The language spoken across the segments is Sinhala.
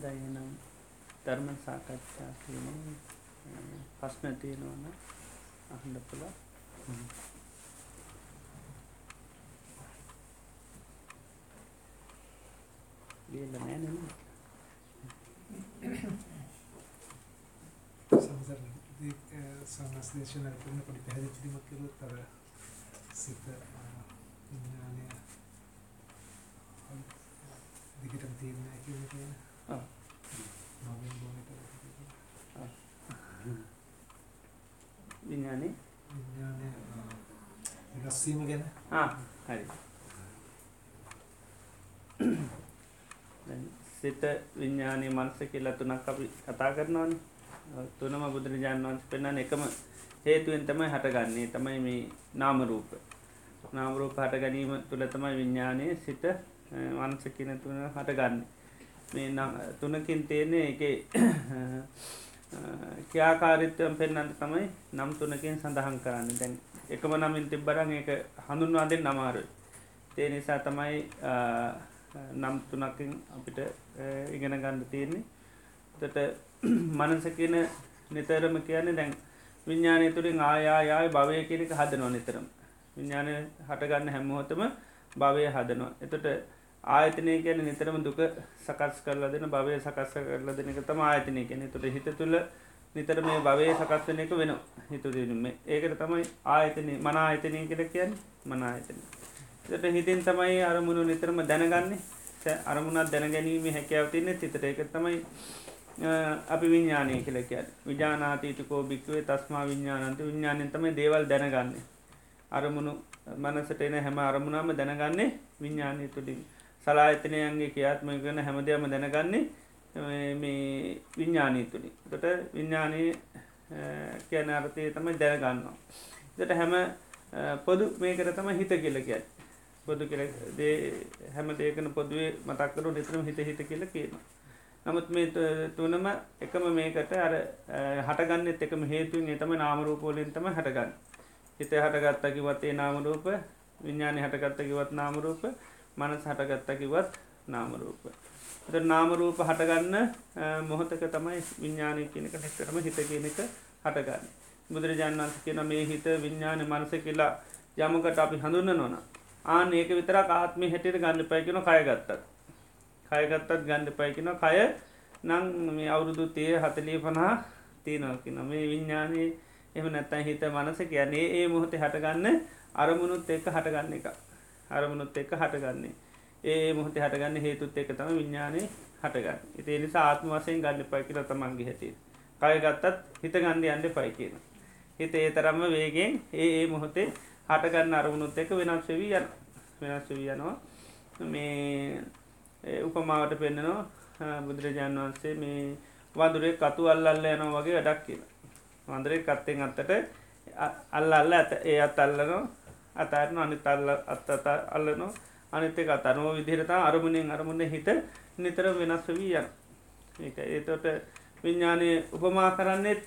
දයනම් ධර්ම සාකච්ඡා කිරීම පස්න තියෙනවන අහන්ඩ පුළ ගේල නෑන සමස් දේශන කරන පොඩි පැහැදිලි කිරීමක් කළොත් අර සිත විඥානය දිගටම තියෙන කියන කියන විඥානේ විඥානය වෙනස් වීම ගැන. ආ හරි. දැන් සිත විඤ්ඥානය මනස කියලා තුනක් අපි කතා කරනවාන. තුනම බුදුරජාණන් වන්ස පෙන්න්න එකම හේතුවෙන් තමයි හටගන්නේ. තමයි මේ නාමරූප නාමරූප හට ගැනීම තුළ තමයි විඤ්ඥානය සිත වන්ස කියන තුන හටගන්න මේ තුනකින් තියෙන්නේ එක ක්‍යාකාරිත්වයම් පෙන්න්නට තමයි නම් තුනකින් සඳහන් කරන්න. දැන් එකම නමින් තිබ්බරන් එක හඳුන්වාදෙන් නමාරු තේ නිසා තමයි නම් තුනකින් අපිට ඉගෙන ගන්න තියෙන්නේ. තට මනස කියන නිතරම කියන්නේ දැන් විඤ්ඥානය තුළින් ආයායාය භවය කියනක හදනවා නිතරම. විඤ්ඥානය හටගන්න හැමහොතම භවය හදනවා. එතට ආයතනය කියන නිතරම දුක සකස් කරලා දෙන භවය සකස්ස කරලා දෙන එක තම ආයතනය කියන තුළ හිත තුළ නිතර මේ භවය සකස්වන එක වෙන හිතු දෙනුම ඒකට තමයි ආයතනය මන ආයතනය කියල කියන්න. මන ආයතන ට හිතින් තමයි අරමුණු නිතරම දැනගන්නේ. අරමුණත් දැනගැනීම හැකැව තින්නේ සිතට එක තමයි අපි විඤ්ඥානය කියලක විජානාතීතකෝ භික්වේ තස්මා විඤ්ඥානන්ත විඤ්ඥානයෙන් තමයි දේවල් දැනගන්නේ. අරමුණු මනසට එන හැම අරමුණම දැනගන්නේ විඤ්ඥානය තුළින්. සලාහිතනයන්ගේ කියාත්ම කරන හැමදයම දැනගන්නේ මේ විඤ්ඥානී තුළි තොට විඤ්ඥානය කියන අර්ථය තමයි දැනගන්නවා. දට හැම පොදු මේකට තම හිත කියල කියත් පොදු කියල හැම දේකන පොදුවේ මතක්කරු නිතරම හිත හිත කියල කියනවා. නමුත් මේ තුනම එකම මේකට අර හටගන්න එකම හේතුන් එතම නාමරූපෝලින් තම හටගන්න. හිත හටගත්තකිවත්තේ නාමරූප විඤ්ඥානය හටගත්තකිවත් නාමරූප මනස් හටගත්තකිවත් නාමරූප. එත නාමරූප හටගන්න මොහොතක තමයි විඤ්ඥානය කියනක හැක්කරම හිත කියනක හටගන්න. බුදුරජාණන් වන්ස කියන මේ හිත විඤ්ඥාන මනස කියලා යමකට අපි හඳුන්න නොන ආන ඒක විතර ආත්මය හැටියට ගන්න පැකින කයගත්තත් කයගත්තත් ගණ්ඩ පැකින කය නං මේ අවුරුදු තිය හතලී පනා තියනකින මේ විඤ්ඥානය එම නැත්තයි හිත මනස කියන්නේ ඒ මොහොතේ හටගන්න අරමුණුත් එක්ක හටගන්න එක අරමුණුත් එක්ක හටගන්නේ. ඒ මොහොතේ හටගන්න හේතුත් එක තම විඤ්ඥානය හටගන්න. ඉතිේ නිසා ආත්ම වසයෙන් ගන්න පයිකිල තමන්ගේ හැති කයගත්තත් හිත ගන්ඩ අන්ඩ පයි කියන හිත ඒ තරම්ම වේගෙන් ඒ ඒ මොහොතේ හටගන්න අරමුණුත් එක වෙනස් වී යන වෙනස් වී යනවා. මේ උපමාවට පෙන්න්නනවා බුදුරජාණන් වහන්සේ මේ වදුරේ කතු අල්ලල්ල යනවා වගේ වැඩක් කියලා. වන්දරේ කත්තෙන් අත්තට අල්ල අල්ල ඇත ඒ අත් අල්ලනවා. අතාරන අනි තල්ල අත්ත අල්ලනවා. අනිත එක අතනුව විදිරතා අරමුණෙන් අරමුණ හිත නිතර වෙනස් වී යන. ඒක ඒතොට විඤ්ඥානය උපමා කරන්නෙත්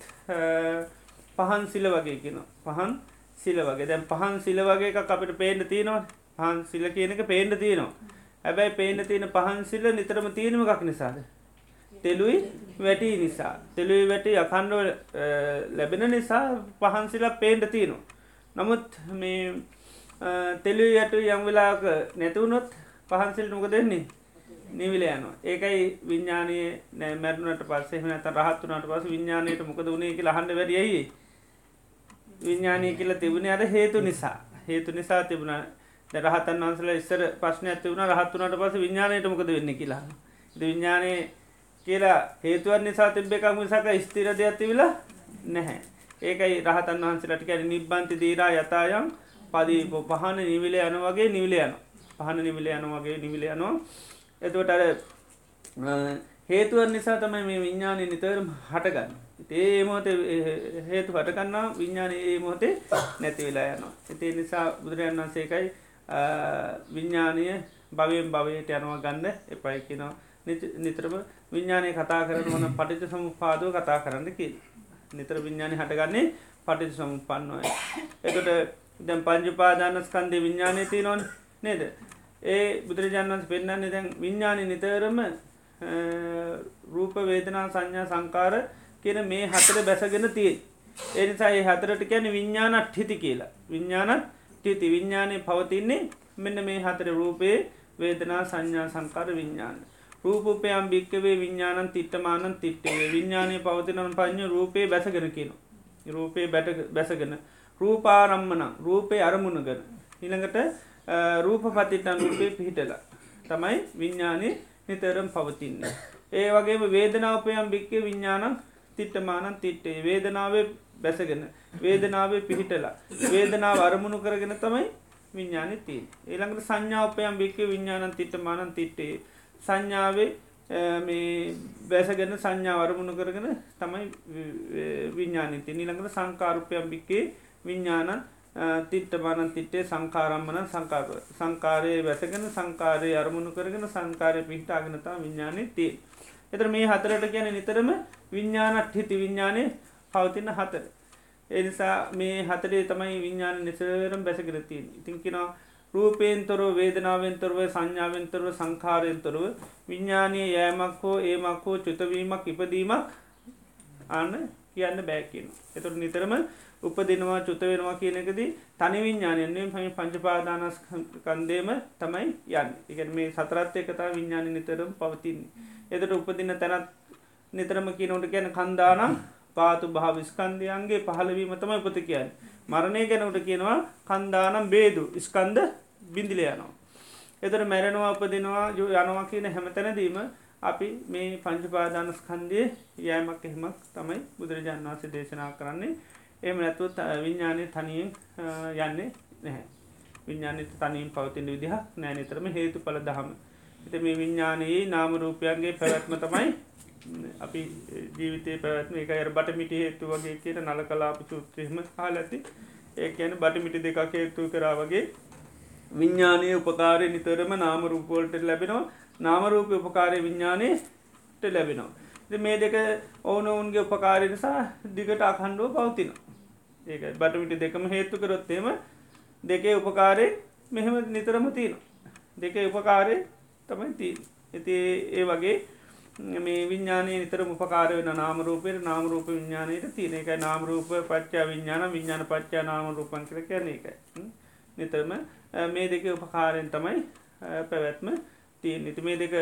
පහන් සිල වගේ කියන පහන් සිල වගේ. දැන් පහන් සිල වගේ එකක් අපිට පේන්න තියෙනවා පහන් සිල කියනක පේන්ඩ තියෙනවා. හැබැයි පේන තියෙන පහන්සිල්ල නිතරම තියෙනම එකක් නිසාද. තෙලුයි වැටි නිසා. තෙලුයි වැටි අකණ්ඩුව ලැබෙන නිසා පහන්සිලා පේන්ඩ තියෙනවා. නමුත් මේ තෙලු යට යම් වෙලාක නැතිවුණොත් පහන්සිල් නොක දෙන්නේ නිවිල යනවා. ඒකයි විඤ්ඥානය නෑ මැරුණට පස්සේ නත රහත්තුනට පස විඤ්ඥානයට මොකද වුණේ කියලා හන්ඩ වැඩියයි විඤ්ඥානය කියලා තිබුණ අර හේතු නිසා. හේතු නිසා තිබුණ. රහතන් වන්සල ඉස්සර ප්‍රශ්න ඇති වුණ රහත්තුනට පස විඤ්ඥානයට මොකද වෙන්න කියලා. විඤ්ඥානය කියලා හේතුවන් නිසා තිබ්බෙකක් මිසක ස්තිර දෙයක්ති වෙලා නැහැ. ඒකයි රහතන් වහන්සලට කැන නිබ්බන්ති දීරා යතායම් පදීප පහන නිවිල යන වගේ නිවිල යන පහන නිවිල යන වගේ නිවිල යනවා. එතුවට අර හේතුවන් නිසා තමයි මේ විඤ්ඥානය නිතරම හටගන්න. ඒ මොහොත හේතු හටගන්නා විඤ්ඥාන ඒ මොහොතේ නැති වෙලා යනවා. එතිේ නිසා බුදුරජන් වන්සේකයි විඤ්ඥානය භවයෙන් භවයට යනවා ගන්න එපයි කිනවා නිතරම විඤ්ඥානය කතා කරන වන පටිච සමුපාදව කතා කරන්න කිය නිතර විඤ්ඥානය හටගන්නේ පටිච සමුපන්නවය එකට දැම් පංජුපාදානස්කන්දය විඤ්ඥානය තිය නොන් නේද? ඒ බුදුරජාණන්ස් පෙන්න්නන්නේ දැන් විඤ්ඥානය නිතරම රූප වේදනා සංඥා සංකාර කියන මේ හතර බැසගෙන තිය එනිසා ඒ හතරට කියන විඤ්ඥානත් හිති කියලා. විඤ්ඥානත් තිති විඤ්ඥානය පවතින්නේ මෙන්න මේ හතර රූපයේ වේදනා සංඥා සංකාර විඤ්ඥාන රූපපයම් භික්කවේ විඤ්ඥානන් තිට්ටමානන් තිට්ටේ විඤ්ඥානය පවතිනන පඥ රූපය බැසගෙන කියන රූපය බැට බැසගෙන. රූපාරම්මන රූපය අරමුණ ගන ඉළඟට රූප පතිටන් රූපය පිහිටලා. තමයි විඤ්ඥානය නිතරම් පවතින්න. ඒ වගේම වේදනාවපයම් භික්කේ විඤ්ඥානන් තිට්ටමානන් තිට්ටේ වේදනාවේ බැසගෙන වේදනාවේ පිහිටලා වේදනාව අරමුණු කරගෙන තමයි විඤ්ඥාන තිී ඒළඟට සංඥාපයම් භික්ක විඤ්ඥානන් තිට්ටමානන් තිට්ටේ සංඥාවේ මේ බැසගෙන සංඥා අරමුණු කරගෙන තමයි විඤ්ඥානිති නිළඟට සංකාරුපයම් භික්කේ විඤ්ඥානන් තිට්ටමානන් තිට්ටේ සංකාරම්මන සංකාර සංකාරය වැසගෙන සංකාරය අරමුණු කරගෙන සංකාරය පිහිටාගෙනතා විඤ්ඥානය තිේ එතර මේ හතරට ගැන නිතරම විඤ්ඥානත් හිති විඤ්ඥානය පවතින හතර. එනිසා මේ හතරේ තමයි විඤ්ඥාන නිසරම් බැසකරතින් ඉතිංකිනවා රූපේන්තොරව වේදනාවෙන්තොරව සංඥාවෙන්තොරව සංකාරයෙන්තොරව විඤ්ඥානය යෑමක් හෝ ඒමක් හෝ චුතවීමක් ඉපදීමක් අන්න කියන්න බෑකින්. එතුට නිතරම උපදිනවා චුත වෙනවා කියනකදී තනි විඤ්ඥානයෙන් හම පංචපාදානස් කන්දේම තමයි යන්න එක මේ සතරත් එකතා විඤ්ඥාන නිතරම් පවතින්නේ. එතට උපදින්න තැනත් නිතරම කියනොට ගැන කන්දානම් පාතු භාවිස්කන්දයන්ගේ පහලවීම තමයි උපති කියන්න. මරණය ගැනට කියනවා කන්දානම් බේදු ස්කන්ද බිඳිල යනවා. එතර මැරෙනවා උපදිනවා යෝ යනවා කියන හැමතැනදීම අපි මේ පංචපාදානස්කන්දය යෑමක් එහෙමක් තමයි බුදුරජාණන් වන්සේ දේශනා කරන්නේ එම නැතුව විඤ්ඥානය තනියෙන් යන්නේ නැහැ. විඤ්ඥානත තනින් පවතින විදිහ නෑනතරම හේතු පල දහම. එත මේ විඤ්ඥානයේ නාමරූපයන්ගේ පැවැත්ම තමයි අපි ජීවිතය පැවැත්ම එක අර බටමිටි හේතු වගේ කියට නල කලාප සූත්‍රයම හල් ඇති ඒ කියන බටමිටි දෙකක් හේතු කරා වගේ විඤ්ඥානය උපකාරය නිතරම නාමරූපවලට ලැබෙනවා නාමරූපය උපකාරය විඤ්ඥානයට ලැබෙනවා. මේ දෙක ඕන ඔවුන්ගේ උපකාරය නිසා දිගට අකණ්ඩුව පවතින. ඒක බටමිටි දෙකම හේතු කරොත්තේම දෙකේ උපකාරය මෙහෙම නිතරම තියෙන. දෙක උපකාරය තමයි ති ඇති ඒ වගේ මේ විඤ්ඥානය නිතර උපකාර වෙන නාමරූපයට නාමරූප විඤ්ඥානයට තියන එක නාමරූප පච්චා විඤ්ඥාන විඤ්ඥාන පච්චා නාමරූපන් කර කියන එක නිතරම මේ දෙක උපකාරයෙන් තමයි පැවැත්ම තිය නිති මේ දෙක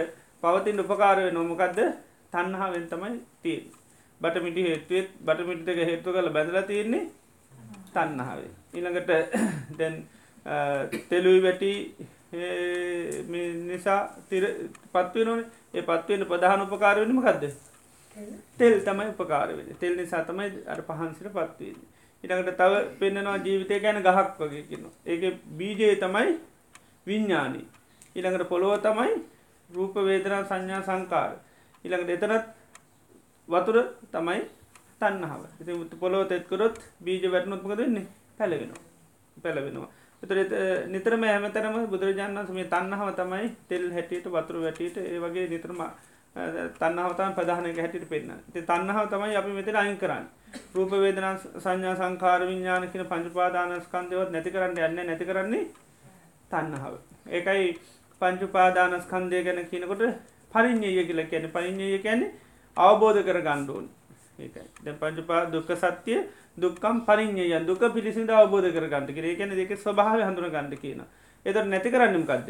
පවතින් උපකාරය නොමකක්ද තන්නහාවෙන් තමයි තිය බටමිටි හේතුවත් බටමිට්ක හේතු කළ බැඳලා තියෙන්නේ තන්නහාවේ ඉළඟට දැන් තෙලුයි වැටි නිසා තිර පත්වනන ඒ පත්වවෙන ප්‍රධාන උපකාරවෙනම කක්ද තෙල්. තමයි උපකාරවෙන තෙල් නිසා තමයි අර පහන්සිට පත්වවෙන ඉටකට තව පෙන්න්නනවා ජීවිතය ගැන ගහක් වගේ කියන්න ඒක බීජය තමයි විඤ්ඥානී ඉළඟට පොළොව තමයි රූප වේදනා සංඥා සංකාර. ඉළඟට එතනත් වතුර තමයි තන්නහාව ඉති මුතු පොලොව තෙත්කරොත් බීජ වැටනොත්මක දෙන්නේ පැලවෙනවා. පැලවෙනවා. එතුර නිතරම ඇමතරම බුදුරජාණන් මේ තන්නහම තමයි තෙල් හැටියට වතුර වැටියට ඒ වගේ නිතරම තන්නහවතම ප්‍රධානක හැටිට පෙන්න්න ති තන්නහාව තමයි අපි මෙතර අයින් කරන්න. රූප වේදනා සංඥා සංකාර විඤ්ඥාන කියන පංචුපාදානස්කන්දයවත් නැති කරන්න යන්න නැති කරන්නේ තන්නහාව ඒකයි පංචුපාදානස්කන්දය ගැන කියනකොට පරිින්්ඥය කියල කියන පරිින්්ඥය කියන්නේ අවබෝධ කර ගණ්ඩුවන් ඒකයි. දැ පංචුපා දුක්ක සත්‍යය දුක්කම් පරිින්්ඥය දුක පිළිසිද අවබෝධ කර ගන්නට කිරේ කියන දෙක ස්වභාව හඳුන ගන්න කියන. එතට නැති කරන්නම් කක්ද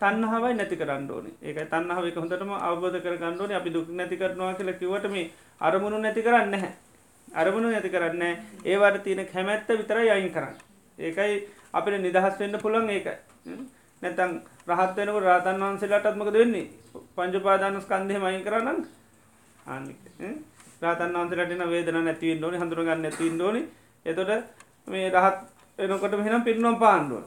තන්නහාවයි නැති කරන්න ඕන. ඒක තන්නහාව එක හොඳටම අවබෝධ කර ගන්නඩෝන අපි දුක් නැති කරනවා කියල කිවට මේ අරමුණු නැති කරන්න හැ අරමුණු නැති කරන්න ඒවට තියෙන කැමැත්ත විතර යයින් කරන්න. ඒකයි අපිට නිදහස් වෙන්න පුළන් ඒක නැතන් රහත්වනක රාතන් වහන්සේලාටත්මක දෙන්නේ පංචපාදානස් කන්දය මයින් කරන්න ආනික රාතන් වන්සලටන වේදන නැතිව ෝනි හඳුරගන්න ඇතින් ෝනි එතොට මේ රහත් එනකොට මෙහෙනම් පිරිනම් පාණ්ඩුවන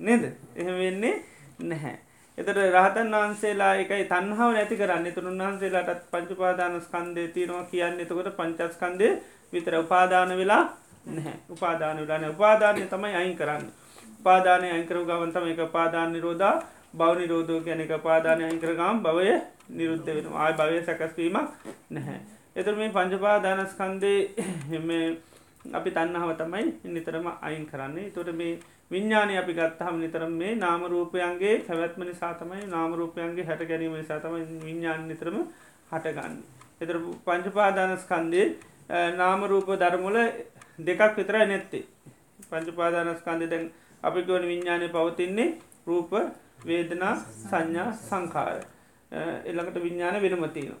නේද? එහෙම වෙන්නේ නැහැ. එතට රහතන් වහන්සේලා එකයි තන්හාව නැති කරන්න. තුන් වහන්සේලාටත් පංචුපාදාන ස්කන්දය තියෙනවා කියන්න එතකොට පංචස්කන්දය විතර උපාදාන වෙලා නැහැ. උපාදාන වෙලාන උපාදානය තමයි අයින් කරන්න. පාදානය අංකරු ගවන්තම එක පාදාන නිරෝධා බව නිරෝධෝ ගැන එක පාදානය අංකරගම් භවය නිරුද්ධ වෙන ආය භවය සැකස්වීමක් නැහැ එතුර මේ පංචපාදානස්කන්දේ අපි තන්නහව තමයි නිතරම අයින් කරන්නේ තොට මේ විඤ්ඥානය අපි ගත්තහම නිතරම මේ නාමරූපයන්ගේ පැවැත්ම නිසා තමයි නාමරූපයන්ගේ හැට ගැනීම නිසා තම විඤ්ඥාන නිතරම හටගන්න. එතර පංචපාදානස්කන්දේ නාමරූප ධර්මුල දෙකක් විතරයි නැත්තේ. පංචපාදානස්කන්දය දැන් අපිකවන විඤ්ඥානය පවතින්නේ රූප වේදනා සංඥා සංකාර එළඟට විඤ්ඥාන වෙනමතින.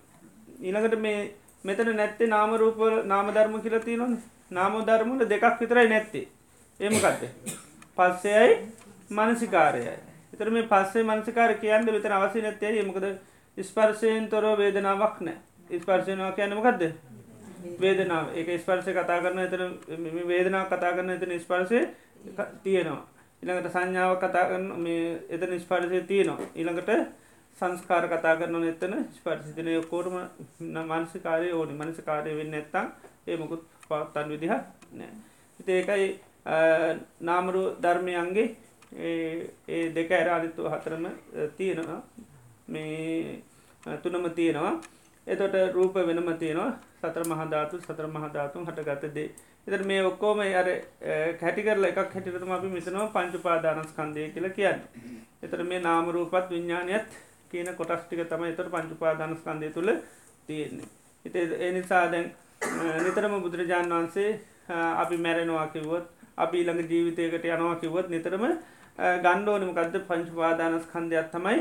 ඊළඟට මේ මෙතන නැත්තේ නාමරූප නාමධර්ම කියලති නොන නාම ධර්මුල දෙකක් විතරයි නැත්තේ. ඒමකත්ද පස්සයයි මනසිකාරයයි. එතර මේ පස්සේ මනසිකාර කියන්න විතන අවසි නැත්තේ ඒමකද ස්පර්ශයෙන් තොර වේදනාවක් නෑ ස්පර්ශයනවා කියන්නමකක්ද වේදනාව. ඒක ස්පර්ශය කතා කරන එතන වේදනාව කතා කරන එතන ස්පර්ශය තියෙනවා. ඉළඟට සංඥාව කතා කරන මේ එතන ස්පර්ශය තියෙනවා. ඊළඟට සංස්කාර කතා කරන එතන ස්පර්සිතනය කෝටම මනසිකාරය ඕනි. මනසිකාරය වෙන්න ඇත්තම් ඒ මොකුත් පවත්තන් විදිහ නෑ. හිතඒකයි නාමරු ධර්මයන්ගේ ඒ දෙක ඇර අනිත්තු හතරම තියෙනවා. මේ තුනම තියෙනවා. එතොට රූප වෙනම තියෙනවා. සතර මහධාතු සතර මහධාතුන් හටගතදේ එතර මේ ඔක්කෝම අර කැටිකරල එකක් හැටිරතම අපි මිතනවා පංචුපාදානස්කන්දය කියල කියන්න. එතර මේ නාමරූපත් විඤ්ඥානයත් කියන කොටස්ටික තම එතර පංචුපාදානස්කන්දය තුළ තියෙන්නේ. හිත එනිසා දැන් නිතරම බුදුරජාණන් වහන්සේ අපි මැරෙනවා කිවොත් අපි ඊළඟ ජීවිතයකට යනවා කිවොත් නිතරම ගණ්ඩෝනමකක්ද පංචුපාදානස්කන්දයක් තමයි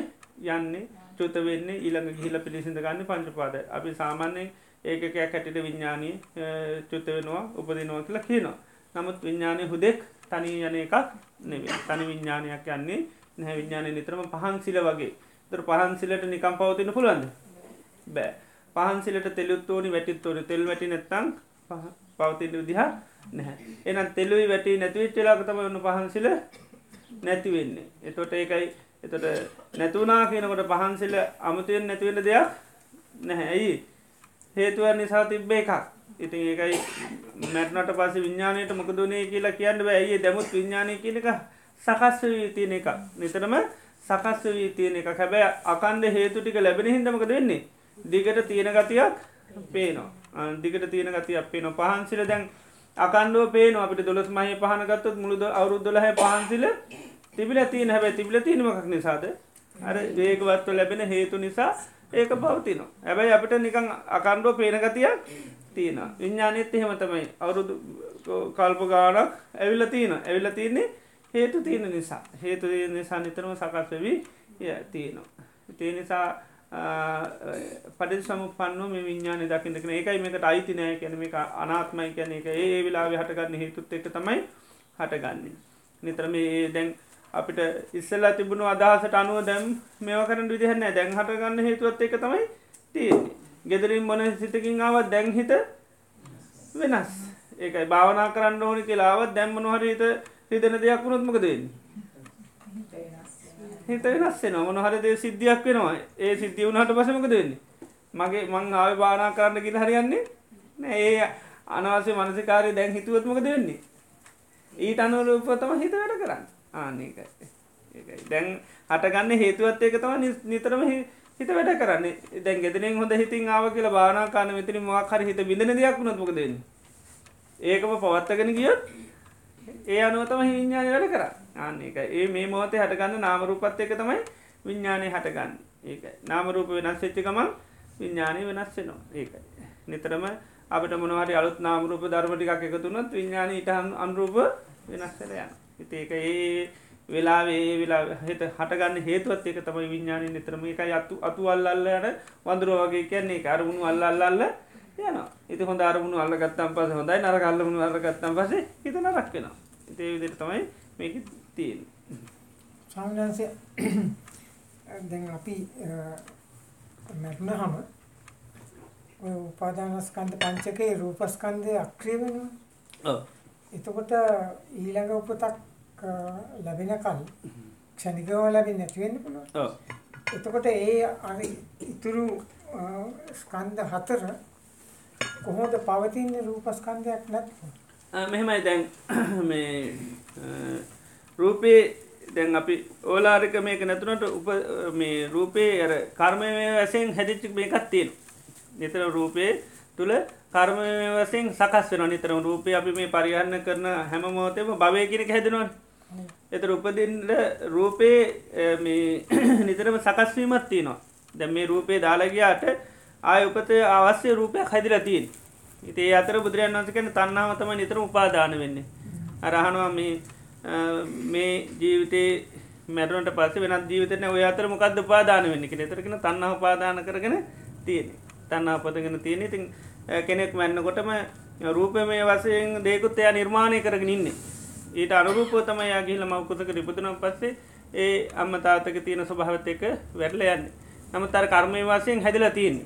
යන්නේ චුත වෙන්නේ ඊළඟ ගිහිල පිළිසිඳ ගන්න පංචපාද අපි සාමාන්‍යයෙන් ඒකක කැටිට විඤ්ඥානී චුත වෙනවා උපදිනවා කියලා කියනවා. නමුත් විඤ්ඥානය හුදෙක් තනී යන එකක් නෙවේ තනි විඤ්ඥානයක් යන්නේ නැහැ. විඤ්ඥානය නිතරම පහන්සිල වගේ. තර පහන්සිලට නිකම් පවතින පුළන්ද බෑ. පහන්සිලට තෙලුත්තෝනි වැටිත්තෝන තෙල් වැටි නැත්තං පවතින විදිහ නැහැ. එනම් තෙල්ලුයි වැටි නැතිවිච්චලාකතම වන්න පහන්සිල නැතිවෙන්නේ එතොට ඒකයි එතට නැතුනා කියනකොට පහන්සිල අමතුයෙන් නැතිවෙන දෙයක් නැහැ. ඇයි? හේතුව නිසා තිබ්බේ එකක්. ඉතින් ඒකයි මැටනට පස විඤ්ඥානයට මොකදනේ කියලා කියන්න ඇයි දැමුත් විඤ්ඥානය කියනක සකස්ස වී තියෙන එක නිතරම සකස්ස වී තියෙන එක හැබැයි අකන්ද හේතු ටික ලැබෙන හිදමක දෙන්නේ දිගට තියෙන ගතියක් පේනවා. දිගට තියෙන ගතියක් පේන පහන්සිල දැන් අකන්ඩුව පේන අපට දොළස් මහහි පහනගත්තත් මුළුද අවුරුද්දලහ පහන්සිල තිබිල තියන හැබැ තිබිල තිීනමක් නිසාද? අර වේගවත්ව ලැබෙන හේතු නිසා ඒක පවතින ඇබැයි අපිට නිකං අකණ්ඩුව පේනගතියක් තියෙන විඤ්ඥානයත් එහෙම තමයි. අවුරුදු කල්ප ගානක් ඇවිල්ල තියෙන ඇවිල්ල තියන්නේ හේතු තියෙන නිසා. හේතු නිසා නිතරම සකස්වවී තියෙනවා. තිය නිසා පඩි සම පන්න මේ විඤ්ඥාන දකින්නකන ඒකයි මේකට අයිති නෑ කැන මේ අනාත්මයි කැන එක ඒ වෙලා හටගන්න හේතුත් එක තමයි හටගන්නේ. නිතරම ඒ දැන් අපිට ඉස්සල්ලා තිබුණු අදහසට අනුව දැම් මේව කරන විදිහන්න දැන් හටගන්න හේතුවත් එක තමයි තියෙන්නේ. ගෙදරින් මොන සිතකින් ආවත් දැන් හිත වෙනස් ඒකයි භාවනා කරන්න ඕනි කියලාවත් දැම්මන හරිත හිතන දෙයක් වුණොත්මක දෙන්නේ. හිත වෙනස්සේ නොමන හරිදේ සිද්ධියක් වෙනවා ඒ සිද්ධිය වුණට පසමක දෙන්නේ. මගේ මං ආව භානා කරන්න කියල හරියන්නේ නෑ ඒ අනවසය මනසිකාරය දැන් හිතුවත්මක දෙන්නේ. ඊට අනුරූපතම හිත වැඩ කරන්න. ආනකයි ඒකයි. දැන් හටගන්න හේතුවත් ඒක තම නිතරම හිත වැඩ කරන්න. දැන් ගෙදනෙන් හොඳ හිතින් ආව කියලා බානාකාන මෙතන මක්හර හිත බිඳන දෙයක් වුණත්මක දෙන්න ඒකම පවත්තගෙන ගියොත් ඒ අනුවතම හිඥාන වැඩ කර ආන්න එක ඒ මේ මොහතේ හටගන්න නාමරූපත් එක තමයි විඤ්ඥානය හටගන්න. ඒක නාමරූප වෙනස් වෙච්චිකමන් විඤ්ඥානය වෙනස්සෙනවා ඒකයි. නිතරම අපට මොනහරි අලුත් නාමරූප ධර්මටිකක් එකතුනත් විඤ්ඥාන ඉටහන් අන්රූප වෙනස්සල යන හිතඒක ඒ වෙලාවේ වෙලා හට හටගන්න හේතුවත් එක තමයි විඤ්ඥානය නිතරම එක අත්තු අතු අල්ලල්ලට වඳරුව වගේ කියන්නේ. අරමුණු අල්ල අල්ලල්ල යන ඉති හොඳ අරමුණු අල්ලගත්තම් පස හොඳයි. නර අල්ලමුණු අල්ලගත්තම් පස හිතන රක්වෙන ඒ විදිට තමයි මේක තියෙන් සාමන්සය දැන් අපි මැට්නහම උපාදානස්කන්ධ පංචකයේ රූපස්කන්ධය අක්‍රිය වෙනවා. එතකොට ඊළඟ උපතක් ලැබෙනකල් ක්ෂණිකව ලැබෙන්නේ නැති වෙන්න පුළුවන්. එතකොට ඒ අර ඉතුරු ස්කන්ධ හතර කොහොමද පවතින්නේ රූපස්කන්ධයක් නැත්නම්? මෙහෙමයි දැන් මේ රූපේ දැන් අපි ඕලාරික මේක නැතුනට උප මේ රූපේ අර කර්මය වශයෙන් හැදිච්ච මේකක් තියෙනවා. නිතර රූපේ තුල කර්ම වසයෙන් සකස් වෙන නිතරම රූපය අපි මේ පරිහන්න කරන හැම මෝතෙම භවය කියනක හැදෙනවා එතර උපදින්ට රූපේ නිතරම සකස්වීමත් තියනවා. දැ මේ රූපේ දාලගයාට ආය උපත අවශ්‍ය රූපයක් හැදිලතින් ඉතේ අතර බුදුරයන් වන්සකන තන්නාව තම නිතර උපාදාන වෙන්නේ. අරහනවා මේ මේ ජීවිතේ මැරුණට පස්ස වෙන ජීවිතන ඔය අතර මොකක්ද පාදාන වෙන්න කෙ තරකෙන තන්නාව පාදාන කරගෙන තියෙන තන්නා පතගෙන තියෙන ඉතින් කෙනෙක් මැන්නකොටම රූප මේ වසයෙන් දේකුත් එයා නිර්මාණය කරගෙන ඉන්නේ. ඊට අනුරූපෝ තම යා ගිහිල මවකුසක රිපුතුනම් පස්සේ ඒ අම්ම තාතක තියෙන ස්වභාවත් එක වැරල යන්න. නමුත් අර කර්මය වසයෙන් හැදිලා තියන්නේ.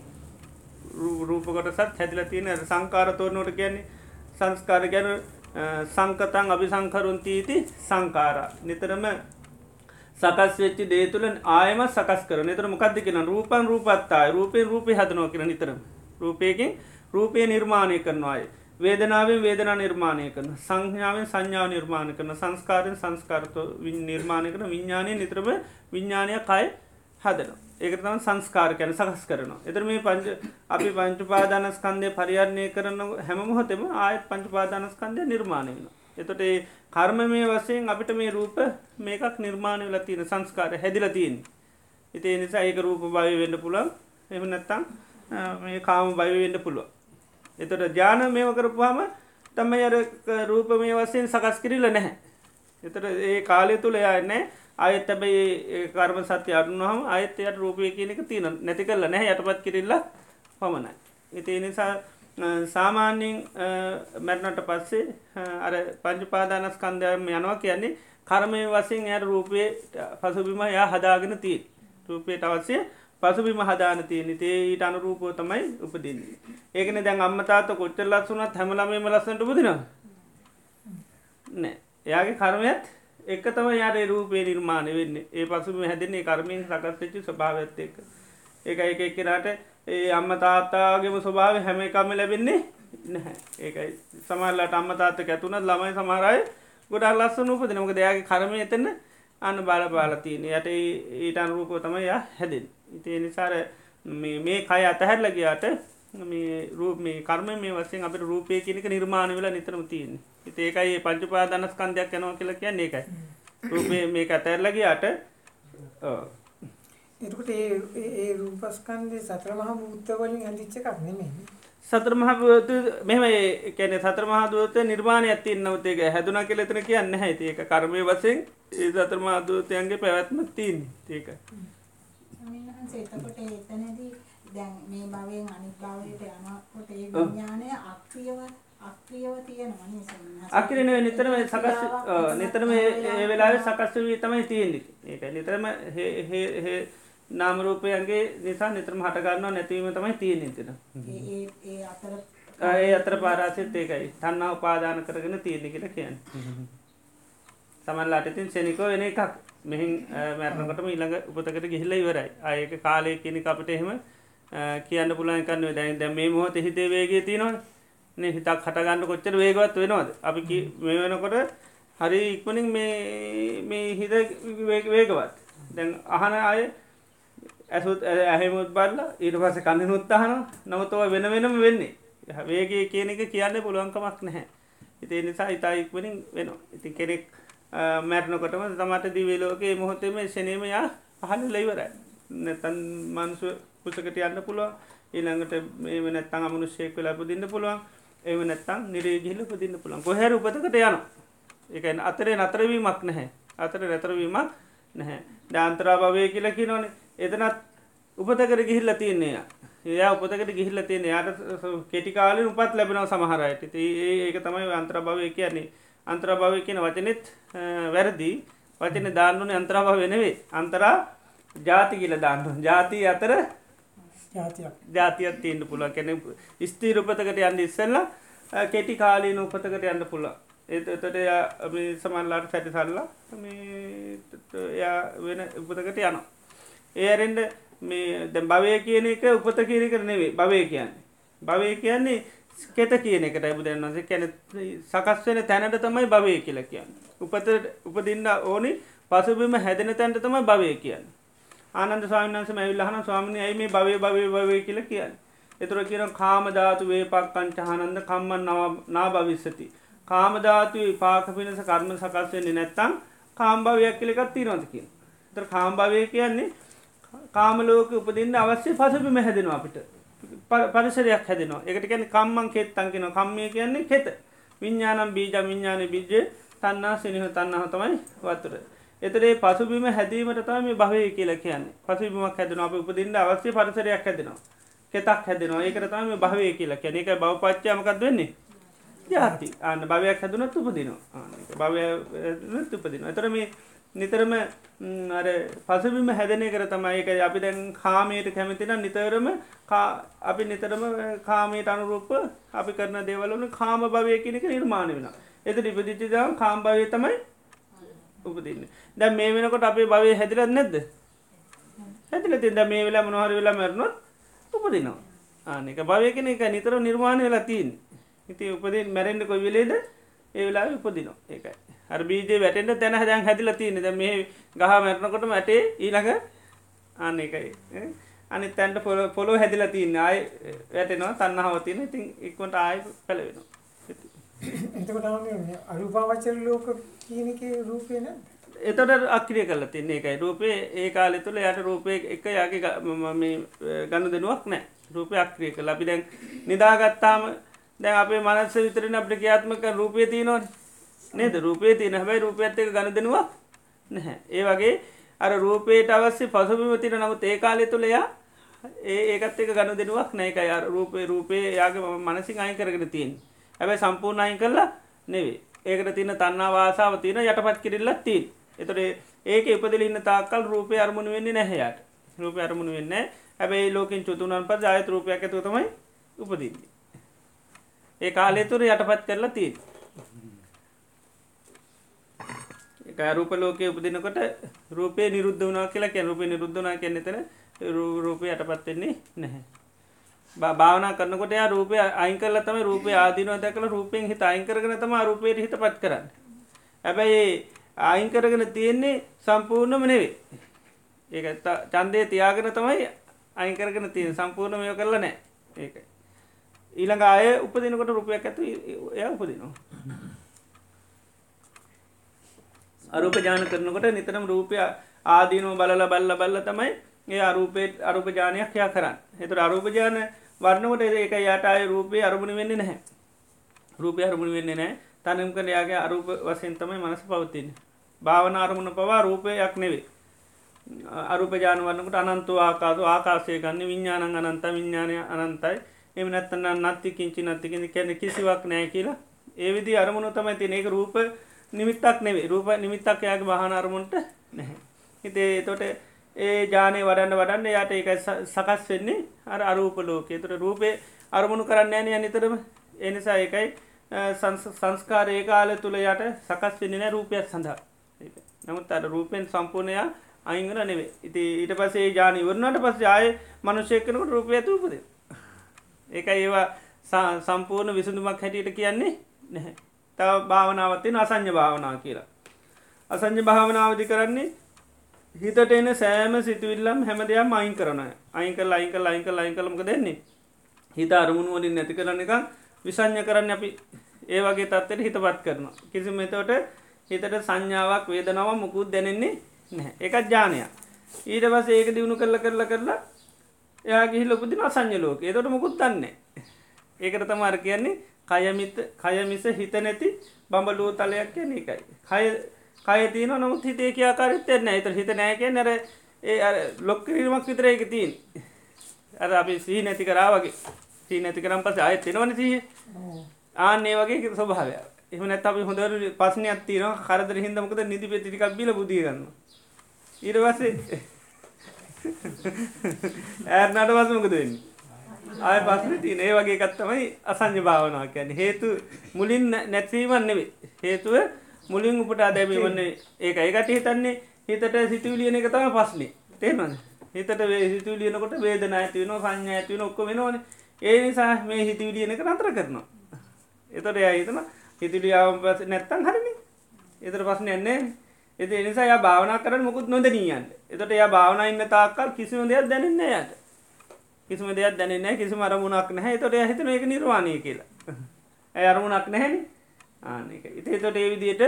රූපකොටසත් හැදිල තියෙන සංකාරතෝරනොට කියන්නේ සංස්කාර ගැන සංකතන් අභි සංකරුන්තීති සංකාර නිතරම සකස් වෙච්චි දේතුලන් ආයම සකස් කර නිතර මොකක්ද කියෙන රූපන් රූපත්තායි. රූපයෙන් රූපය හදනෝ කියෙන නිතරම. රූපයකින් රූපය නිර්මාණය කරනවායි වේදනාවෙන් වේදනා නිර්මාණය කරන සංඥාවෙන් සංඥාව නිර්මාණ කරන සංස්කාරයෙන් සංස්කාරත නිර්මාණය කරන විඤ්ඥානය නිතරම විඤ්ඥානය කයි හදන ඒකතම සංස්කාර කැන සකස් කරනවා. එතර මේ පංච අපි පංචුපාදානස්කන්දය පරිහරණය කරන හැමමොහොතෙම ආයත් පංචුපාදානස්කන්දය නිර්මාණය වෙන එතොට ඒ කර්ම මේ වසයෙන් අපිට මේ රූප මේකක් නිර්මාණය වෙලා තියෙන සංස්කාර හැදිල තියෙන් ඉතිේ නිසා ඒක රූප භය වෙන්න පුළන් එම නැත්තං මේ කාම බය වෙන්න පුළුව එතොට ජාන මේව කරපුහම තම අර රූප මේ වසයෙන් සකස් කිරිල්ල නැහැ. එතට ඒ කාලය තුළ යන්නේ අයත් ඇබයි කර්ම සත්‍ය අඩුනහම අයතයට රූපය කියනක තියන නැති කරල නැහැ යටපත් කිරල්ල පමණයි. ඉති නිසා සාමාන්‍යින් මැරණට පස්සේ අර පංචුපාදානස්කන්දයම යනවා කියන්නේ කර්මය වසින් යට රූපය පසුබිම යා හදාගෙන තිී රූපයට අවස්සේ පසුබිම හදාන තියෙන තේ ඊට අනුරූපෝ තමයි උපදින්නේ. ඒකන දැන් අම්මතාත කොච්චර ලස්සුනත් හැමලමේම ලස්සට උපදිනවා නෑ. එයාගේ කර්මයත් එක තම යාට රූපේ නිර්මාණය වෙන්න. ඒ පසුම හැදන්නේ කර්මයෙන් සකස්වෙච්චි ස්වභාවත් එක්ක. ඒක එක එක්කෙනට ඒ අම්ම තාත්තාගේම ස්වභාව හැම එකම ලැබෙන්නේ නැහැ. ඒකයි. සමල්ලට අම්ම තාත්ත ඇතුනත් ළමයි සමහරයි ගොඩක් ලස්සන උපද නමක දෙයාගේ කරම එතන්න අන්න බාල බාලතියන යට ඊට අනුරූපෝ තමයි හැදෙන් ඉතිේ නිසාර මේ කය අතහැරලගයාට මේ රූප මේ කර්ම මේ වසයෙන් අපට රූපය කියනක නිර්මාණ වෙලා නිතරම තියන් ඒකයි පංචුපාදනස්කන්ධයක් යනවා කියලා කියන්නේ එකයි රූපය මේක අතැරලගයාට එතකට ඒ රූපස්කන්දය සතර මහ බුද්ධවලින් ඇඳිච්ච එකක් නෙමේ සතර මහබත මෙම කැන සතර මහදුවත නිර්මාණය ඇති නවතේක හැදුන කෙලෙතන කියන්න හැති ඒක කර්මය වසෙන් ඒ සතර මහදුවතයන්ගේ පැවැත්ම තිීන් ඒක එතකොට එතනදී දැන් මේ භවයෙන් අනිත් භවයට යනකොට ඒ විඥානය අක්‍රියව අක්‍රියව තියෙනවා නේ අක්‍රිය නෙවෙයි නිතරම සකස් නිතරම ඒ වෙලාවේ සකස් වී තමයි තියෙන්නේ. ඒක නිතරම හේ හේ හේ නාම රූපයන්ගේ නිසා නිතරම හට ගන්නවා නැතිවීම තමයි තියෙන්නේ එතන. ඒ ඒ අතර ඒ අතර පාරාසිත ඒකයි. තණ්හා උපාදාන කරගෙන තියෙන්නේ කියලා කියන්නේ සමහරලාට ඉතින් ශනිකෝ වෙන එකක්. මෙහින් මැරණකටම ඊළඟ උපතකට ගිහිල්ලා ඉවරයි. ආයක කාලය කෙනෙක් අපිට එහෙම කියන්න පුලන් කන්න දැන් දැ මේ මොහොත හිතේ වේගේ තියනවා නේ හිතක් හටගන්න කොච්චර වේගවත් වෙනවාද? අපි මේ වෙනකොට හරි ඉක්මනින් මේ හිත වේගවත්. දැන් අහන අය ඇසුත් ඇහෙමුත් බල්ල ඊට පස කන්න නුත්තහන නවතව වෙන වෙනම වෙන්නේ. වේගේ කියන එක කියන්න පුළුවන්කමක් නැහැ. ඉතිේ නිසා ඉතා ඉක්මනින් වෙනවා. ඉති කෙනෙක් මැරණකොටම තමට දිවලෝකේ මොහොතේම ශනීම යා පහල ලෙයිවරයි නැතන් මන්සුව කුසකට යන්න පුළුවන්. ඊළඟට මේ නැත්තං අමනුෂ්‍යයෙක් වෙලා පුදින්න පුළුවන්. එම නැත්තං නිරේගිහිල පුදින්න පුළන් කොහැර උපතකට යන එක අතරේ නතරවීමක් නැහැ. අතර නැතරවීමක් නැහැ. ඩාන්තරා භවය කියලකි නොනේ එතනත් උපතකට ගිහිල්ල තියන්නේ එයා උපතකට ගිහිල්ල තියෙන යාට කෙටිකාලින් උපත් ලැබෙනව සමහරයට ඒක තමයි අන්ත්‍ර භවය කියන්නේ. අන්ත්‍ර භවය කියන වචනෙත් වැරදි. වචන දාන්නුනේ අන්ත්‍රභාව වෙනවේ අන්තරා ජාති කියල දාන්න ජාති අතර ජාතියක්. තියන්න පුළුව කැන ස්තීරපතකට යන්න ඉස්සල්ල කෙටි කාලීන උපතකට යන්න පුළ ඒතට සමල්ලාට සැටි සල්ලා එයා වෙන උපතකට යන ඒරෙන්ඩ මේ දැ භවය කියන එක උපත කියර කරනෙවේ භවය කියන්නේ. භවය කියන්නේ කෙත කියන එකට බුදන් වන්සේ කැන සකස් වෙන තැනට තමයි භවය කියල කියන්න උපත උපදින්න ඕනි පසුබිම හැදෙන තැන්ට තමයි භවය කියන්න ආනන්ද ස්වාමින්න්ස මැවිල්ලහන ස්වාමිනය ඇයි මේ භවය භවය භවය කියල කියන්න. එතුර කියන කාමධාතු වේපක්කංච හනන්ද කම්මන් නා භවිස්සති. කාමධාතු පාක පිණස කර්ම සකස්වෙන්නේ නැත්තං කාම්භාවයක් කලෙකත් තිීනොතකින් තර කාම්භාවය කියන්නේ කාමලෝක උපදින්න අවශ්‍ය පසුබිම හැදෙනවා අපිට පරිසරයක් හැදෙනවා. එකට ගැන කම්මන් කෙත් තංකින කම්මය කියන්නේ කෙත. විඤ්ඥානම් බීජ විඤ්ඥාන බිජ්ජ තන්නා සිනිහ තන්නහ තමයි වත්තුර එතරේ පසුබිම හැදීමට තම භවය කියලා කියන්නේ. පසුබිමක් හැදෙන අප උපදින්න අවශ්‍ය පරිසරයක් හැදෙනවා. කෙතක් හැදෙනවා. ඒකට තම භවය කියලා කියන එක බවපච්චයමකක් වෙන්නේ? ජාති. අන්න භවයක් හැදුනත් උපදිනවා. භවය උපදිනවා. එතර මේ නිතරම අර පසබිම හැදනය කර තමයි එක අපි දැන් කාමයට කැමතින නිතරම අපි නිතරම කාමයට අනුරූප අපි කරන දේවලන කාම භවය කෙනෙක නිර්මාණ වෙන එත ඉපදිච්චිදාම් කාම් භවය තමයි උපදින්න. දැ මේ වෙනකොට අපේ භවය හැදිරත් නැද්ද? හැතිල තින්ද මේ වෙලා මොහර වෙලා මැරණොත් උපදිනවා. ආනක භවය කෙන එක නිතර නිර්මාණය වෙලා තින් ඉති උපදින් මැරෙන්ඩ කොයි වෙලේද? ඒ වෙලා උපදිනවා. ඒකයි. අර බීජේ වැටෙන්ට තැන දැන් හැදිල තියෙන ද මේ ගහ මැරණකොට මැටේ ඊළඟ අන්න එකයි අනි තැන්ට පොල පොලො හැදිල තින්න අය වැටෙනවා. තන්නහාව තියෙන ඉතින් එක්වට ආය පැළවෙනවා එතකොට අරුපාවචර ලෝක කියනක රූපය නැ එතොට අක්‍රිය කල තින්නේ එකයි රූපේ ඒ කාලෙ තුළ යට රූපය එක යාගේ ගණු දෙනුවක් නෑ රූපය අක්‍රිය කල අපි දැන් නිදාගත්තාම දැන් අපේ මනස්ස විතරන අපට ක්‍යාත්මක රූපය තියනොත් නේද? රූපේ තියන හැබයි රූපයත් එක ගණ දෙනවා නැහැ. ඒ වගේ අර රූපයට අවශ්‍ය පසුබිම තින නමුත් ඒ කාලෙ තුළයා ඒ ඒකත් එක ගණ දෙනුවක් නෑක අර රූපේ රූපේ යාගේ මනසින් අයි කරගෙන තියෙන් ඇබැයි සම්පූර්ණ අයින් කරලා නෙවේ ඒකට තින තන්නා වාසාාව තියෙන යටපත් කිරල්ලත් තිීන් එතොට ඒක ඉපදිලින්න තාකල් රූපය අරමුණ වෙන්නේ නැහැයට රූපය අරමුණ වෙන්න ඇබැයි ලෝකින් චුතුනන් ප ජයත රූපයක් ඇතු තමයි උපදින්නේ. ඒ කාලේ තුර යටපත් කරලා තිීන් රූප ලෝකය උපදිනකොට රූපය නිරුද්ධ වනා කියලා කැන රූපය නිරුද්ධනා කියන්නෙතන රූපය යටපත්වෙන්නේ නැහැ. භාවනා කරනකොට යා රූපය අයිංකල තම රූපය ආදිනව දැකල රූපයෙන් හිත අයිංකරගෙන තම රූපයට හිත පත් කරන්න. හැබැයි අයිංකරගෙන තියෙන්නේ සම්පූර්ණම නෙවේ. ඒ චන්දය තියාගෙන තමයි අයිංකරගෙන තියෙන සම්පූර්ණ මෙය කරලා නෑ ඒක. ඊළඟ අය උපදිනකොට රූපයක් ඇතු එය උපදිනවා. අරූප ජාන කරනකොට නිතරම් රූපය ආදීනුව බලල බල්ල බල්ල තමයි ඒ අරූපේට අරුප ජානයක් යා කරන්න. එතුර අරූපජාන වර්ණකොට ඒක යට අය රූපය අරමුණ වෙන්නේ නැහැ. රූපය අරමුණ වෙන්නේ නෑ තනම් කන යාගේ අරූප වසයෙන් තමයි මනස පවතින්න. භාවන අරමුණ පවා රූපයක් නෙවේ අරුපජාන වන්නකට අනන්තු ආකාතු ආකාශය ගන්න විඤ්ඥානන් අනන්ත විඤ්ඥානය අනන්තයි. එම නැත්තන්න නත්ති කිංචි නත්තිකින් කැන කිසිවක් නෑ කියලා. ඒවිදි අරමුණු තමයි තින ඒක රූප නිමිත්තක් නෙවේ රූප නිමිත්තක් යාගේ වාහන අරමුන්ට නැහැ. හිතේ තොට ඒ ජානය වඩන්න වඩන්න යට එක සකස් වෙන්නේ අර අරූප ලෝකේ තුට රූපේ අරමුණු කරන්න ෑන අනිතරම එනිසා ඒකයි සංස්කාර ඒ කාල තුළ යට සකස් වෙන්නේ නෑ රූපයක් සඳහා. නමුත් අට රූපෙන් සම්පූර්ණයා අයිංගල නෙවේ ඉති ඊට පසේ ජානි වරණට පස් ආය මනුෂයකනකට රූපය තුූපද ඒක ඒවා සම්පූර්ණ විසඳුමක් හැටියට කියන්නේ නැහැ. තව භාවනාවත්තෙන් අසං්‍ය භාවනා කියලා. අසං්‍ය භාවනාවදි කරන්නේ හිතට එන සෑම සිතුවිල්ලම් හැම දෙයක් අයින් කරන අයික ලයික ලයික ලයිකලමක දෙන්නේ හිත අරමුණ වලින් නැති කරන එක විසං්ඥ කරන්න අපි ඒ වගේ තත්වට හිතපත් කරන කිසි මෙතවට හිතට සංඥාවක් වේදනාව මුකුත් දැනෙන්නේ නැහැ. එකත් ජානයක් ඊට පස ඒක දියුණු කරල කරලා කරලා එයාගේ ලොපුදින අසං්‍ය ලෝක. ඒතොට මුකුත් දන්නේ ඒකට තමාර කියන්නේ කයමිත කයමිස හිත නැති බඹලූ තලයක් කියන එකයි. කය කය තියන නමුත් හිතේ කියාකාරිත්තෙන්න එත හිත නෑකය නැර ඒ ලොක්කිරීමක් විතර එක තිීන් අර අපි සී නැති කරාවගේ සී නැති කරම් පස අය තිෙනවන සහ ආන්නේ වගේ ස්වභාවය එම නැත් අපි හොඳර පස්සනයක් තියන කරදර හිදමකද නිදි පෙතිටිකක් බිල බුදිගන්න ඉරවසේ ඇර්නට වසමකද වෙන්නේ? ආය පස්සන තියන. ඒ වගේ කත්තමයි අසං්‍ය භාවනාව කියන්න. හේතු මුලින් නැත්වීමන් නෙවේ හේතුව මුලින් උපට අදැබීමන්නේ ඒක ඒකට හිතන්නේ හිතට සිතුවිලියන එක තම පස්නේ තේමන හිතට සිතු ලියනකොට වේදන ඇතිවන සංඥ ඇතිවන ඔක්කො වෙනවන ඒ නිසා මේ හිතවිලියන එක නතර කරනවා. එතොට එයා හිතන හිතුලියාව පස නැත්තන් හරිනි. එතර පස්සන එන්නේ එති නිසා භාවනා කරන මුකුත් නොදනීයන්න. එතට එයා භාවනා ඉන්න තාක්කල් කිසිම දෙයක් දැනන්න යට කිසිම දෙයක් දැනන්න කිසි අරමුණක් නැහැ. තොට හිතන එක නිර්වාණය කියලා. ඇය අරමුණක් නැහැනි? ආනක ඉතේ තොට ඒ විදියට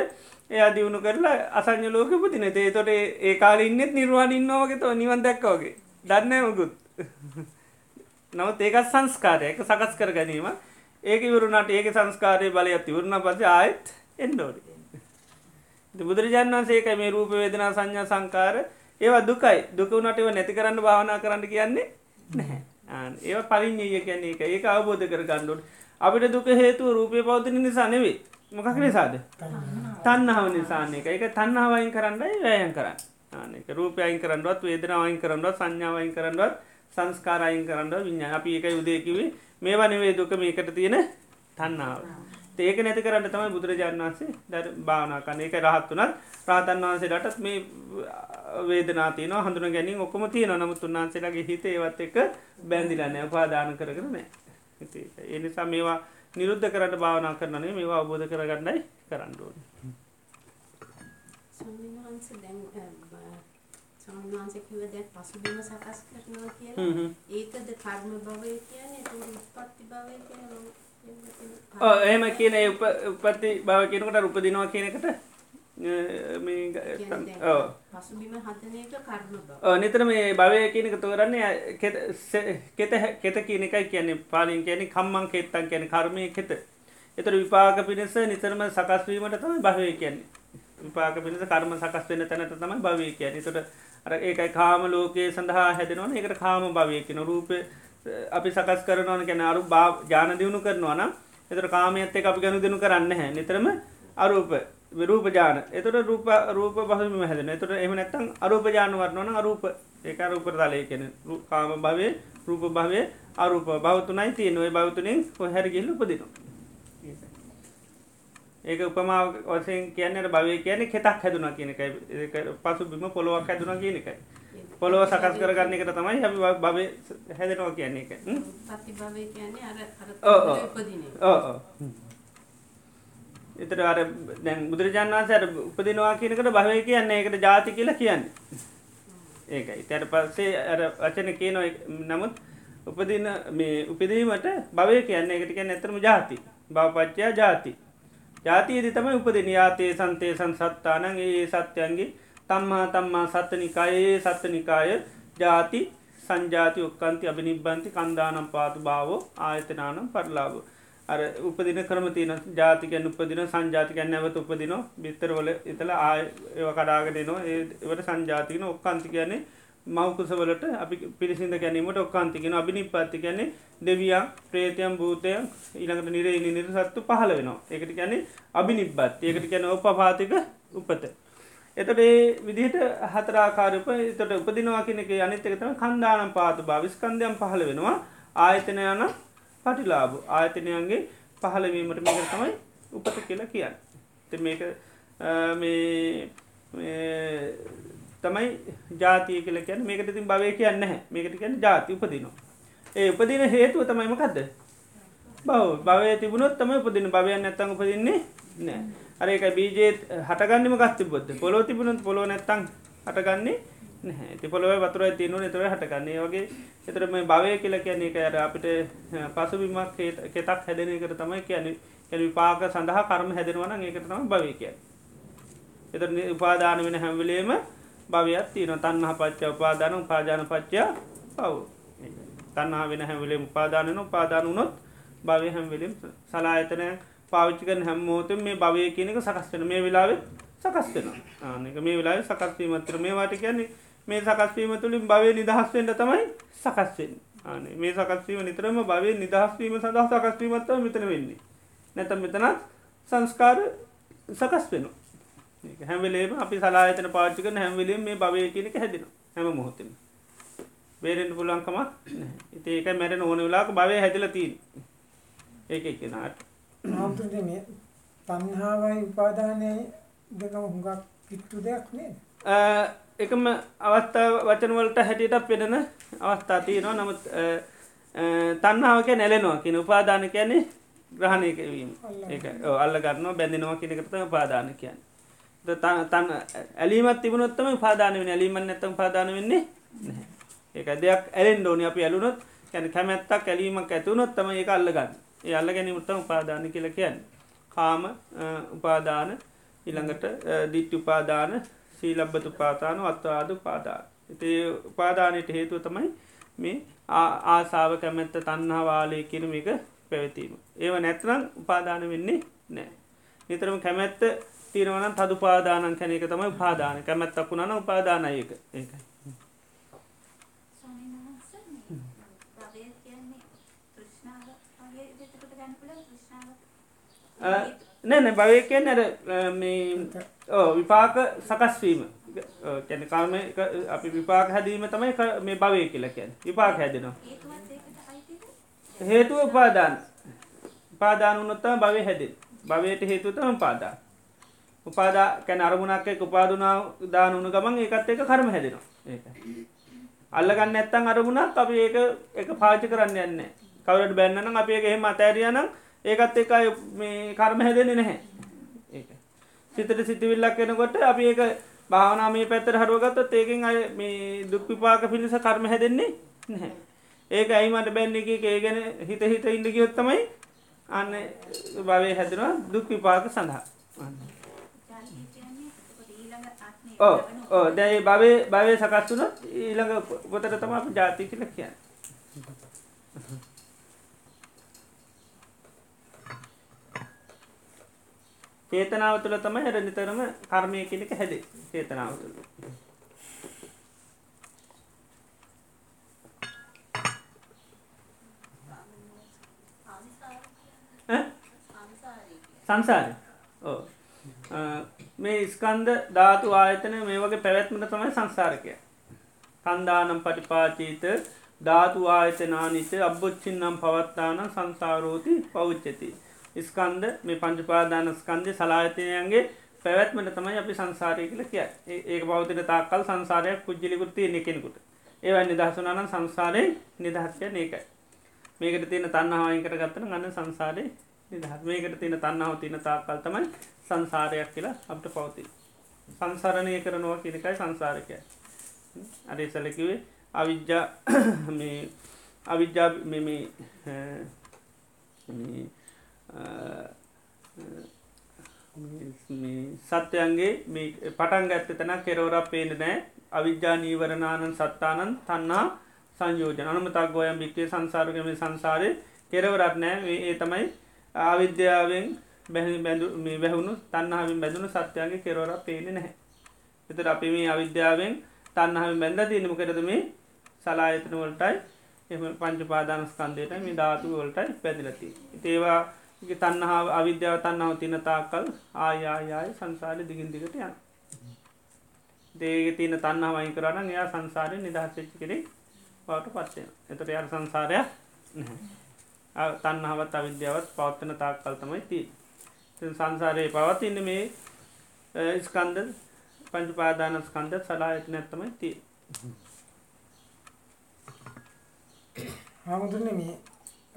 එයා දියුණු කරලා අසං්‍ය ලෝක පුතින තේ තොට ඒ කාල ඉන්නෙත් නිර්වාණ ඉන්නවාගේ තෝ නිවන් දැක්කවගේ දන්න මුකුත්. නවත් ඒකත් සංස්කාරයක. සකස් කර ගැනීම. ඒක ඉවරුණට ඒක සංස්කාරය බලයත් ඉවරුණ පස ආයත් එන්නෝඩි බුදුරජාන් වන්සේකයි මේ රූප වේදනා සංඥා සංකාර ඒවා දුකයි. දුකවුණට ඒව නැති කරන්න භාවනා කරන්න කියන්නේ නැහැ. ඒ පලින්ය කියන්නේ එක ඒක අවබෝධ කර ගණ්ඩුට අපිට දුක හේතුව රූපය පෞතින නිසා නෙවේ මොකක් නිසාද? තන්නහාව නිසාන්නක එක තන්නහාවයින් කරන්නයි වැයන් කරන්න. ආනක රූපයයින් කරන්නවත් වේදනාවයින් කරන්නවත් සංඥාවයින් කරන්නවත් සංස්කාරයින් කරන්න විඤ්ඥා අපි එක යුදයකිවේ මේ වනවේ දුක මේකට තියෙන තන්නාව ඒක නැති කරන්න තමයි බුදුරජාණන් වන්සේ දැ භාවනා කන්න එක රහත් වනත් ප්‍රාතන් වහන්සේලටත් මේ වේදනාතියන හඳුන ගැනින් ඔක්කොම තියෙන නමුත් උන්වහන්සේලගේ හිත ඒවත් එක බැඳිලන්න උපාදාන කරන නෑ ඒ නිසා මේවා නිරුද්ධ කරට භාවනා කරනේ මේවා අවබෝධ කරගන්නයි කරන්නඩුවන් කිව්ව දැන් පසුබිම සකස් කරනවා කියලා. ඒකද කර්ම භවය කියන්නේ? උත්පත්ති භවය කියන්නේ එහෙම කියන උපත්ති භව කියනකට උපදිනවා කියන නිතර මේ භවය කියනක තෝරන්නේ කෙත කෙත කියන එකයි කියන්නේ. පාලින් කියන්නේ කම්මං කෙත්තන් කියන කර්මය කෙත. එතර විපාක පිණිස නිතරම සකස්වීමට තමයි භවය කියන්නේ. විපාක පිණිස කර්ම සකස් වෙන තැනට තමයි භවය කියන්නේ. තොට අර ඒකයි කාම ලෝකයේ සඳහා හැදෙනවන. එකට කාම භවය කියන රූපය අපි සකස් කරනවන. ගැන අරු භා ජාන දියුණු කරනවා නම් එතර කාමයත් එක අපි ගණු දෙනු කරන්න හැ නිතරම අරූප රූප ජාන එතට රූප රූප බහම හැදෙන එතට එම නැත්තන් අරූප ජාන වරනවන අරූප. ඒක රූප තලය කියෙන කාම භවය රූප භවය අරූප භවතුනයි තිය නොය භවතුනින් හැරගිල්ල උපදිනවා. ඒක උපමාව වසයෙන් කියන්නට භවය කියන කෙතක් හැදුනා කියන එකයි. පසු බිම පොළොවක් හැදුනා කියන එකයි. පොළොව සකස් කරගන්න එකට තමයි හැි භව හැදෙනවා කියන්නේ එක එතට අර දැන් බුදුරජාන් වන්සට උපදිනවා කියනකට භවය කියන්නේ එකට ජාති කියලා කියන්න. ඒකයි. තැට පස්සේ අර වචන කියනො නමුත් උපදින මේ උපදීමට භවය කියන්න එකට කියන්න ඇතරම ජාති. භවපච්චයා ජාති. ජාතියේදි තමයි උපදින යාතේ සන්තේ සංසත්තානන් ඒ සත්‍යයන්ගේ තම්මා තම්මා සත්තනිකායේ සත්තනිකාය ජාති සංජාති ඔක්කන්ති අභිනිබ්බන්ති කන්දානම් පාතු භාවෝ ආයතනානම් පරලාබ අර උපදින කරමතින ජාතිකයන් උපදින සංජාතිකයන් නැවත උපදින බිත්තරවල ඉතල ආය ඒව කඩාගෙනනවා ඒවට සංජාතිකන ඔක්කන්ති කියන්නේ මවකුසවලට අපි පිරිසිද ගැනීමට ඔක්කාන්තිකෙන අභිනිපත්ති කියන්නේ දෙවියන් ප්‍රේතයම් භූතයන් ඊළඟට නිරේ නිර සත්තු පහල වෙනවා. එකට කියන්නේ අභිනිබ්බත් ඒකට කියන ඔපපාතික උපත. එතට ඒ විදිහට හතරාකාරප තොට උපදිනවා කියනක අනිතකතම කන්දානම් පාතු භා විස්කන්දයම් පහල වෙනවා. ආයතන යන පටිලාබ ආයතනයන්ගේ පහලවීමට මේක තමයි උපත කියලා කියන්න. ති මේක මේ තමයි ජාතිය කියල කියන්න. මේකට තින් භවය කියන්න හැ මේකට කියන්න ජාති උපදිනවා. ඒ උපදින හේතුව තමයි මකක්ද බව භවය තිබුණොත් තම උපදින භවයන් නැත්තං උපදින්නේ නෑ අරක බීජේත් හටගන්නම ගස්තිබොද පොලෝ තිබුණත් පොලෝ නැත්තං හටගන්නේ නැහැ. පොලොව වතුර තියනු නතව හටගන්නේ. වගේ එතරම භවය කියල කියන්නේ එක අර අපිට පසුබිමක් කෙතක් හැදෙන එකට තමයි කියන්නේ. ඇ පාක සඳහා කරම හැදෙනවන ඒකටම භවය කිය එත උපාදාන වෙන හැම්වලේම භවයක් තියන තන්නහ පච්චා උපාදාන උපාජාන පච්චා පව් තන්නා වෙන හැවිලේ උපාදානන උපාදාන වනොත් භවය හැම්වෙලම් සලායතනය පාවිච්චිකන හැම්මෝතම මේ භවය කියනක සකස්වන මේ වෙලාව සකස්වෙන ආනක මේ වෙලා සකස්වීමත්‍ර මේ වාට කියන්නේ මේ සකස්වීම තුළින් භවය නිදහස්වෙන්ට තමයි සකස්වෙන් ආනේ මේ සකස්වීම නිතරම භවය නිදහස්වීම සඳහා සකස්වීමත්ව මෙතන වෙන්නේ. නැත මෙතනත් සංස්කාර සකස් වෙනවා. හැමලේම අපි සලායතන පාචිකන හැමවලීම මේ භවය කියනක හැදෙන හැම මොහොතම. බේරෙන්ට පුලුවන්කමක් ඉති ඒක මැරෙන ඕන වෙලාක භවය හැදිල තිීන් ඒක එකනාට තන්හාවයි උපාදානය දෙකම හුඟක් කිට්ටු දෙයක් නේ එකම අවස්ථා වචනවලට හැටියට පෙනෙන අවස්ථා තියනවා. නමුත් තන්නාවක නැලෙනවා කියන උපාදාන කියන්නේ ග්‍රහණය කිරීම. ඒ අල්ල ගන්න බැඳනවා කෙනෙකට උපාදාන කියන්න. තන් ඇලීමත් තිබුණොත්තම පාදාන වෙන ඇලීම නැතම් පාදාන වෙන්නේ ඒක දෙයක් ඇලෙන් ඩෝනි අපි ඇලුනොත් කැන කැමැත්තක් ඇලීමක් ඇතුනොත් තම ඒ අල්ලගන්න. ඒ අල්ල ගැනීමටම පාදාන කියල කියන්න. කාම උපාදාන ඉළඟට දිට්ටි උපාදාන සීලබ්බතු පාතාන අත්වාද උපාදාන. එති උපාදානයට හේතුව තමයි මේ ආසාාව කැමැත්ත තන්නහවාලය කිරම එක පැවතීම. ඒව නැත්නම් උපාදාන වෙන්නේ නෑ. නිතරම කැමැත්ත තීරවන තදු පාදානන් කැන එක තමයි උපාදාන කැමැත්තක් වුණන උපාදානයක ඒකයි. ස්වාමීන් වහන්සේ මේ භවය කියන්නේ තෘෂ්ණාව වගේ දෙයකට ගන්න පුළුවන් තෘෂ්ණාව නෑ නෑ භවය නැර මේ විපාක සකස්වීම කැන කාම අපි විපාක හැදීම තමයි මේ භවය කියලා කියැන විපාක හැදෙනවා. හේතුව උපාදාන. උපාදාන උනොත්තම භවය හැදෙන් භවයට හේතුතම පාදා උපාදා කැන අරමුණක් එක උපාදුනාව දාන උුණු ගමන් ඒකත් එක කරම හැදෙනවා. ඒක. අල්ලගන්න ඇත්තන් අරමුණක් අපි ඒක එක පාචි කරන්න යන්න කවරට බැන්නනම් අප ඒක එහෙම අතෑරියනම් ඒකත් එක මේ කර්ම හැදෙන නැහැ. ඒක. සිතට සිතිවිල්ලක් එනකොට අපි ඒක භාවනාමේ පැත්තර හරුවගත්තත් ඒකින් අය මේ දුක්විපාක පිණිස කර්ම හැදෙන්නේ නැහැ. ඒක ඇයිමට බැන්න එක ඒ ගැන හිත හිත ඉන්න ගියොත්තමයි අන්න භවය හැදෙනවා දුක් විපාක සඳහා. ජාතිය කියන්නේ එතකොට ඊළඟ ආත්මේ ඕ ඕ දැයි භවය භවය සකස් වුනොත් ඊළඟ පොතට තම අප ජාති කියල කියන්න. චේතනාව තුළ තමයි හැර නිතරම කර්මය කෙනෙක හැදේ චේතනාව තුළ. සංසාරය ඕ මේ ස්කන්ද ධාතු ආයතන මේ වගේ පැවැත්මට තමයි සංසාරකය කන්දානම් පටිපාචීත ධාතු ආයතනානිත අබ්බොච්චින්නම් පවත්තාන සංසාරෝති පෞච්චති. ස්කන්ද මේ පංචපාදාන ස්කන්දය සලායතනයන්ගේ පැවැත්මට තමයි අපි සංසාරය කියල කිය ඒක බෞතින තාකල් සංසාරයක් පුද්ජලිකුත් තියෙන කෙනෙකුට. ඒවයි නිදහසුනාන සංසාරය නිදහස්ය ඒකයි. මේකට තියෙන තන්නහාවයින් කර ගත්තන ගන්න සංසාරය නිදහත් මේකට තියෙන තන්නාව තියන තාකල් තමයි සංසාරයක් කියලා අපට පවති සංසරණය කරනවා කියනකයි සංසාරකය අරේ සැලකිවේ අවිද්‍යා අවිද්‍යා සත්‍යයන්ගේ පටන් ඇත්ත තැන කෙරවරක් පේන නෑ අවිද්‍යා නීවරණානන් සත්තානන් තන්නා සංයෝජන. අනමතක් ගොයම් භික්වේ සංසාරකම සංසාරය කෙරවරත් නෑ ඒ තමයි ආවිද්‍යාවෙන් බැහි බැඳු මේ වැැහුණු තන්නහාමින් බැඳුණු සත්‍යයන්ගේ කෙරවර පේන නැහැ. එතට අපි මේ අවිද්‍යාවෙන් තන්නහම බැඳ තියනම කරද මේ? සලායතන වලටයි. එම පංච පාදානස්කන්දයට මේ ධාතු වලටයි පැදිලති. ඒවා තන්නහා අවිද්‍යාව තන්නාව තින තාකල් ආයායාය සංසාරය දිගින් දිගට යන. දේග තියන තන්නා වයි කරන්න එයා සංසාරය නිදහස්සච්චි කෙනෙක් වට පත්වය. එතට යාර සංසාරයක් තන්නහවත් අවිද්‍යාවත් පවත්වන තාක් කල්තමයි ති. සංසාරයේ පවත්ඉන්න මේ ස්කන්ද පංච පාදාන ස්කන්ද සලා ඇති නැත්තමයි තිය. හාමුදුරන මේ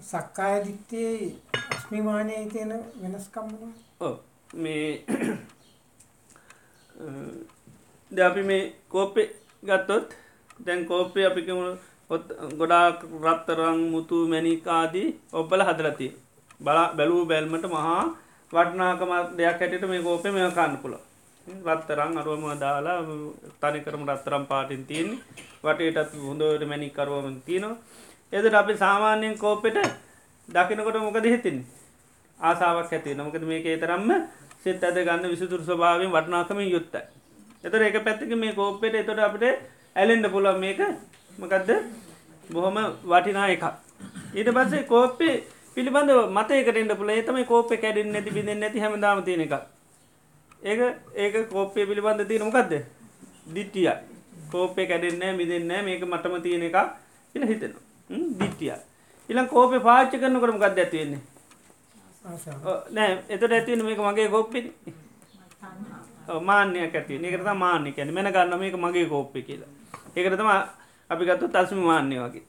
සක්කාය දිට්ඨියේ අස්මිමානයේ තියෙන වෙනස්කම් මොනවද? ඔව්. මේ ද අපි මේ කෝප්පේ ගත්තොත් දැන් කෝප්පේ අපි කිවුණු ගොඩාක් රත්තරං මුතු මැනිකාදී ඔබ්බල හදලති බලා බැලූ බැල්මට මහා වටනාකම දෙයක් හැටිට මේ කෝපය මෙ කන්න පුළ රත්තරං අරුවම දාලා තනිකරම රත්තරම් පාටින් තියෙන් වටේටත් හොඳට මැනි කරුවම තියනවා. එදට අපි සාමාන්‍යයෙන් කෝපෙට දකිනකොට මොකද හිතින් ආසාාවක් ඇති නොමකද මේක තරම්ම සිත් ඇද ගන්න විසිතුර ස්වභාවෙන් වටනාකමින් යුත්තයි එතර එක පැත්තික මේ කෝප්පෙට එතොට අපට ඇලෙන්ඩ පුලන් මේක. මකදද? බොහොම වටිනා එකක්. ඊට පස්සේ කෝප්පේ පිළිබඳ මතයකට පුල ඒතම කෝප කැඩින් නැති බිඳ නැති හැමදාම තියෙන එක ඒක ඒක කෝප්පය පිළිබඳ තියෙන මොකක්ද දිට්ටිය කෝපය කැඩෙන්න මිදන්න මේක මටම තියෙන එක ඉල හිතෙනවා. දිට්ටිය ඉලන් කෝපය පාච්ච කරන කරම ගද ඇතිවෙන්නේ නෑ එතට ඇතිවෙන මේක මගේ කෝප්පි මාන්‍යයක් ඇති ඒකරත මාන්‍ය කැන මෙන ගන්න මේක මගේ කෝප්පි කියලා. ඒකරතම අපි ගත්තු තස්ම මාන්‍ය වගේ.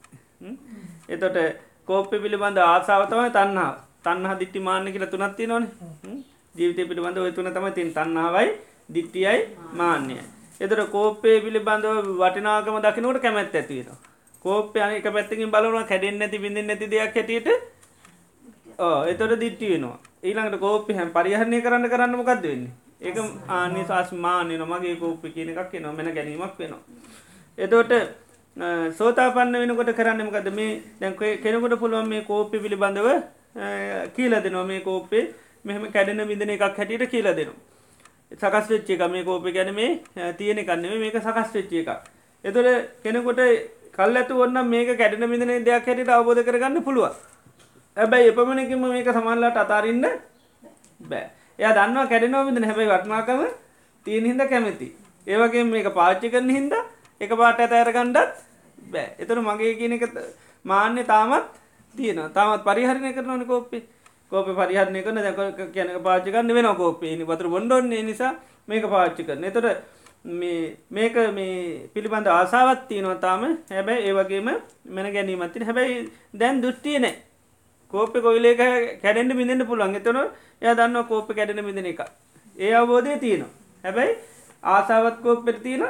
එතොට කෝප්ප පිළිබඳ ආසාාවතමයි තන්නාව තන්හ දිට්ටි මාන්‍ය කියල තුනත්ති නොන ජීවිතය පිළිබඳ ඔය තුන තම තින් තන්නාවයි දිට්ටියයි මාන්‍යය එතට කෝප්පේ පිළිබඳව වටිනාකම දකිනකට කැමැත් ඇතිවෙන කෝප්පය අනික පැත්තිකින් බලවන කැඩෙන් නැති බිඳින් නැති දෙයක් හැටියට එතොට දිට්ටි වෙනවා ඊළඟට කෝප්පි හැම් පරිහරණය කරන්න කරන්න මොකක්ද වෙන්නේ ඒක ආනි සස්මානය නොමගේ කෝප්පි කියන එකක් නො මෙන ගැනීමක් වෙනවා. එතෝට සෝතාපන්න වෙනකොට කරන්නමකද මේ දැන් කෙනකොට පුළුවන් මේ කෝප්පි පිළිබඳව කියීල දෙනවා මේ කෝප්පේ මෙහම කැඩෙන විදන එකක් හැටියට කියීල දෙනවා. සකස් වෙච්චේ එක මේ කෝපි ගැන මේ තියෙන කන්නේ මේක සකස් වෙච්චිය එකක්. එතුර කෙනෙකොට කල් ඇතු ඔන්න මේක කැඩෙන මිදන දෙයක් හැටියට අවබෝධ කරගන්න පුළුව. ඇබැයි එපමණකින්ම මේක සමල්ලට අතාරන්න බෑ. එය දන්නවා කැඩෙනෝ විදන හැබයි වටනාකම තියෙන හිද කැමති. ඒවගේ මේක පාච්චි කරන හින්ද එක පාට ඇත ඇරගණ්ඩත් බෑ. එතර මගේ කියන එක මාන්‍ය තාමත් තියෙන තමත් පරිහරණය කරනවන කෝප්පි. කෝප පරිහරණය කරන දැක කියනක පාචිකන්න වෙන කෝපේ නි පතුර බොන්ඩොන්නේ නිසා මේක පාච්චි කරන එතොට මේක මේ පිළිබඳ ආසාවත් තියනොතාම හැබැයි ඒවගේම මෙන ගැනීමත්තින හැබැයි දැන් දුෘෂ්ටිය නෑ. කෝප කොයිලේක කැඩෙන්ට මිඳන්න පුළුවන්. එතන එය දන්න කෝප කැඩෙන මිඳන එක ඒ අවබෝධය තියනවා. හැබැයි ආසාවත් කෝප්පෙට තියෙන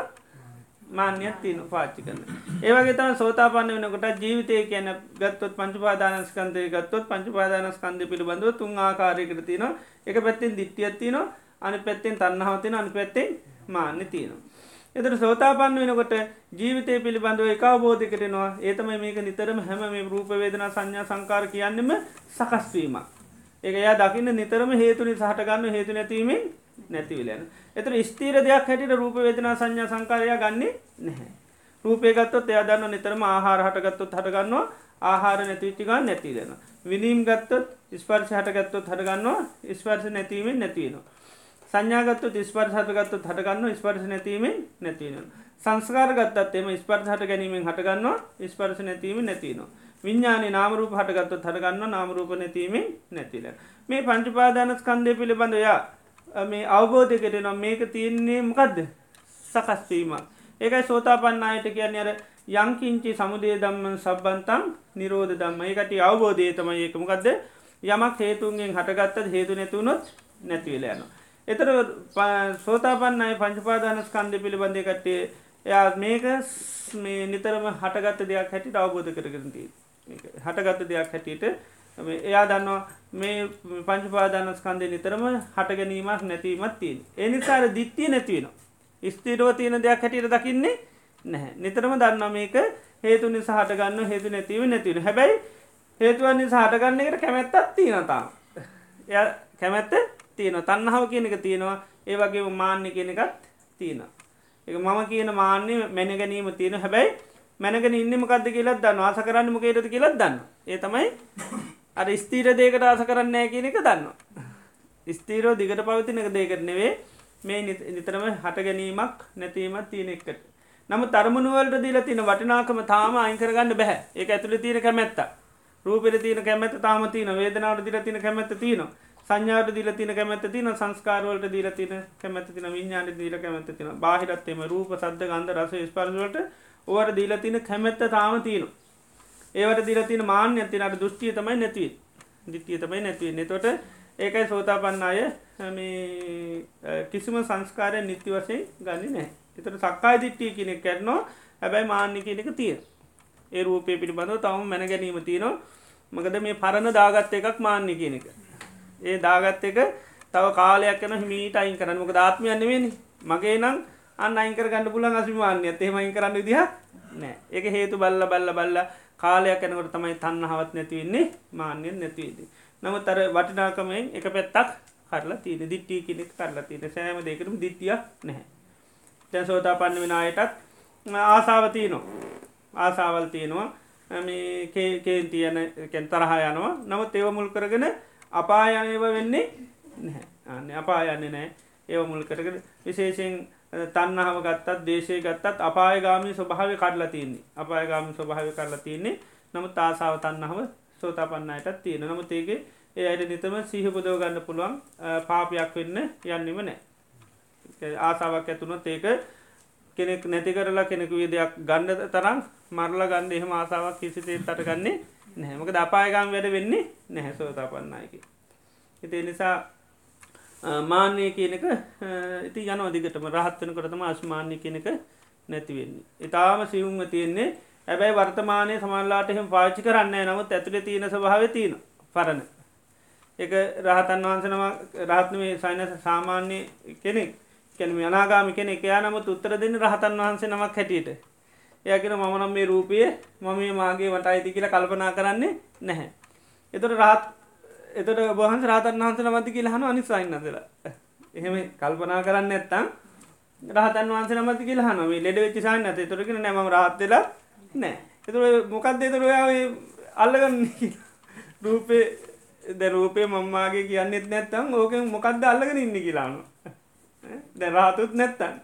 මාන්‍යත් තියන පාච්චි කරන ඒවගේ තම සෝතාපන්න වෙනකොට ජීවිතය කියන ගත්තොත් පංචුපාදානස්කන්දය ගත්තොත් පංචුපාදානස්කන්ද පිළිබඳව තුන් ආකාරයකට තියෙන එක පැත්තිෙන් දිට්ටියත් තියන අනි පැත්තෙන් තන්නහවතින අනි පැත්තෙන් මාන්‍ය තියෙනවා එතට සෝතාපන්න වෙනකොට ජීවිතය පිළිබඳව එක අවබෝධකටනවා ඒතම මේක නිතරම හැම මේ රූපවේදනා සංඥා සංකාර කියන්නෙම සකස්වීමක්. ඒක එයා දකින්න නිතරම හේතුනි සහටගන්න හේතු නැතිවීමෙන් නැතිවිලන. එතර ස්තීර දෙයක් හැටිට රූපවේදනා සංඥා සංකාරයා ගන්නේ නැහැ. රූපයගත්තොත් එය දන්න නිතරම ආහාර හටගත්තොත් හටගන්නවා ආහාර නැතිවිච්චිගන්න නැතිලෙන. විනීම් ගත්තොත් ස්පර්ශ හටගත්තොත් හටගන්නවා ස්පර්ශ නැතිවීමෙන් නැතිවෙනවා. සංඥාගත්තු ස්පර්ශ හටගත්තු හටගන්න ස්පර්ශ නැතිවීමෙන් නැතිවෙන. සංස්කාර ගත්තත් එම ස්පර්ශ හට ගැනීමෙන් හටගන්නවා ස්පර්ශ නැතිවීම නැතිනවා. විඤ්ඥාන නාමරූප හටගත්තු හටගන්න නාමරූප නැතිවීමෙන් නැතිල. මේ පංචුපාදානස්කන්දය පිළිබඳයා මේ අවබෝධයකට නම් මේක තියන්නේ මොකක්ද සකස්වීම. ඒකයි සෝතාපන්න අයට කියන්න අර යංකින්චි සමුදේ දම්ම සබ්බන්තම් නිරෝධ දම්ම ඒකට අවබෝධය තම ඒකමකක්ද යමක් හේතුන්ගෙන් හටගත්තත් හේතු නැතුවනොත් නැතිවල යනවා. එතර සෝතාපන්නයි පංචපාදානස්කන්ධ පිළිබඳය කට්ටේ එයා මේක මේ නිතරම හටගත්ත දෙයක් හැටිට අවබෝධ කරගරති හටගත්ත දෙයක් හැටියට. එයා දන්නවා මේ පංචපාදානස්කන්දය නිතරම හට ගැනීමක් නැතිීමත් තියෙන් එනිසාර දිත්තිය නැතිවෙන ස්තීරව තියෙන දෙයක් හැටියට දකින්නේ නැහැ. නිතරම දන්න මේක හේතු නිසා හටගන්න හේතු නැතිව නැතිවෙන හැබැයි හේතුවන්නේ සහටගන්න එකට කැමැත්තත් තියෙනතාම් එය කැමැත්ත තියෙන තන්නහාව කියන එක තියෙනවා. ඒ වගේ මාන්‍ය කියන එකත් තියෙන. එක මම කියන මාන්‍ය මැන ගැනීම තියෙන හැබැයි මැනගෙන ඉන්නමකක්ද කියලත් දන්න ආස කරන්න මොකේරද කියලත් දන්න. ඒ තමයි අර ස්තීර දේකට ආස කරන්නෑ කියන එක දන්න. ස්තීරෝ දිගට පවතින එක දේකට නෙවේ මේ නිතරම හට ගැනීමක් නැතිීමත් තියෙන එකට. නම තරමනුවලට දීල තින වටිනාකම තාම අයිකරගන්න බැහැ. ඒ ඇතුළ තියෙන කැමැත්ත. රූපෙර තියන කැමැත තාම තියන වේදනාවට දිල තින කැමැත තියනවා. සංඥාට දීල තින කැමැත තින සංස්කාරවලට දීල තින කැමැත තින විඤ්ඥාන දීල කැමැත තින බාහිරත්තෙම රූප සද්ධ ගන්ධ රස ස්පර්සලට ඕවට දීල තින කැමැත්ත තාම තියනු. ඒවට දීල තින මාන්‍ය ඇතිනට දෘෂ්ටිය තමයි නැතිව දිත්තිය තමයි නැතිව නතොට ඒකයි සෝතාපන්න අය කිසිම සංස්කාරය නිත්‍ය වශයෙන් ගන්න නෑ එතට සක්කාය දිට්ටිය කෙනෙක් කරනවා. හැබැයි මාන්‍ය කෙනෙක තිය ඒ රූපය පිළිබඳව තවම මැන ගැනීම තියනවා. මකද මේ පරණ දාගත්ත එකක් මාන්‍ය කියන එක. ඒ දාගත්ත එක තව කාලයක් යන හිමීට අයින් කරන්න. මොක ධාත්මයන්න වෙනි මගේ නම් අන්න අයිකර ගන්න පුලන් අසිමාන්‍ය එතේම අයින් කරන්න විදිහ නෑ ඒක හේතු බල්ල බල්ල බල්ල කාලයක් යනකොට තමයි තන්නහවත් නැතිවෙන්නේ මාන්‍යයෙන් නැතිවේදී. නමුත් අර වටිනාකමෙන් එක පැත්තක් කරලා තියෙන දිට්ටිය කෙනෙක් කරලා තියෙන සෑම දෙකරම දිට්ටිය නැහැ. තැන් සෝතා පන්න වෙන අයටත් ආසාව තියනවා. ආසාවල් තියෙනවා. මේ කේන් තියන කැන් තරහා යනවා. නමුත් ඒව මුල් කරගෙන අපායනව වෙන්නේ නැහැ. අන්න අපායන්න නෑ ඒව මුල් කරකට විශේෂෙන් තන්නහම ගත්තත් දේශය ගත්තත් අපායගාමී ස්වභාව කඩලා තියන්නේ. අපායගාමි ස්වභාව කරලා තියන්නේ. නමු තාසාාව තන්නහම සෝතාපන්නයටත් තියෙන නමුත් ඒගේ ඒ අයට නිතම සීහපුදව ගන්න පුළුවන් පාපයක් වෙන්න යන්නෙම නෑ ආසාාවක් ඇතුනොත් ඒක කෙනෙක් නැති කරලා කෙනෙකු විදයක් ගණ්ඩ තරම් මරලා ගන්න එහෙම ආසාාවක් කිසිතේ තටගන්නේ නැහැමක දපායගම් වැඩ වෙන්නේ නැහැ සෝතාපන්නයකි. ඉති නිසා මාන්‍යය කියනක ඉති යන දිගටම. රහත්වන කරතම අස්මාන්‍ය කියනක නැතිවෙන්නේ. ඉතාම සිවුම්ම තියෙන්නේ. ඇබැයි වර්තමානය සමල්ලාට එහෙම පාචි කරන්න නමුත් ඇතුළ තියෙන ස්භාව තියෙන පරණ. එක රහතන් වහන්සනම රහත්නවේ සයිනස සාමාන්‍ය කෙනෙක්. කැනම අනාගාමි කෙනෙ එයා නමුත් උත්තර දෙන්න රහතන් වහන්සේ නමක් හැටියට. එයකෙන මමනම් මේ රූපය මම මේ මාගේ වට අයිති කියලා කල්පනා කරන්නේ නැහැ. එතොට රහත් එතට බහන්ස රාතන් වහන්ස නමති කියලා හන අනිසයින්නදලා එහෙම කල්පනා කරන්න ඇත්තම් රහතන් වහන්ස නමති කියලා හනම ලෙඩ වෙච්චිසාන්න ඇත තුරගෙන නැම රහත්වෙලා නෑ එතුර මොකක්ද එතුරයා අල්ලගන්න රූපේ ද රූපය මංමාගේ කියන්නෙත් නැත්තම් ඕක මොකක්ද අල්ලගෙන ඉන්න කියලානු දැ රාතුත් නැත්තන්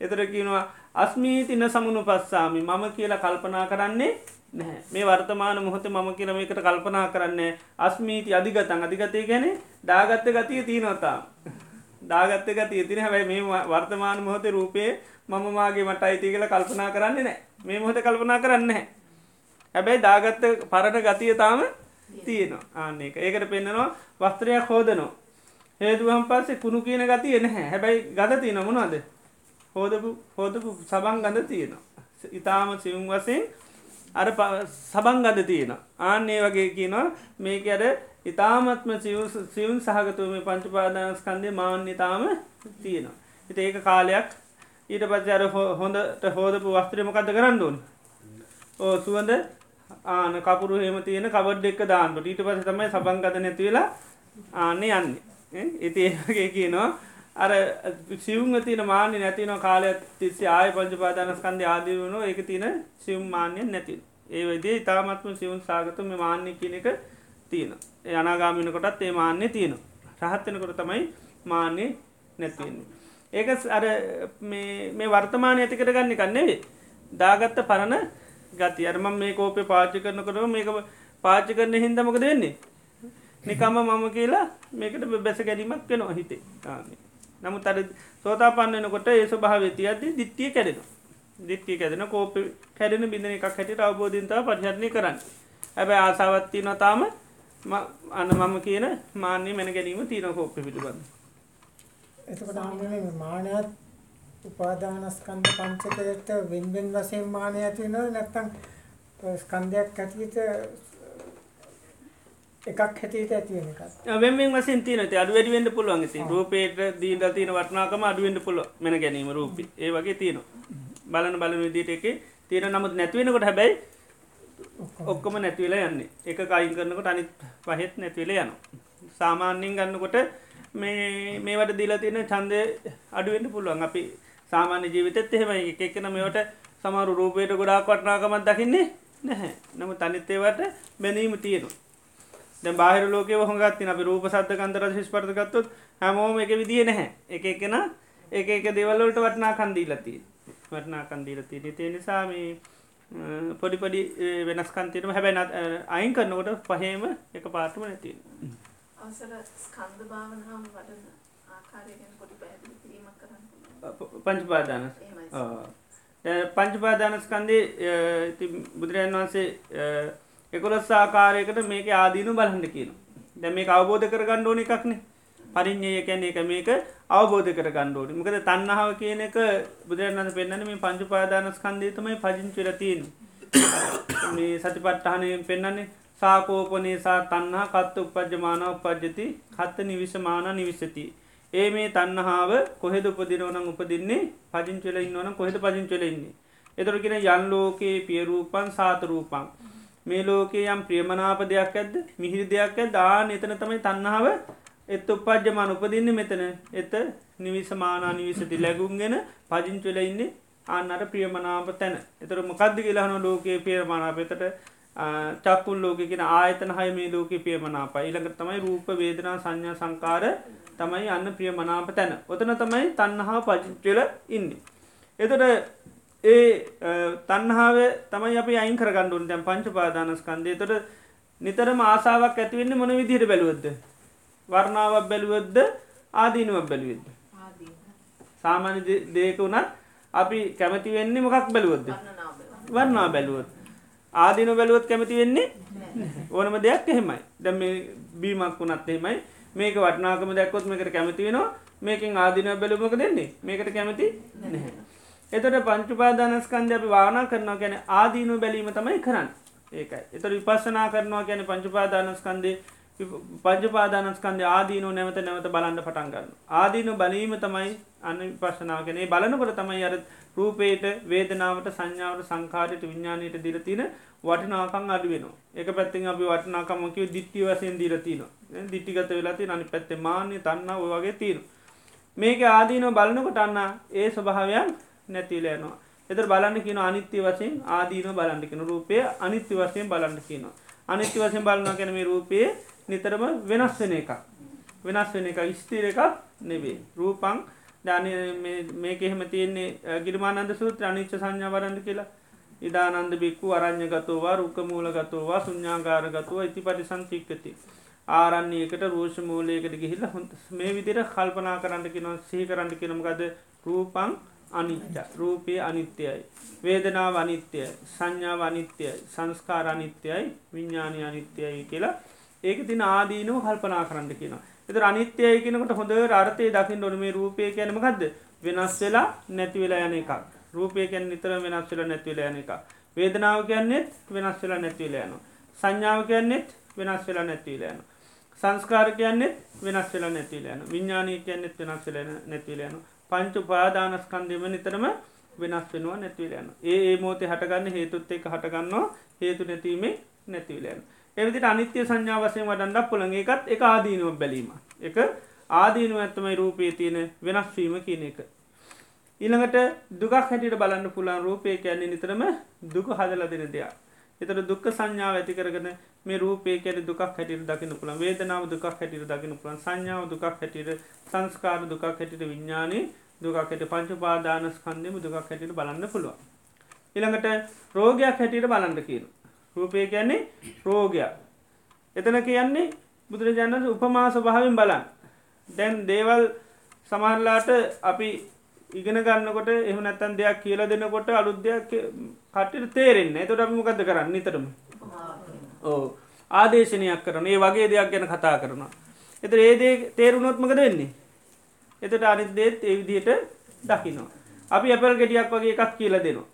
එතර කියනවා අස්මීතින සමුණු පස්සාමි මම කියලා කල්පනා කරන්නේ නැහැ. මේ වර්තමාන මොහොත මම කියල මේකට කල්පනා කරන්න අස්මීති අධිගතන් අධිගතය ගැන දාගත්ත ගතිය තියනොතා දාගත්ත ගතිය තින හැබයි මේ වර්තමාන මොහොත රූපයේ මම මාගේ මට අයිති කියලා කල්පනා කරන්නේ නෑ මේ මොහොත කල්පනා කරන්න හැබැයි දාගත්ත පරට ගතිය තාම තියෙනවා. ආන්න එක ඒකට පෙන්න්නනවා වස්ත්‍රයක් හෝදනවා. හේතුවම් පස්සේ කුණු කියන ගතිය නැහැ. හැබැයි ගද තියෙන මොනවාද? හෝදපු හෝදපු සබන් ගඳ තියෙනවා. ඉතාම සිවුම් වසයෙන් අර සබන් ගද තියෙන ආන්නේ වගේ කියනවා මේක අර ඉතාමත්ම සිවුන් සහගතුව මේ පංචුපාදානස්කන්දය මාන්‍යතාම තියෙනවා. හිට ඒක කාලයක්. ඊට පච අර හොඳට හෝදපු වස්ත්‍රය මොකක්ද කරන්නඩුවන් ඕ සුවඳ ආන කපුරු හෙම තියෙන කබඩ් එක්ක දාන්නට ඊට පස තමයි සබංගත නැතිවෙලා ආන්නේ යන්නේ. ඉති ඒගේ කියනවා. අර සිවුම් තින මාන්‍ය නැතින කාලයක් තිස්සේ ආය පංචපාදානස්කන්ද ආදී වුණු එක තියන සිවුම් මාන්‍යය නැති ඒ වෙදේ ඉතාමත්ම සිවුන් සාගතු මේ මාන්‍ය කියන එක තියෙන ඒ අනාගාමිනකොටත් ඒ මාන්‍ය තියෙන රහත්වෙනකොට තමයි මාන්‍ය නැතිවෙන්නේ ඒක අර මේ වර්තමානය ඇතිකට ගන්න කන්නේේ දාගත්ත පරණ ගති අරම මේ කෝපය පාචි කරනකොට මේක පාචි කරන හින්දමක දෙන්නේ නිකම්ම මම කියලා මේකට බැස ගැනීමක් වෙනවා හිතේ. ආන්නේ. නමුත් අර සෝතා පන්නනකොට ඒ ස්වභාව තියද දිත්තිය කැඩෙන දිත්තිය කැදෙන කෝප කැඩෙන බිඳන එකක් හැටිට අවබෝධින්තාව පරිහරණය කරන්න. හැබැ ආසාවත්ති නොතාම අන මම කියන මාන්‍ය මැන ගැනීම තියන කෝප්ප පිළිබඳ එතකොට ආන්නේ මානයත් උපාදානස්කන්ධ පංචකයට වෙන වෙන වශයෙන් මානය ඇති වෙනවද නැත්නම් ස්කන්ධයක් ඇටියට එකක් හැටියට ඇති වෙන එකක්. වෙන්ෙන් වසින් තියන අඩු වැඩිවෙන්ට පුළුවන්. ති රූපේට දීට තියන වටනාකම අඩුවෙන්ට පුල මෙන ගැනීම රූපි. ඒ වගේ තියෙනවා. බලන බලන විදිට එක තියෙන නමුත් නැතිවෙනකොට හැබැයි ඔක්කොම. නැතිවෙලා යන්නේ. එක කයින් කරනකොට අනිත් පහෙත් නැතිවෙල යන සාමාන්‍යින් ගන්නකොට මේ මේවට දීලා තියෙන චන්දය අඩුවෙන්ට පුළුවන්. අපි සාමාන්‍ය ජීවිතත් එහෙමයි. එකක්න මේවට සමරු රූපයට ගොඩාක් වටනාකමත් දකින්නේ නැහැ. නම තනිත්තේවට බැනීම තියෙනවා දැ බාහිර ලෝක හොගත්තින අපි රූප සද්ධ කන්දර ශිෂ්පර්තගත්තුත් හැමෝම එක විදිිය නැහැ. එක එකන එක එක දෙවල්ලට වටනා කන්දීලති වටනා කන්දීලති තිය නිසාම පොඩිපඩි වෙනස්කන්තයටම හැබැයි අයින් කරනකොට පහේම එක පාටම නැති පංචපාදාන පංචපාදානස්කන්දේ බුදුරජන් වහන්සේ එකොළොස් ආකාරයකට මේක ආදීනු බලහන්න කියන. දැ මේ අවබෝධ කර ගණ්ඩෝන එකක්නේ. පරිින්්ඥය කැන එක මේක අවබෝධ කර ගණ්ඩෝඩි මකද තන්නහාව කියන එක බුදුරන්නස පෙන්න්න මේ පංචුපාදානස්කන්දීතමයි පජිංචිරතින් මේ සතිපට්ටහනය පෙන්න්නන්නේ සාකෝපනේසා තන්හා කත්ත උපජමාන උපද්ජති කත්ත නිවිශමාන නිවිශති ඒ මේ තන්නහාාව කොහෙද උපදිනවනම් උපදින්නේ? පජිංචල ඉන්නවන කොහෙද පජිංචල ඉන්නේ? එතුරගෙන යන්ලෝකයේ පියරූපන් සාතරූපන් මේ ලෝකයේ යම් ප්‍රියමනාප දෙයක් ඇද මිහිරි දෙයක් ඇ දාන එතන තමයි තන්නාව එත් උපද්ජමාන උපදින්න මෙතන. එත නිවිසමානා නිවිසති ලැගුන්ගෙන පජිංචුල ඉන්නේ අන්නට ප්‍රියමනාප තැන. එතර මොකක්ද කියලාහන ලෝකයේ පියමනාපතට චක්කුල් ලෝකෙන ආයතන හය මේ ලෝක පියමනාප ඉළඟට තමයි රූප වේදනා සංඥා සංකාර තමයි අන්න ප්‍රියමනාප තැන. ඔතන තමයි තන්නහා පජිංචල ඉන්න. එතට ඒ තන්හාාව තමයි අපි අයින් කරගණ්ඩුන් දැන් පංච පාදානස්කන්දේ තොට නිතරම ආසාාවක් ඇතිවෙන්න මොන විදිහට බැලුවද්ද වර්ණාවක් බැලුවද්ද ආදීනුවක් බැලුවද්ද සාමාන්‍ය දේක වුණත් අපි කැමති වෙන්නේ මොකක් බැලුවද්ද වර්ණා බැලුවත්. ආදීන බැලුවත් කැමති වෙන්නේ ඕනම දෙයක් එහෙමයි. දැම බීමක් වුණත් එහෙමයි. මේක වටනාකම දැක්කොත් මේකට කැමති වෙනවා. මේකින් ආදිනව බැලුමක දෙන්නේ මේකට කැමති නැහැ එතට පංචුපාදානස්කන්ධ අපි වානා කරනවා ගැන ආදීනු බැලීම තමයි කරන්න. ඒකයි. එතට විපස්සනා කරනවා ගැන පංචුපාදානස්කන්දේ පජපාදානස්කන්ද ආදීනු නැවත නැවත බලන්න පටන් ගන්න. ආදීනු බලීම තමයි අන්න පශනාවගෙනේ බලනකොට තමයි අර රූපේට වේදනාවට සංඥාවට සංකාරයට විඤ්ඥානයට දිරතින වටිනාකං අඩු වෙන එක පැත්තිෙන් අපි වටනාකමකිව දිට්ටි වසයෙන් දිරතින දිට්ටිගත වෙලාති නනි පැත්තේ මාන්‍ය තන්න ඔයගේ තියෙන. මේක ආදීනව බලනකොට අන්න ඒ ස්වභාවයන් නැතිලයනවා. එතර බලන්න කියන අනිත්‍ය වශයෙන් ආදීන බලන්ඩිකෙන රූපය අනිත්‍ය වශයෙන් බලන්න කියනවා. අනිත්‍ය වශයෙන් බලන්න කැන මේ රූපයේ නිතරම වෙනස් වෙන එක. වෙනස් වෙන එක ස්තීර එකක් නෙවේ. රූපං ධානය මේක එහෙම තියන්නේ ගිරිමානන්ද සූත්‍ර අනිච්ච සංඥා වරන්ද කියලා ඉදානන්ද බික්කු අරං්ඥගතෝවා රුක මූලගතෝවා සුඥාගාරගතුව ඉති පරිසංචික්කති. ආරන්නේකට රෝෂ මූලයකට ගිහිල්ල හොඳ මේ විදිර කල්පනා කරන්න කියෙන සිහි කරන්න කිනමගද රූපං අනිත්‍ය රූපය අනිත්‍යයි. වේදනාව අනිත්‍යය සංඥාව අනිත්‍යයි සංස්කාර අනිත්‍යයි විඤ්ඥානය අනිත්‍යයි කියලා ඒක තින ආදීනව කල්පනා කරන්න කියනවා. එත අනිත්‍යය කෙනකට හොඳ අර්ථය දකිින් ොන මේ රූපය කැනමකක්ද වෙනස් වෙලා නැති වෙලා යන එකක් රූපයකැන් නිතර වෙනස් වෙලා නැතිවෙලා යන එක. වේදනාව කියන්නෙත් වෙනස් වෙලා නැතිවෙලා යන. සංඥාව කියන්නෙත් වෙනස් වෙලා නැතිවෙලා යන. සංස්කාර කියන්නෙත් වෙනස් වෙලා නැතිලයන විඤ්ඥානී කියන්නෙත් වෙනස් වෙල නැතිලයන පංච උපාදානස්කන්දම නිතරම වෙනස් වෙනවා නැතිවලයන ඒ ඒ මෝතේ හටගන්න හේතුත් එක හටගන්නවා හේතු නැතිීමේ නැතිවලයන එවිදිට අනිත්‍ය සංඥාවසය වඩන්ඩක් පුළන් එකත් එක ආදීනුව බැලීම එක ආදීනුව ඇත්තමයි රූපේ තියෙන වෙනස්වීම කියන එක. ඊළඟට දුකක් හැටියට බලන්න පුළන් රූපය කියන්නේ නිතරම දුක හදල දෙන දෙයක්. එතට දුක් සංඥාව ඇති කරගෙන මේ රූපේ කැට දුක් හැටියට දකින පුළන් වේදනාව දුක් හැටියට දකින පුළන් සංඥාව දුකක් හැටියට සංස්කාර දුකක් හැටියට විඤ්ඥානී දුකක්ට පංච පාදානස්කන්දම දුකක් හැටියට බලන්න පුළුවන්. ඉළඟට රෝගයක් හැටියට බලන්න කියන. රූපය කියන්නේ රෝගයක්. එතන කියන්නේ බුදුරජාණන් උපමාස භාවෙන් බලන්න. දැන් දේවල් සමහරලාට අපි ඉගෙන ගන්නකොට එහම නැත්තන් දෙයක් කියල දෙන්නකොට අලුද්‍යයක් කටට තේරෙන්න තොට අපි මොකද කරන්න නිතරම ඕ ආදේශනයක් කරන ඒ වගේ දෙයක් ගැන කතා කරනවා. එත ඒදේ තේරුණොත්මකද වෙන්නේ එතට අනිදේත් ඒ විදිහට දකිනවා. අපි ඇපල් ගෙඩියක් වගේ එකක් කියල දෙනවා.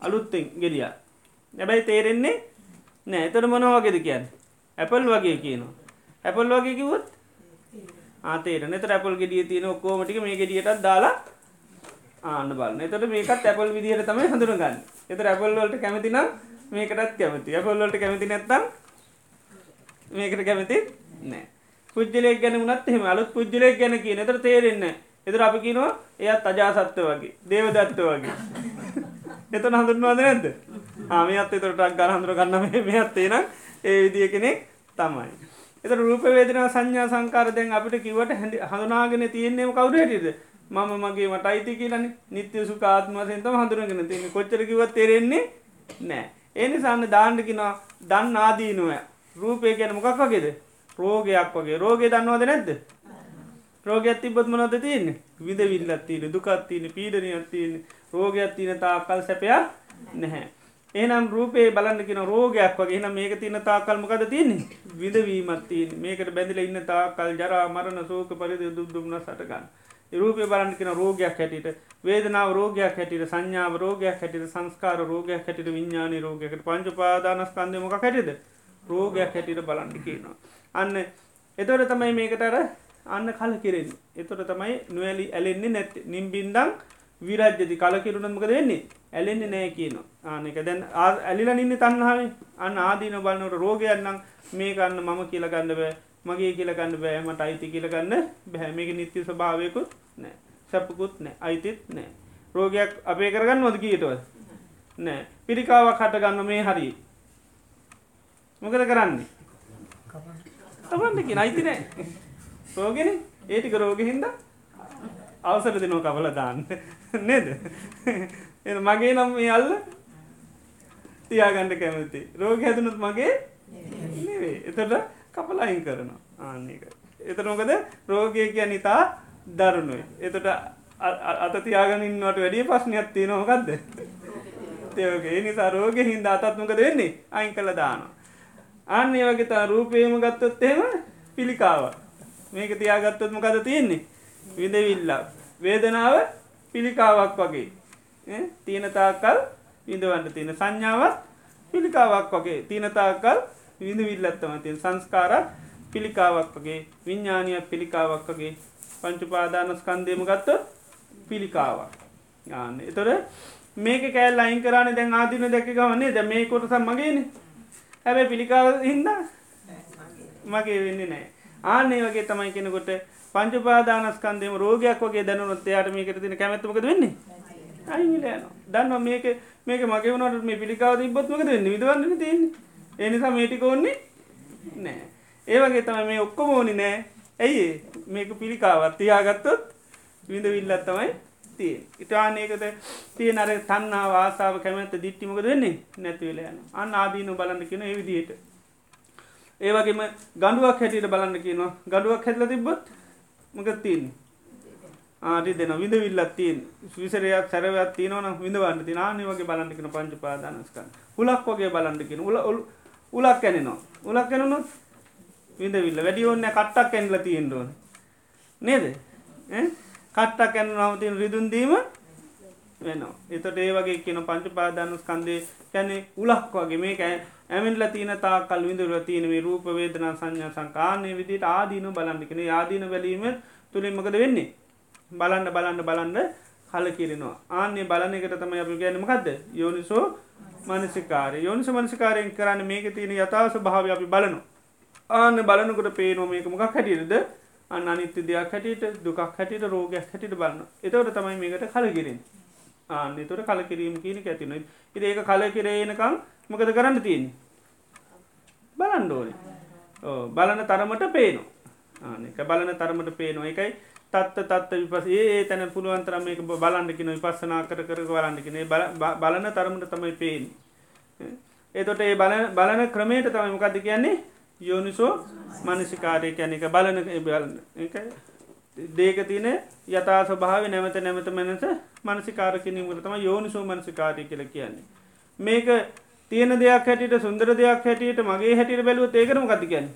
අලුත්තෙන් ගෙඩිය. නැබැයි තේරෙන්නේ නෑ එතට මොන වගේද කියන්න. ඇපල් වගේ කියනවා. ඇපල් වගේ කිවොත් ආතේට නත ඇපල් ගෙඩිය තියෙන ඔක්කෝමටික මේ ගෙඩියටත් දාලා ආන්න බලන්න. එතට මේකත් ඇපල් විදිහයට තමයි හඳුන ගන්න එත ඇපල් වලට කැමතිනම් මේකටත් කැමති. ඇපල් වලට කැමති නැත්තම් මේකට කැමති නෑ. පුද්ජලයක් ගැන වනත් එහෙම. අලුත් පුද්ජලයක් ගැන කිය නතර තේරෙන්න එතර අපි කියනවා එයත් අජාසත්ව වගේ දේවදත්ත වගේ. එතන හඳුන්වාද නැද්ද? ආම අත් එතරටක් ගර හඳුර ගන්න මේ අත්තේන ඒ විදිිය කෙනෙක් තමයි. එත රූප වේදනා සංඥා සංකාර දැන් අපිට කිවට හැඩි හඳුනාගෙන තියෙන්නේම කවුර හැටිද මම මගේ මට අයිති කියලන. නිත්‍ය සුකාත්මසෙන්තම හඳුරගෙන තියෙන කොච්චරකිවත් තෙරෙන්නේ නෑ ඒනි සන්න දාණ්ඩකිනවා දන්න ආදීනුව රූපය ගැන මොකක් වගේද? රෝගයක් වගේ. රෝගය දන්නවාද නැද්ද? රෝගයක් තිබත් මොනොද තියන්නේ? විදවිල්ලත් තියෙන දුකත් තියෙන පීඩනයක් තියෙන රෝගයක් තියෙන තාකල් සැපයක් නැහැ. එනම් රූපේ බලන්නකින රෝගයක් වගේ. නම් මේක තියන තාකල් මොකද තියන්නේ? විදවීමත් තියන මේකට බැඳල ඉන්න තාකල් ජරා මරණ සෝක පරිදි දුක්දුම්න සටගන්න රූපය බලන්නකින රෝගයක් හැටියට වේදනාව රෝගයක් හැටියට සංඥාව රෝගයක් හැටියට සංස්කාර රෝගයක් හැටියට විඤ්ඥානී රෝගයකට පංච පාදානස්කන්දමක හැටිද රෝගයක් හැටියට බලන්න කියනවා. අන්න එතොට තමයි මේකටර අන්න කල කිරෙන් එතොට තමයි නොවැලි ඇලෙන්නේ නැත් නිම්බින්දං විරජ්‍යති. කලකිරුණමක දෙන්නේ ඇලෙන්නේ නෑ කියන ආනක දැන් ඇලිල නින්න තන්නාවේ අන්න ආදීන බලන්නට රෝගයන්නම් මේකන්න මම කියලගන්න බෑ. මගේ කියලගන්න බෑමට අයිති කියලගන්න බැහැමක නිත්‍ය ස්භාවයකුත් නෑ. සැපකුත් නෑ. අයිතිත් නෑ. රෝගයක් අපේ කරගන්න මොද කියටව නෑ. පිරිකාවක් හටගන්න මේ හරි මොකද කරන්නේ? තමන්නකි අයිතිනෑ රෝගෙන? ඒටික රෝග හින්ද අවසර දෙනෝ කවල දාන්න. නේද? එ මගේ නම් මේ අල්ල තියාගණ්ඩ කැමති රෝග හැදනුත් මගේ එතට කපලායින් කරනවා. ආන්නක එත නොකද රෝගය කිය නිතා දරුණුයි. එතට අත තියාගනින්නට වැඩිය පස්්නයක් තියෙන මොකක්ද තයෝගේ නිසා රෝග හින්ද අතත් මොකද වෙන්නේ? අයින් කළ දානවා. අන්න ඒ වගේ තා රූපයම ගත්තොත් එහෙම පිළිකාව මේක තියාගත්තොත් මොකද තියෙන්නේ? විඳවිල්ලා වේදනාව පිළිකාවක් වගේ. තියෙන තාකල් විඳවන්න තියෙන සංඥාවත් පිළිකාවක් වගේ. තියෙන තාකල් විඳවිල්ලත්තම තියෙන. සංස්කාරත් පිළිකාවක් වගේ විඤ්ඥානය පිළිකාවක් වගේ. පංචුපාදානස්කන්දයම ගත්තොත් පිළිකාවක්. ආන්න. එතොර මේක කෑල් අයින් කරන්න දැන් ආදින දැක ගවන්නේ ද මේ කොටසම් මගේන. හැබැ පිළිකාව හින්ද මගේ වෙන්නේ නෑ ආන්නේ වගේ තමයි කෙනකොට පංචපාදානස්කන්දේම රෝගයක් වගේ දැනුනොත් එයාට මේකට තින කැමැත්තමක වෙන්නේ? අයිලයන දන්න මේක මේක මගේ වනට මේ පිළිකාව තිබොත්මක දෙන්න විදවන්න තියන්නේ. එනිසා මේටික ඔන්නේ නෑ. ඒවගේ තම මේ ඔක්කොම ඕනි නෑ. ඇයි මේක පිළිකාවත් තියාගත්තොත් විඳ විල්ලත් තමයි තිය ඉතානයකත තිය නර තන්නා වාසාාව කැමැත දිට්ටිමක දෙන්නේ නැතිවල යන අන්න ආදීන බලන්න කියෙන එවිදියට ඒවගේම ගඩුවක් හැටියට බලන්න කියනවා. ගඩුවක් හැටල තිබ්බොත් මක තින් ආරි දෙන විඳ විල්ලත් තින් විසරයක් සැරවත් තියනවන විඳවන්න ති නානි වගේ බලන්ටිකන පංච පාදානස්කන් හුලක් වගේ බලන්ටිකින උල උලක් කැනෙනවා උලක් කැනනොත් විඳ විල්ල. වැඩි ඔන්න කට්ටක් කැන්ල තියෙන්ඩුවන නේද? කට්ටක් කැන නවතින් රිදුන්දීම වෙනවා. එතට ඒ වගේ කියන පංච පාදානස්කන්දේ කැනෙ උලක් වගේ. මේ ඇමෙන්ල තින තා කල් විඳුර තියන මේ රූප වේදනා සංඥා සංකානය විදිට ආදීන බලන්ටිකෙන ආදීන බැලීම තුළින්මකද වෙන්නේ? බලන්න බලන්න බලන්න හල කිරෙනවා ආන්නේ බලන එකට තම අපි ගැනීමකක්ද යෝනිසෝ මනසිකාරය. යෝනිස මනසිකාරයෙන් කරන්න මේක තියෙන යථාස භාව අපි බලනු ආන්න බලනකට පේනෝ මේක මොකක් හැටියටද? අන්න අනිත්‍ය දෙයක් හැටියට දුකක් හැටියට රෝගයක් හැටියට බලන්න එතවට තමයි මේකට කලකිරෙන් ආන්න තුර කලකිරීම කියන ඇතින ඉති ඒක කල කිරේනකම් මොකද කරන්න තියෙන බලන්න ඕනේ. බලන තරමට පේනවා. ආනක බලන තරමට පේනවා. එකයි තත්ත තත්ත විපස ඒ තැන පුළුවන්තරම මේක බලන්නකින විපස්සනා කර කර බලන්නකින බලන තරමට තමයි පේෙන් ඒතොට ඒ බලන ක්‍රමයට තමයි මොකක්ද කියන්නේ? යෝනිසෝ මනසිකාරය කියන එක බලන බලන්න දේක තියන යතා ස්වභාව නැමත නැමත මැනස මනසිකාරකිනීමට තම යෝනිසෝ මනසිකාරය කියල කියන්නේ. මේක තියෙන දෙයක් හැටියට සුන්දර දෙයක් හැටියට මගේ හැටියට බැලුව ඒකරම කතිකැන්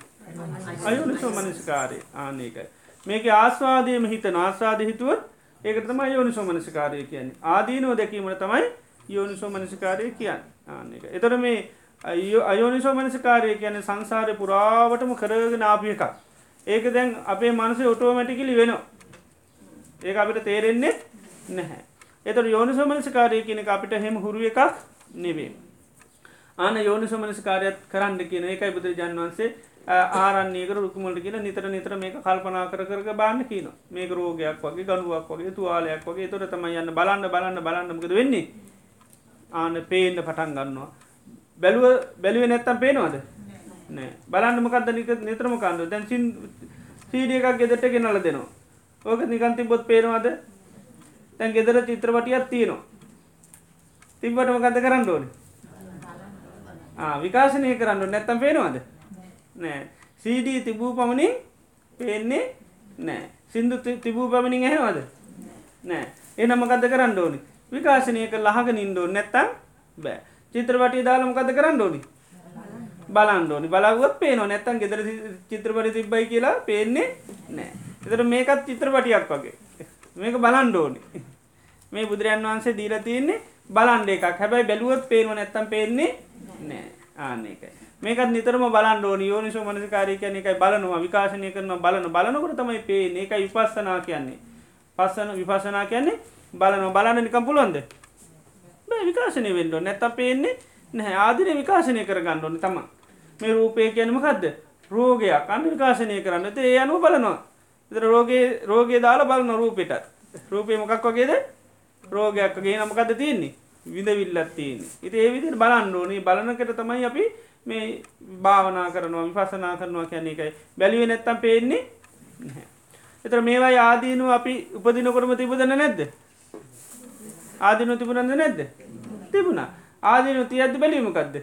අයෝනිසෝ මනසිකාරය. ආනකයි මේක ආස්වාදයම හිතන ආස්වාද හිතුවත් ඒකට තම යෝනිසෝ මනසිකාරය කියන්නේ. ආදීනෝ දැකීමට තමයි යෝනිසෝ මනසිකාරය කියන්න ආනක එතර මේ අයෝනිසෝ මනසිකාරය කියන සංසාරය පුරාවටම කරගෙන ආපිය එකක්. ඒක දැන් අපේ මනසේ ඔටෝමැටිකිලි වෙනවා. ඒක අපිට තේරෙන්නේ නැහැ. එතට යෝනිසෝ මනසිකාරය කියන අපිට හෙම හුරුව එකක් නෙවේ ආන යෝනිසමනස්කාරයත් කරන්න කියන එකයි බුදු ජන්වන්සේ ආරන්නේක රුකුමට කියන නිතර නිතර මේක කල්පනා කර කර බාන්න කියන මේක රෝගයක් වගේ ගනුවක් වගේ තුවාලයක් වගේ. තොර තම යන්න බලන්න බලන්න බලන්නමකද වෙන්නේ? ආන පේන්න පටන් ගන්නවා. බැලුව බැලුව නැත්තම් පේනවාද? නෑ. බලන්න මොකක්ද නික නිතරම කන්ද. දැන් සින් සීඩිය එකක් ගෙදට ගෙනල දෙනවා. ඕක නිකන්ති බොත් පේනවාද? තැන් ගෙදර චිත්‍රපටියත් තියෙනවා. තිබට මොකද කරන්න ඕනේ? විකාශනය කරන්න නැත්තම් පේනවාද? නෑ. සීඩී තිබූ පමණින් පේන්නේ නෑ. සිින්දු තිබූ පමණින් ඇහෙනවාද? නෑ. එනමකද කරන්න ඕනි? විකාශනයක ලහක නින්දෝ නැත්තම් බෑ. චිත්‍රපටි දාලමකද කරන්න ඕනි? බලන්ඩෝනි බලවත් පේන නැත්තන් ගෙදර චිත්‍රපටි තිබ්බයි කියලා පේන්නේ නෑ. එතර මේකත් චිත්‍රපටියක් වගේ. මේක බලන්ඩෝනි මේ බුදුරයන් වහන්සේ දීල තියන්නේ බලන්ඩ එකක්. හැබැයි බැලුවත් පේනුව නැත්තම් පේන්නේ නෑ. ආන්න එකයි. මේකත් නිතරම බලන්න ඕන. යෝනිසෝ මනසිකාරය කියන්නේ එකයි බලනවා විකාශනය කරන බලන බලනකොට තමයි පේන්නේ. ඒකයි විපස්සනා කියන්නේ. පස්සන විපස්සනා කියන්නේ බලනවා. බලන්න නිකම් පුළුවන්ද? බෑ විකාශනය වෙන්න ඕනේ. නැත්තම් පේන්නේ නැහැ. ආදින විකාශනය කරගන්න ඕනේ තමයි මේ රූපය කියන්නේ මොකද්ද? රෝගයක්. අන්න විකාශනය කරන්න. ඒ අනුව බලනවා. ඒතර රෝගේ රෝගේ දාලා බලන රූපෙට රූපේ මොකක් වගේද? රෝගයක් වගේ. නමකද තියෙන්නේ? විඳවිල්ලක් තියෙන්නේ. ඉතින් ඒ විදිහට බලන්න ඕනේ. බලනකට තමයි අපි මේ භාවනා කරනවා විපසනා කරනවා කියන්නේ එකයි බැලිුව නැත්තම් පේන්නේ එතර මේවා ආදීනුව අපි උපදිනකොරම තිබුදන නැද්ද? ආදිනු තිබුණන්ද නැද්ද? තිබුණ. ආදීනු තියද්ද බැලීමකක්ද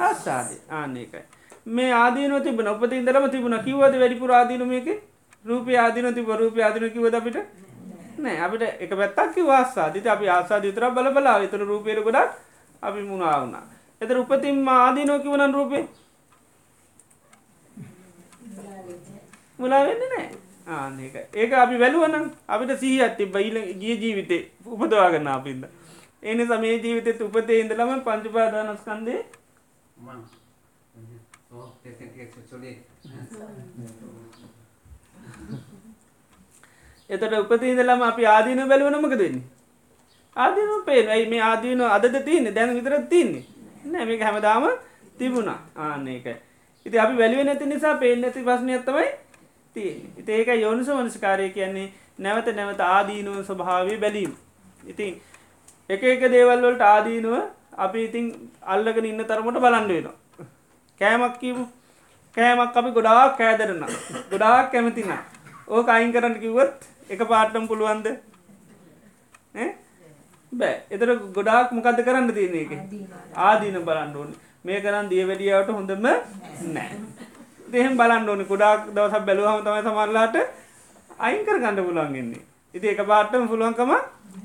ආසාද. ආන්න එකයි මේ ආදීන තිබන උපති ඉදරම තිබුණ. කිවද වැඩිපුර ආදීනමයක රූපය ආදින තිබ රූපය ආදින කිවද අපිට? නෑ අපිට එක පැත්තක් වාසා දිත අපි ආසා දිතර බල බලා විතර රූපයට ගොඩක් අපි මුණාවුණා එතර උපතින් ආදීනෝ කිවනන් රූපේ? මුලා වෙන්න නෑ ආනක ඒක අපි වැලුවනම් අපිට සීහ ඇති බයිල ගිය ජීවිතේ උපදවාගන්න අපින්ද එනි සමේ ජීවිතෙත් උපතේ ඉඳලම පංචුපාදානස්කන්දේ එතට උපතිීදලම අපි ආදීන බැලුවනමක දෙන්නේ ආදීන පේන ඇයි මේ ආදීන අද තියන්නේ? දැන විතරත් තින්නේ නැමික හැමදාම තිබුණා. ආන්න එකයි ඉති අපි වැලිුව නැති නිසා පේෙන් නැති ප්‍රශ්නයත්තමයි තිය ඉති ඒක යෝනිස වනස්කාරය කියන්නේ නැවත නැවත ආදීනුව ස්වභාවය බැලීම. ඉතින් එක එක දේවල්වලට ආදීනුව අපි ඉතින් අල්ලගෙන ඉන්න තරමට බලන්න වෙනවා. කෑමක් කීමු කෑමක් අපි ගොඩාක් කෑදරන්න ගොඩාක් කැමතින ඕක අයින් කරන්න කිව්වත් එක පාට්ටම් පුළුවන්ද? බෑ. එතර ගොඩාක් මොකද කරන්න තියන්නේ එක ආදීන බලන්න ඕන. මේ කරන්න දිය වැඩියාවට හොඳම නෑ. දෙහෙම බලන්න ඕනි. කුඩාක් දවසක් බැලුවහම තමයි සමරලාට අයින් කර ගන්න පුළුවන්ගන්නේ ඉති එක පාට්ටම පුළුවන්කම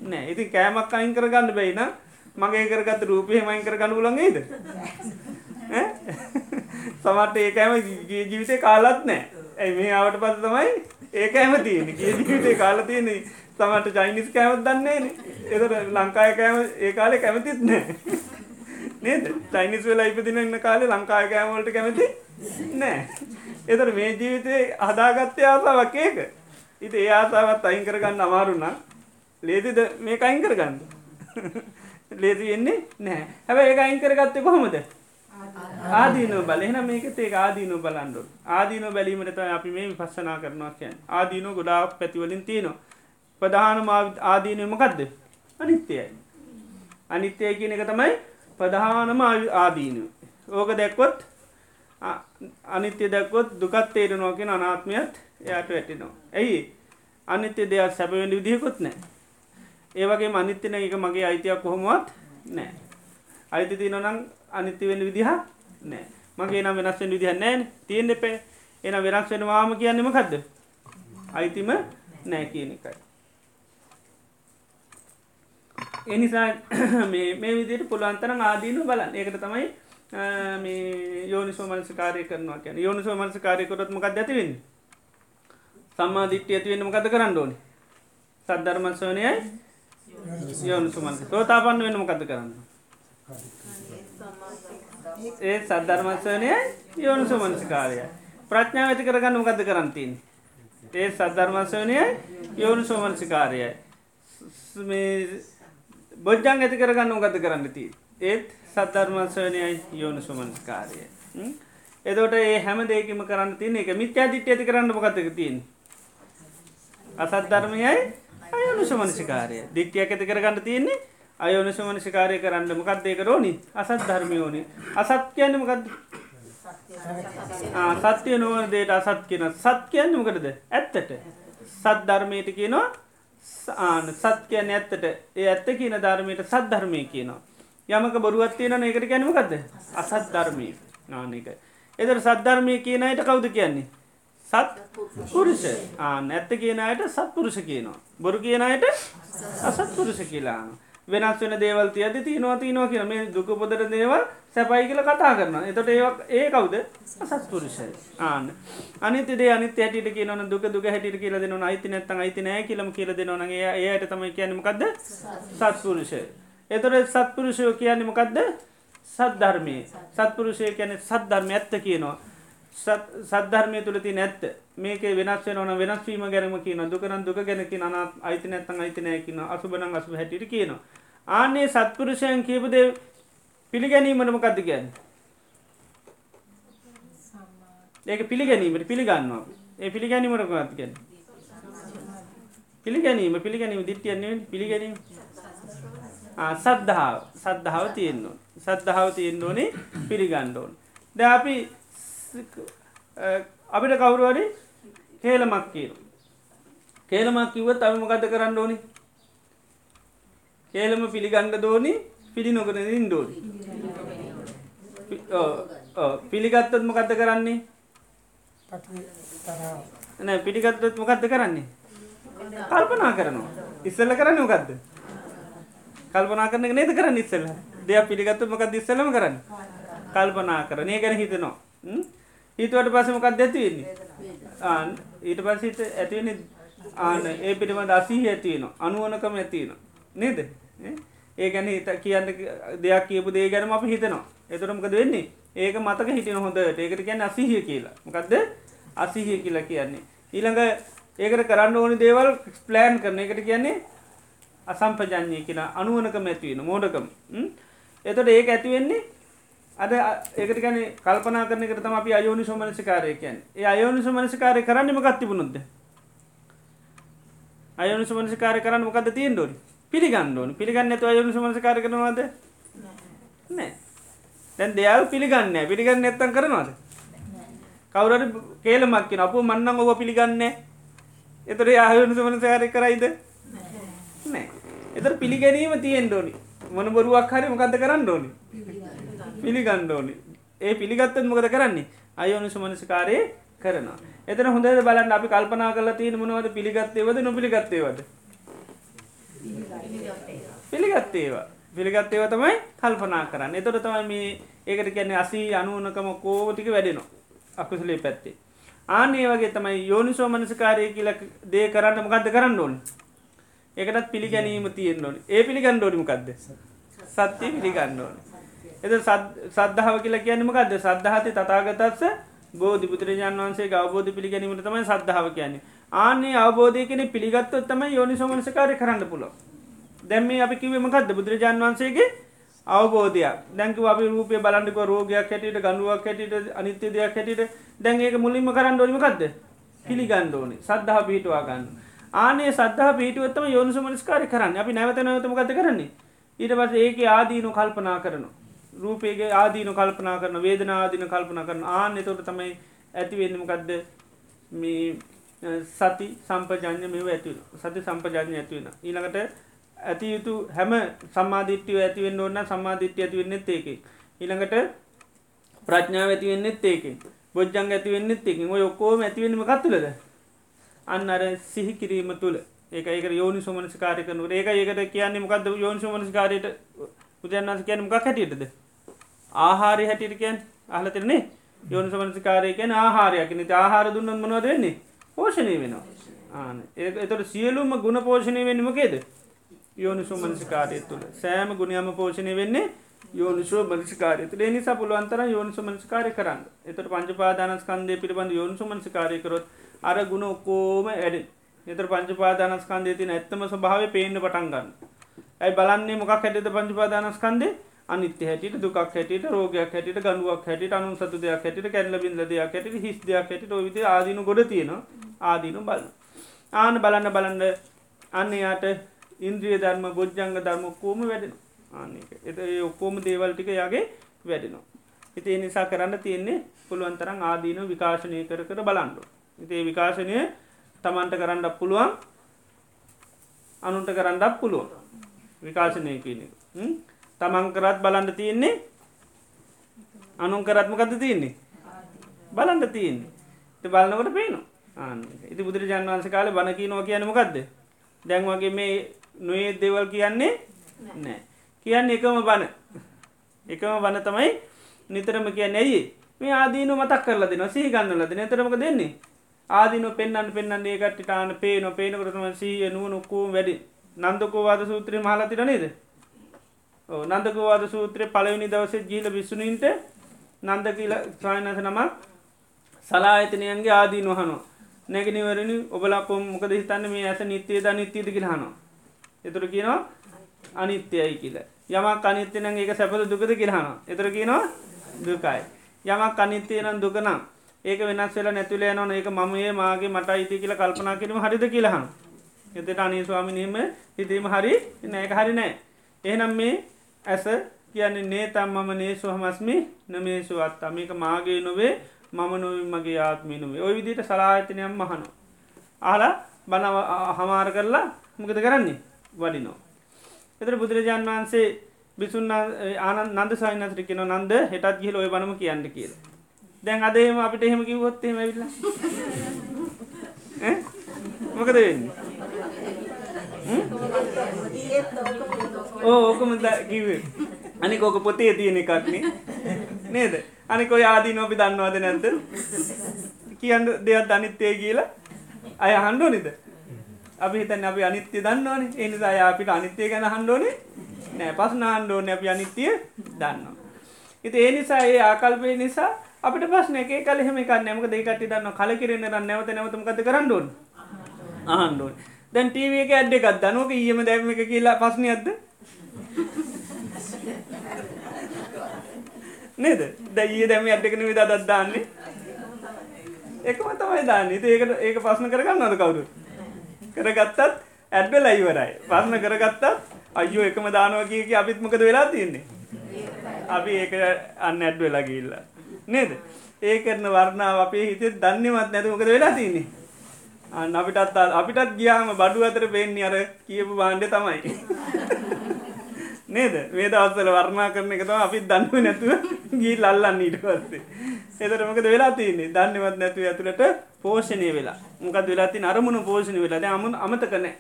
නෑ. ඉති කෑමක් අයින් කරගන්න බැයින මගේ කරගත් රූපය මයින් කර ගන්න පුලන්ගේද සමට ඒකෑම ජීවිතය කාලත් නෑ. ඇයි මේ ආවට පස තමයි ඒක ඇම තියෙන කිය ජීවිතය කාල තියෙන තමට චයිනිස් කෑමත් දන්නේ එතට ලංකාය කෑම ඒ කාලෙ කැමතිත් නෑ නේද? චයිනිස් වෙලා ඉපදින ඉන්න කාලේ ලංකාය කෑමවලට කැමති නෑ එතට මේ ජීවිතය හදාගත්තය ආසාවක් ඒක. ඉති ඒ ආසාවත් අයින් කරගන්න අමාරුන්නා ලේසිද මේක අයින් කරගන්න? ලේසි වෙන්නේ නෑ හැබැ ඒ අයින් කරගත්තේ කොහොමද? ආදීන බලෙන මේක ඒ ආදීන බලන්ඩු ආදීන බැලීමට අපි මේ පස්සනා කරනවා කියන් ආදීන ගොඩාක් පැතිවලින් තියනවා. ප්‍රධාන ආදීනයමකක්ද අනිත්‍යයයි. අනිත්‍යය කියන එක තමයි ප්‍රධානම ආදීන ඕක දැක්කොත් අනිත්‍ය දැක්කොත් දුකත් තේරෙනවා කියෙන අනාත්මයත් එයට වැටිනවා. ඇයි? අනිත්‍ය දෙයක් සැපවෙඩි විදිහකොත් නෑ ඒවගේ අනිත්‍යන එක මගේ අයිතියක් කොහොමවත් නෑ අයිති තියනනම් අනිත්‍ය වෙන්න විදිහ නෑ මගේ නම් වෙනස් වෙන විදිහ නෑන් තියෙන් එපේ එන වෙනස් වෙන වාම කියන්නෙම කක්ද අයිතිම නෑ කියන එකයි. එනිසා මේ විදිට පුළුවන්තරම් ආදීනු බලන් ඒකට තමයි මේ යෝනිසෝ මනස කාරය කරනවා කියන යෝනිසෝ මනස කාරයකොරත් මොකක් ඇතිවෙන්න සම්මා දිට්්‍ය ඇතිවෙන්න මොකද කරන්න ඕනි? සද්ධර්මස්වනයයි යෝනිසුමන්ස තෝතාපන්න වෙන මොකද කරන්න? ඒ සද්ධර්මස්වනය යෝනිසු මනසිකාරය. ප්‍රඥාව ඇති කරගන්න මොකද කරන්තින් ඒ සද්ධර්මස්වනයයි යෝනිසෝ මනසිකාරයයි. බොජ්ජන් ඇති කරගන්න මොකද කරන්න ති ඒත් සද්ධර්මස්වනයයි යෝනිසු මනස්කාරය එදට ඒ හැම දෙකම කරන්න තියන එක මිත්‍යා දිට්‍ය ඇති කරන්න මොකතක තින් අසත් ධර්මයයි අයනුෂ මනසිකාරය දිට්්‍යයක් ඇති කරගන්න තියන්නේ අයෝනිස මනසිකාරය කරන්න මොකක්දේ කරෝනි අසත් ධර්මයෝනි අසත් කියන්න මොකක්ද සත්‍යය නොවන දේට අසත් කියන සත් කියන්න මොකටද? ඇත්තට. සත් ධර්මයට කියනවා සත් කියන්න ඇත්තට ඒ ඇත්ත කියන ධර්මයට සත් ධර්මය කියනවා. යමක බොරුවත් තියෙන ඒකට ගැනීමකක්ද අසත් ධර්මය. නානක එදර සද්ධර්මය කියනයට කවුද කියන්නේ? සත් පුරුෂ. නැත්ත කියනයට සත් පුරුෂ කියනවා. බොරු කියනයට අසත් පුරුෂ කියලාන වෙනස් වෙන දේවල් තියද තියනවා තියනවා කියන මේ දුක පොදර දේවල් සැපයි කියල කතා කරන එතට ඒ ඒ කවුද? අසත් පුරුෂය ආන්න. අනිත දේ අනිත ඇට කියන දුක දුක හැට කියල දෙන අයිති නැත්තන් අයිති නෑ කියලම කියල දෙනවනගේ ඒයට තමයි කියන්නමකක්ද සත්පුරුෂය. එතොට සත්පුරුෂයෝ කියන්නේ මොකක්ද සද්ධර්මය. සත්පුරුෂය කියන සද්ධර්ම ඇත්ත කියනවා. සද්ධර්මය තුළති නැත්ත මේක වෙනස් වන වෙනස්වීම ගැනම කියන දුකරන් දුක ගැනකි අනත් අයිති නැත්තන් අයිතිනය කියන අසුබන අසු හැටිට කියනවා. ආනේ සත්පුරුෂයන් කියපද පිළිගැනීමටම කද කියන්න? ඒක පිළිගැනීමට පිළිගන්නවා. ඒ පිළිගැනීමට කොත් කියන්න? පිළිගැනීම පිළිගැනීම දිට්ටියන්නේ පිළිගැනීම. සද්ධාව. සද්ධාව තියෙන්නවා සද්ධාව තියෙන්න්න ඕනේ පිළිගණ්ඩෝන් ද අපි අපිට කවුරුවරි කේලමක් කියරු කේලමක් කිව්වත් අපි මොකද කරන්න ඕනි? කේලම පිළිගණ්ඩ දෝනි පිළි නොකර ඉන්දෝනි පිළිගත්තත් මොකක්ද කරන්නේ? නෑ පිළිගත්තත් මොකක්ද කරන්නේ? කල්පනා කරනවා. ඉස්සල්ල කරන්න මොකක්ද කල්පනා කරන නේද කරන්න ඉස්සල්ල? දෙයක් පිළිගත්තු මොකක් දිස්සලම කරන්න? කල්පනා කරනය ගැන හිතනවා. හිතුවට පස මොකක් දැතිවෙන්නේ ඊට පස්සිත ඇතිවෙන ආන. ඒ පිටිම දසී ඇතියන අනුවනකම ඇතියන නේද? ඒ ගැන හිත කියන්න දෙයක් කියපු දේ ගැනම අප හිතනවා. එතුරමකද වෙන්නේ? ඒක මතක හිටින හොඳට. ඒකට කියන්න අසිහිය කියලා. මොකක්ද අසිහිය කියලා කියන්නේ. ඊළඟ ඒකට කරන්න ඕනි දේවල් ප්ලෑන් කරන. එකට කියන්නේ අසම්පජඥය කියලා. අනුවනකම ඇතිවෙන මෝඩකම. එතට ඒක ඇතිවෙන්නේ අද ඒකට ගැන කල්පනා කරන එකට තම අපි අයෝනි සෝමනසිකාරය කියන් ඒ අයෝනි සෝමනසිකාරය කරන්න මකත්තිබුණොද අයනු සමනසිකාර කරන්න මොකද තියෙන් ඩොනි පිළිගන්න ඕන. පිළිගන්න ඇතු අයනු සමනසිකාර කරනවාද? නෑ. දැන් දෙයාල් පිළිගන්න පිළිගන්න ඇත්තන් කරනවාද? කවුරට කේලමක් කියෙන අප මන්නම් ඔව පිළිගන්න එතර ආයනු සමනසකාරය කරයිද? නෑ. එතර පිළිගැනීම තියෙන් ඩෝනි මොන බොරුවක් හරි මොකක්ද කරන්න ඕනි පිළිගන්න ඕනි. ඒ පිළිගත්තත් මොකද කරන්නේ? අයෝනු සමනසිකාරය කරනවා. එතන හොඳද බලන්න අපි කල්පනා කල තියෙන මොනවද පිළිගත්තේවද නොපිළිගත්තේවද පිළිගත්තේවා පිළිගත්තේව තමයි කල්පනා කරන්න. එතොට තමයි මේ ඒකට කියන්නේ අසී අනුවනකම කෝටික වැඩෙනවා. අකුසලේ පැත්තේ. ආනේ වගේ තමයි යෝනිසෝ මනසකාරය කියල දේ කරන්න මොකක්ද කරන්න ඕන? ඒකටත් පිළිගැනීම තියෙන් ඕන. ඒ පිළිගන්න ෝඩිමකක්ද සත්‍යය පිළිගන්න ඕන. එද සද්ධාව කියලා කියන්නමකක්ද සද්ධහති තතාගතත්ස බෝධි පුදුරජාන් වන්සේ අවබෝධ පිළිගැනීමට තමයි සද්ධාව කියන්නේ. ආනේ අවබෝධය කෙනෙ පිළිගත්තොත් තමයි යෝනිසෝමනසකාරය කරන්න පුලො දැම්ම අපි කිවීමකක්ද බුදුරජාන් වන්සේගේ අවබෝධයක්. දැක අපි රූපය බලන්ඩික රෝගයක් හැටියට ගනුවක් හැටියට අනිත්‍ය දෙයක් හැටියට. දැන් ඒක මුලින්ම කරන්න ොනිමකක්ද පිළිගන්න ඕනේ. සද්ධහ පිහිටවා ගන්න. ආනේ සද්ධහ පිහිටුවත්තම යෝනිසු මනස්කාරය කරන්න. අපි නැවත නැවතමකද කරන්නේ? ඊට පස ඒක ආදීනු කල්පනා කරනවා. රූපේගේ ආදීනු කල්පනා කරන වේදන ආදීන කල්පනා කරන ආන එතොට තමයි ඇතිවෙන්නමකක්ද මේ සති සම්පජඥ මෙව ඇති සති සම්පජඥ ඇතිවෙන ඊළඟට ඇති යුතු හැම සම්මාධිට්ටිය ඇතිවෙන්න ඕන්න සම්මාධිට්්‍ය ඇතිවෙන්නෙත් ඒකෙන්. ඊළඟට ප්‍රඥාව ඇතිවෙන්නෙත් ඒකෙන්. බොජ්ජං ඇතිවෙන්නෙත් එකින් ඔය ඔක්කෝම ඇතිවෙනීම කත්තුලද අන්න අර සිහි කිරීම තුළ. ඒක ඒක යෝනි සුමනස්කාරය කනු ඒක ඒකට කියන්නේ මොකක්ද යෝනි සුමනස්කාරයට උදයන්න්නස කියන මොකක් හැටියටද? ආහාරය හැටියට කියන් අහලතරනේ යෝනි සමනස්කාරය කියන ආහාරයක්. නති ආහාර දුන්නන් මොනවද වෙන්නේ? පෝෂණය වෙනවා. ආන ඒ එතට සියලුම ගුණ පෝෂණය වෙන්නමකේද යෝනිසු මනසිකාරය තුළ. සෑම ගුණයම පෝෂණය වෙන්නේ යෝනිසුව මනසිකාරය තුළ නිසා පුළුවන්තර යෝනිසු මනසිකාරය කරන්න. එතට පංචපාදානස්කන්දය පිළිබඳ යෝනිසු මනසිකාරය කරොත් අර ගුණ ඔක්කෝම ඇඩ එතර පංචපාදානස්කන්දය තින ඇත්තම ස්භාව පේන්න පටන් ගන්න ඇයි බලන්නේ මොක් හැටද පංචපාදානස්කන්දේ අනිත්‍ය හැටිට දුක් හැටිට රෝගයක් හැටිට ගනුවක් හැටිට අනු සතු දෙයක් හැටිට කැල්ල බිඳ දෙයක් හැටිට හිස් දෙයක් හැටිට විද ආදීනු ගොඩ තියෙනවා. ආදීනු බල ආන බලන්න බලන්න අන්න යාට ඉන්ද්‍රිය ධර්ම බොජ්ජංග ධර්ම කෝම වැඩෙන ආනක එත ඒ ඔක්කෝම දේවල් ටික යගේ වැඩෙනවා. ඉති නිසා කරන්න තියෙන්නේ පුළුවන්තරම් ආදීන විකාශනය කර කර බලන්ඩු ඉතිේ විකාශනය තමන්ට කරන්නක් පුළුවන් අනුන්ට කරන්නක් පුළුවන්. විකාශනය කියන තමන් කරත් බලන්ඩ තියෙන්නේ? අනුන් කරත්මකද තියෙන්නේ? බලන්ඩ තියෙන්නේ. බලන්නකොට පේනවා. ආන ඉති බුදුරජාන් වන්ස කාල බණකීනවා කියන මොකක්ද දැන් වගේ මේ නොයේ දෙවල් කියන්නේ නෑ කියන්න එකම බණ. එකම බණ තමයි නිතරම කියන්න. ඇයි? මේ ආදීනු මතක් කරලා දෙන සහි ගන්නලද නතරමක දෙන්නේ? ආදින පෙන්න්න පෙන්න්න ඒකට ටාන පේන පේනකරතම සීය නුව නොක්කූ වැඩි. නන්දකෝවාද සූත්‍රය මහලතිර නේද? නන්දකවාද සූත්‍රය පලවිනි දවස ජීල විස්සුනීන්ට නන්ද කියල ස්වායනස නමක් සලා ඇතනයන්ගේ ආදී නොහනවා නැගෙනවරනි ඔබලා කොම් මොකද හිතන්න මේ ඇස නිත්‍යයද නිත්‍යද කියලහනවා එතුර කියනවා අනිත්‍යයයි කියල. යමක් අනිත්‍යන ඒක සැපද දුකද කියලහන එතර කියනවා දුකයි. යමක් අනිත්‍යය නම් දුකනම් ඒක වෙනස් වෙලා නැතුල යනන ඒක මමයේ මාගේ මට අයිති කියල කල්පනා කිරීම හරිද කියලහන එතට අනී ස්වාමිනීම හිතීම හරි නෑක හරි නෑ. එහෙනම් මේ ඇස කියන්නේ නේ තම් මම නේසු හමස්මි නමේසු අත්තා මේක මාගේ නොවේ මම නොව මගේ ආත්මීනුවේ ඔය විදිට සලාහිතනයම් මහනු ආලා බනව හමාර කරලා මොකද කරන්නේ? වඩිනෝ. එතර බුදුරජාණන් වහන්සේ බිසුන් ආන නන්ද සයිනතර කෙන නන්ද හෙටත් ගිහිල ඔය බනම කියන්න කියල. දැන් අදහෙම අපිට එහෙම කිවොත්තේ මැවිල්ල මොකද වෙන්න? ඕ ඕකම කිවේ අනික ඕක පොතේ තියෙන එකක්නේ නේද? අනික ඔය ආදී නොපි දන්නවාද නැද්ද? කියන්න දෙයක් අනිත්‍යය කියලා? අය හන්ඩෝ නිද අපි හිතන් අපි අනිත්‍ය දන්නවන. එනිසා අපිට අනිත්‍යය ගැන හන්ඩෝනේ නෑ. පස් නාන්ඩෝන අපි අනිත්‍යය දන්නවා. ඉති ඒ නිසා ඒ ආකල්පය නිසා අපිට ප්‍රශ්න එක. කල හෙම එක නැමක දෙකට දන්න කල කිරෙන රන්න නැවත නැවතමකත කරන්නඩුවන් ආහන්ඩුවන් දැන් ටීව එක ඇඩ්ඩ එකත් දනුවක ඊයම දැම එක කියලා පස්්න ඇද නේද? දැයි දැම ඇඩ්ඩකන විදා දත්දාන්නේ එකම තමයි දාන්න. ඒකට ඒක පස්න කරගන්න අද කවුරු කරගත්තත් ඇඩ්ඩ ලයිවරයි පස්න කරගත්තත් අයෝ එකම දානවා කිය අපිත්මකද වෙලා තියන්නේ? අපි ඒක අන්න ඇඩ් වෙලා ගිල්ල නේද? ඒ කරන වර්ණාව අපේ හිතේ දන්නේවත් නැතුමකද වෙලා තියන්නේ? අන්න අපිටත් අපිටත් ගියාම බඩු අතර පෙන්නේ අර කියපු බාණ්ඩ තමයි නේද මේ දවස්වල වර්ණා කරන එක තමයි අපිත් දන්නේ නැතුව ගිහින් අල්ලන්න ඊට පස්සේ. ඒතර මොකද වෙලා තියෙන්නේ? දන්නේවත් නැතුව ඇතුළට පෝෂණය වෙලා. මොකද වෙලා තියෙන්නේ අරමුණු පෝෂණය වෙලා. දැන් අමතක නැහැ.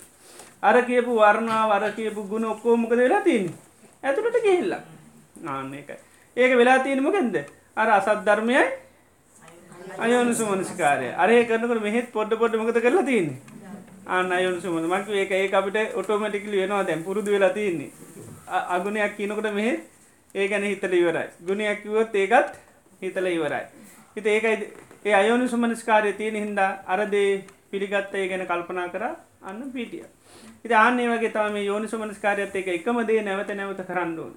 අර කියපු වර්ණාව අර කියපු ගුණ ඔක්කොම මොකද වෙලා තියෙන්නේ? ඇතුළට ගිහිල්ලා. ආන්න ඒකයි. ඒක වෙලා තියෙන්නේ මොකෙන්ද? අර අසත් ධර්මයයි අයෝනිසුමනසිකාරය. අර ඒ කරනකොට මෙහෙත් පොඩ පොඩ මොකද කරලා තියෙන්නේ? ආන්න අයෝනිසුමන. මම කිව්වේ ඒක ඒක අපිට ඔටෝමැටිකලි වෙනවා දැන් පුරුදු වෙලා තියෙන්නේ. අගුණයක් කියනකොට මෙහෙ ඒ ගැන හිතල ඉවරයි. ගුණයක් කිව්වොත් ඒකත් හිතල ඉවරයි. හිත ඒකයි ඒ අයෝනි සුමනස්කාරය තියෙන හින්දා අරදේ පිළිගත්ත ඒ ගැන කල්පනා කර අන්න පිටිය. ඉති ආන්නේ වගේ තම මේ යෝනි සුමනස්කාරයත් එක එකම දේ නැවත නැවත කරන්න ඕන.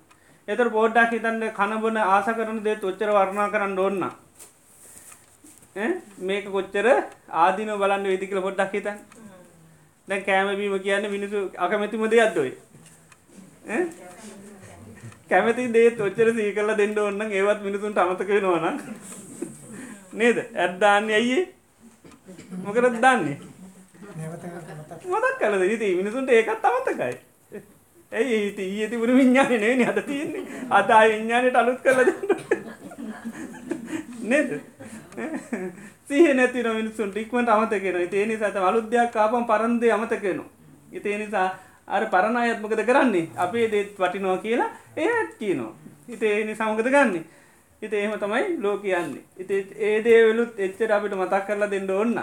එතර පෝඩ්ඩක් හිතන්න කනබොන ආස කරන දේ ඔච්චර වර්ණා කරන්න ඕන්න. මේක කොච්චර ආදින බලන්න වෙදි කියල පොඩ්ඩක් හිතන් දැන් කෑමබීම කියන්න මිනිසු අකමැතිම දෙයක් දොයි. කැමති දේත් ඔච්චර සී කරලා දෙන්න ඔන්න ඒවත් මිනිසුන්ට අමතක වෙනවන නේද? ඇත්දාන්න ඇයියේ මොකරත් දන්නේ? මතක් කලද ඉති මිනිසුන්ට ඒකත් අමතකයි. ඇයි ඒති ඊය තිබුණ විඤ්ඥාන නේ හද තියන්නේ? අදා විඤ්ඥානයට අලුත් කරල නේද? සහ නැතින මිනිසුන් ටික්මට අමතකෙන ඒ නිසා අලුද්‍යයක් කාපම් පරන්දය අමතකෙනවා ඉතිේ නිසා අර පරණ අයත් මොකද කරන්නේ? අපේ දේත් වටිනවා කියලා ඒත් කියනවා. හිතේ ඒ සමගත ගන්න හිත එහෙම තමයි ලෝ කියන්නේ ඉති ඒ දේවලුත් එච්චර අපිට මතක් කරලා දෙන්න ඔන්න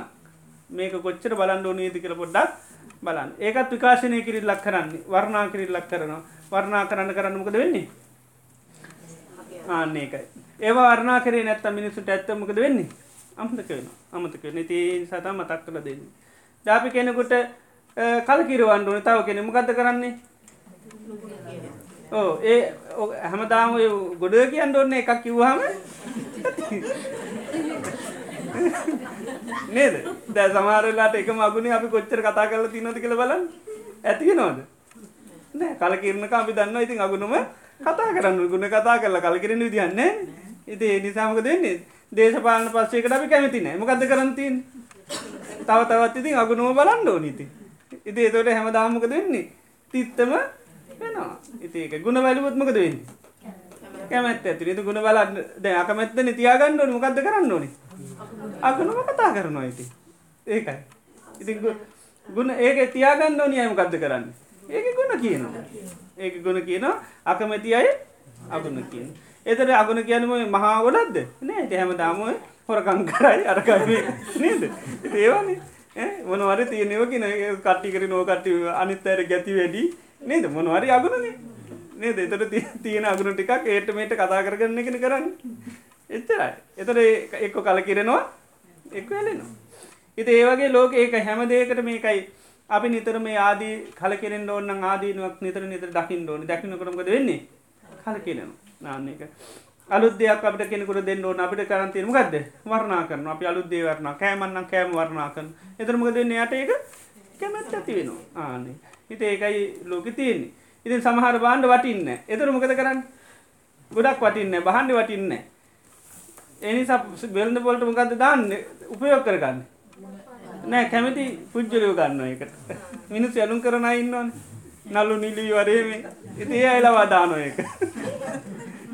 මේක කොච්චර බලන්න ඕනීති කියල පොඩ්ඩක් බලන්න. ඒකත් විකාශනය කිරිල් ලක් කරන්නේ වර්ණා කිරිල් ලක් කරනවා. වර්ණා කරන්න කරන්න මොකද වෙන්නේ? ආන්න ඒකයි ඒවා වර්ණා කරේ නැත්ත මිනිසුට ඇත්තමකද වෙන්නේ? අමතක වෙන අමතක වෙන ති සතා මතක් කළ දෙන්නේ. දාපි කෙනෙකුට කල කිරවන්න ඕන. තව කෙනෙ මොකද කරන්නේ? ඕ ඒ හැමදාම ගොඩ කියන්න ඔන්න එකක් කිව්හම නේද? දැ සමාරලාට එක මගුණ අපි කොච්චර කතා කරල තිනොද කියල බලන්න. ඇතික නොද නෑ කල කිරණක අපි දන්න ඉතින් අගුණම කතා කරන්න ගුණ කතා කරලා කල කිරෙන විදිහන්න ඉති ඒ නිසාමක දෙන්නේ දේශපාලන පස්සේකට අපි කැමතිනෑ මොකක්ද කරන්තින් තව තවත් ඉතින් අගුණුව බලන්න ඕනිති ඉති එතොට හැම දාමක දෙන්නේ තිත්තම වෙනවා. ඉතික ගුණ වැලුවත්මකද වෙන්නේ? කැමැත් ඇති තු ගුණ බලන්න දැ අකමැත්ත නිතියාගන්න ඕන. මොකක්ද කරන්න ඕනේ? අගුණම කතා කරනවා ඉති ඒකයි. ඉති ගුණ ඒක තියාගන්න ඕනිය මොකක්ද කරන්න? ඒක ගුණ කියනවා. ඒක ගුණ කියනවා අකමැති අය අගුණ කියන එතර අගුණ කියනම මහා ගොඩක්ද නෑ හැම දාමුව හොරකං කරයි අරකයි නේද? ඒවානේ. මොනවර තියනෙවකින කට්ටිකර නෝකට්ටි අනිත් අයට ගැති වැඩි. නේද? මොනවරි අගුණනේ. නේද? එතට තියෙන අගුණ ටිකක් ඒටමේට කතා කරගන්න එකෙන කරන්න. එච්චරයි. එතට එක්ක කල කිරෙනවා එක් වෙලෙනවා ඉති ඒවගේ ලෝක ඒක හැම දේකට මේකයි. අපි නිතර මේ ආදී කල කෙරෙන් ඕන්න ආදීනුවක් නිතර නිතර දකිින් ඕන. දකිනකරමකද වෙන්නේ? කල කියනවා නාන්න එක. අලුත් දෙයක් අපිට කෙනෙකුට දෙන්න ඕන අපිට කරන් තියෙන මොකද්ද? වර්ණනා කරනවා. අපි අලුත් දේ වර්ණනා කෑමන්නම් කෑම වර්ණනා කරන එතන මොකද වෙන්නේ? යට ඒක කැමැත්ත ඇති වෙනවා. ආන්නේ. ඉතින් ඒකයි ලෝකෙ තියෙන්නේ. ඉතින් සමහර බාණ්ඩ වටින්නේ නැහැ. එතන මොකද කරන්නේ? ගොඩක් වටින්නේ නැහැ. බහන්නේ වටින්නේ නැහැ. ඒ නිසා වෙළඳ පොළට මොකද්ද දාන්නේ? උපයෝග කරගන්නේ. නෑ කැමති පුද්ගලයෝ ගන්නවා ඒකට. මිනිස්සු ඇලුම් කරන අය ඉන්නවනේ. නලු නිලි වරේ මේ. ඉතින් ඒ අයලවා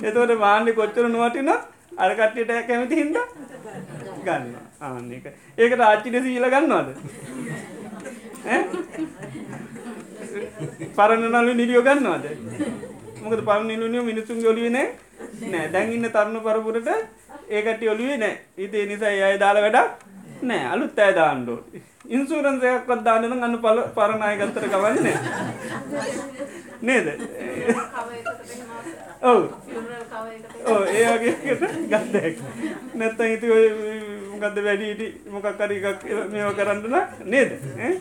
දානවා ඒක එතවට මාන්්‍ය කොච්චර නුවටින අරකට්ටියට කැමති හින්ද ගන්න ආන්න එක ඒකට ආච්චිට සීල ගන්නවාද? පරණනලු නිලියෝ ගන්නවාද? මොකද පරණ නිලුනිය මිනිසුන් ගොලිය නෑ. නෑ දැන්ඉන්න තරුණ පරපුරට ඒකට ඔලිවේ නෑ. ඉතේ නිසා අය දාල වැඩක් නෑ. අලුත් ඇය දාන්නඩෝ ඉන්සූරන්සයක්වත් දාන්නන අන්න පල පරණය ගත්තර කවන්න නේද ඔව් ෆියුනරල් කව එකට ඕ ඒ වගේ ගත්දැක් නැත්ත හිතු ගද වැඩීටි මොකක්කර එකක් මේව කරන්නන නේද? ඈ?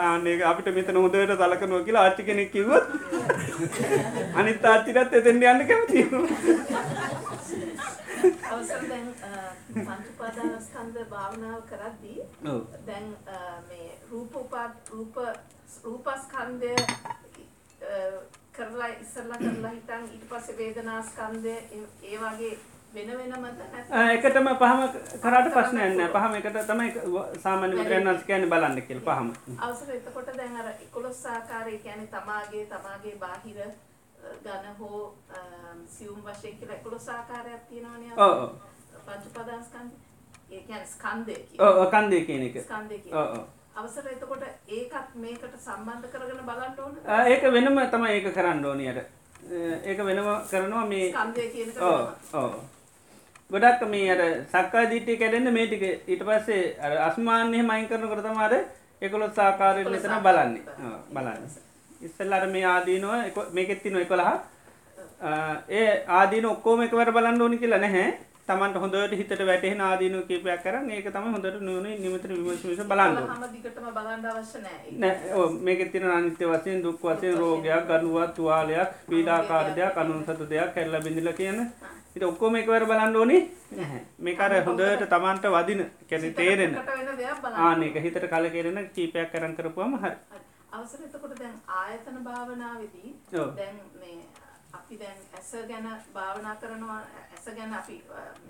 ආනේ අපිට මෙතන හොඳට සලකනවා කියලා ආච්චි කෙනෙක් කිව්වොත් අනිත් ආච්චිටත් එතෙන් යන්න කැමතියි. අවසර දැන් අ, පංච උපාදානස්කන්ධ භාවනාව කරද්දී ඔව්. දැන් මේ රූප උපා රූප රූපස්කන්ධය කරලා ඉස්සරලා කරලා හිටන් ඊට පස්සේ වේදනාස්කන්ධය ඒ- ඒ වගේ වෙන වෙනමද එකටම පහම කරාට ප්‍රශ්නයක් නෑ. පහම එකට තමයි සාමාන්‍ය බුදුරජාණන් කියන්නේ බලන්න කියලා පහම. අවසර එතකොට දැන් අර 11 ආකාරය කියන්නේ තමාගේ තමාගේ බාහිර ඝන හෝ සියුම් වශයෙන් කියලා 11 ආකාරයක් තියෙනවනේ ඔව් ඔව්. පංච උපාදානස්කන්ධ ඒ කියන්නේ ස්කන්ධය ඔව් කියන්නේ. ඔව් කන්දේ කියන එක. ස්කන්ධය ඔව් කියන්නේ ඔව් අවසර එතකොට ඒකත් මේකට සම්බන්ධ කරගෙන බලන්න ඕන? ඒක වෙනම තමයි ඒක කරන්න ඕනි අර. ඒක වෙනම කරනවා මේ ස්කන්ධය කියන එක ඔව්. ඔව්. ගොඩක් මේ අර සක්කාය දිට්ඨිය කැඩෙන්න මේ ටික. ඊට පස්සේ අර අස්මාන්නේ මයින් කරනකොට තමයි අර 11 ආකාරයෙන් මෙතන බලන්නේ. ඔව් බලන්නේ. ඉස්සෙල්ලා අර මේ ආදීනව එක- මේකෙත් තියෙනවා 11 ඒ ආදීන ඔක්කොම එකවර බලන්න ඕනි කියලා නැහැ තමන්ට හොඳට හිතට වැටහෙන ආදීනව කීපයක් කරන් ඒක තමයි හොඳට නුවණින් නිමිතට විමර්ශ විමර්ශ බලන්න ඕනේ. හැම දිගටම බලන්න අවශ්‍ය නැහැ. නෑ ඔව්. මේකෙත් තියෙන අනිත්‍ය වශයෙන් දුක් වශයෙන් රෝගයක් ගනුවක් තුවාලයක් පීඩාකාර දෙයක් අනුන්සතු දෙයක් කැඩලා බිඳිලා කියන. ඉතින් ඔක්කොම එකවර බලන්න ඕනේ? නැහැ. මේක අර හොඳට තමන්ට වදින කියන්නේ තේරෙන. එකට වෙන දෙයක් බලන්න. ආන එක හිතට කලකිරෙන කීපයක් කරන් කරපුවම හරි. හරි. අවසර එතකොට දැන් ආයතන භාවනාවේදී. දැන් මේ අපි දැන් ඇස ගැන භාවනා කරනවා ඇස ගැන අපි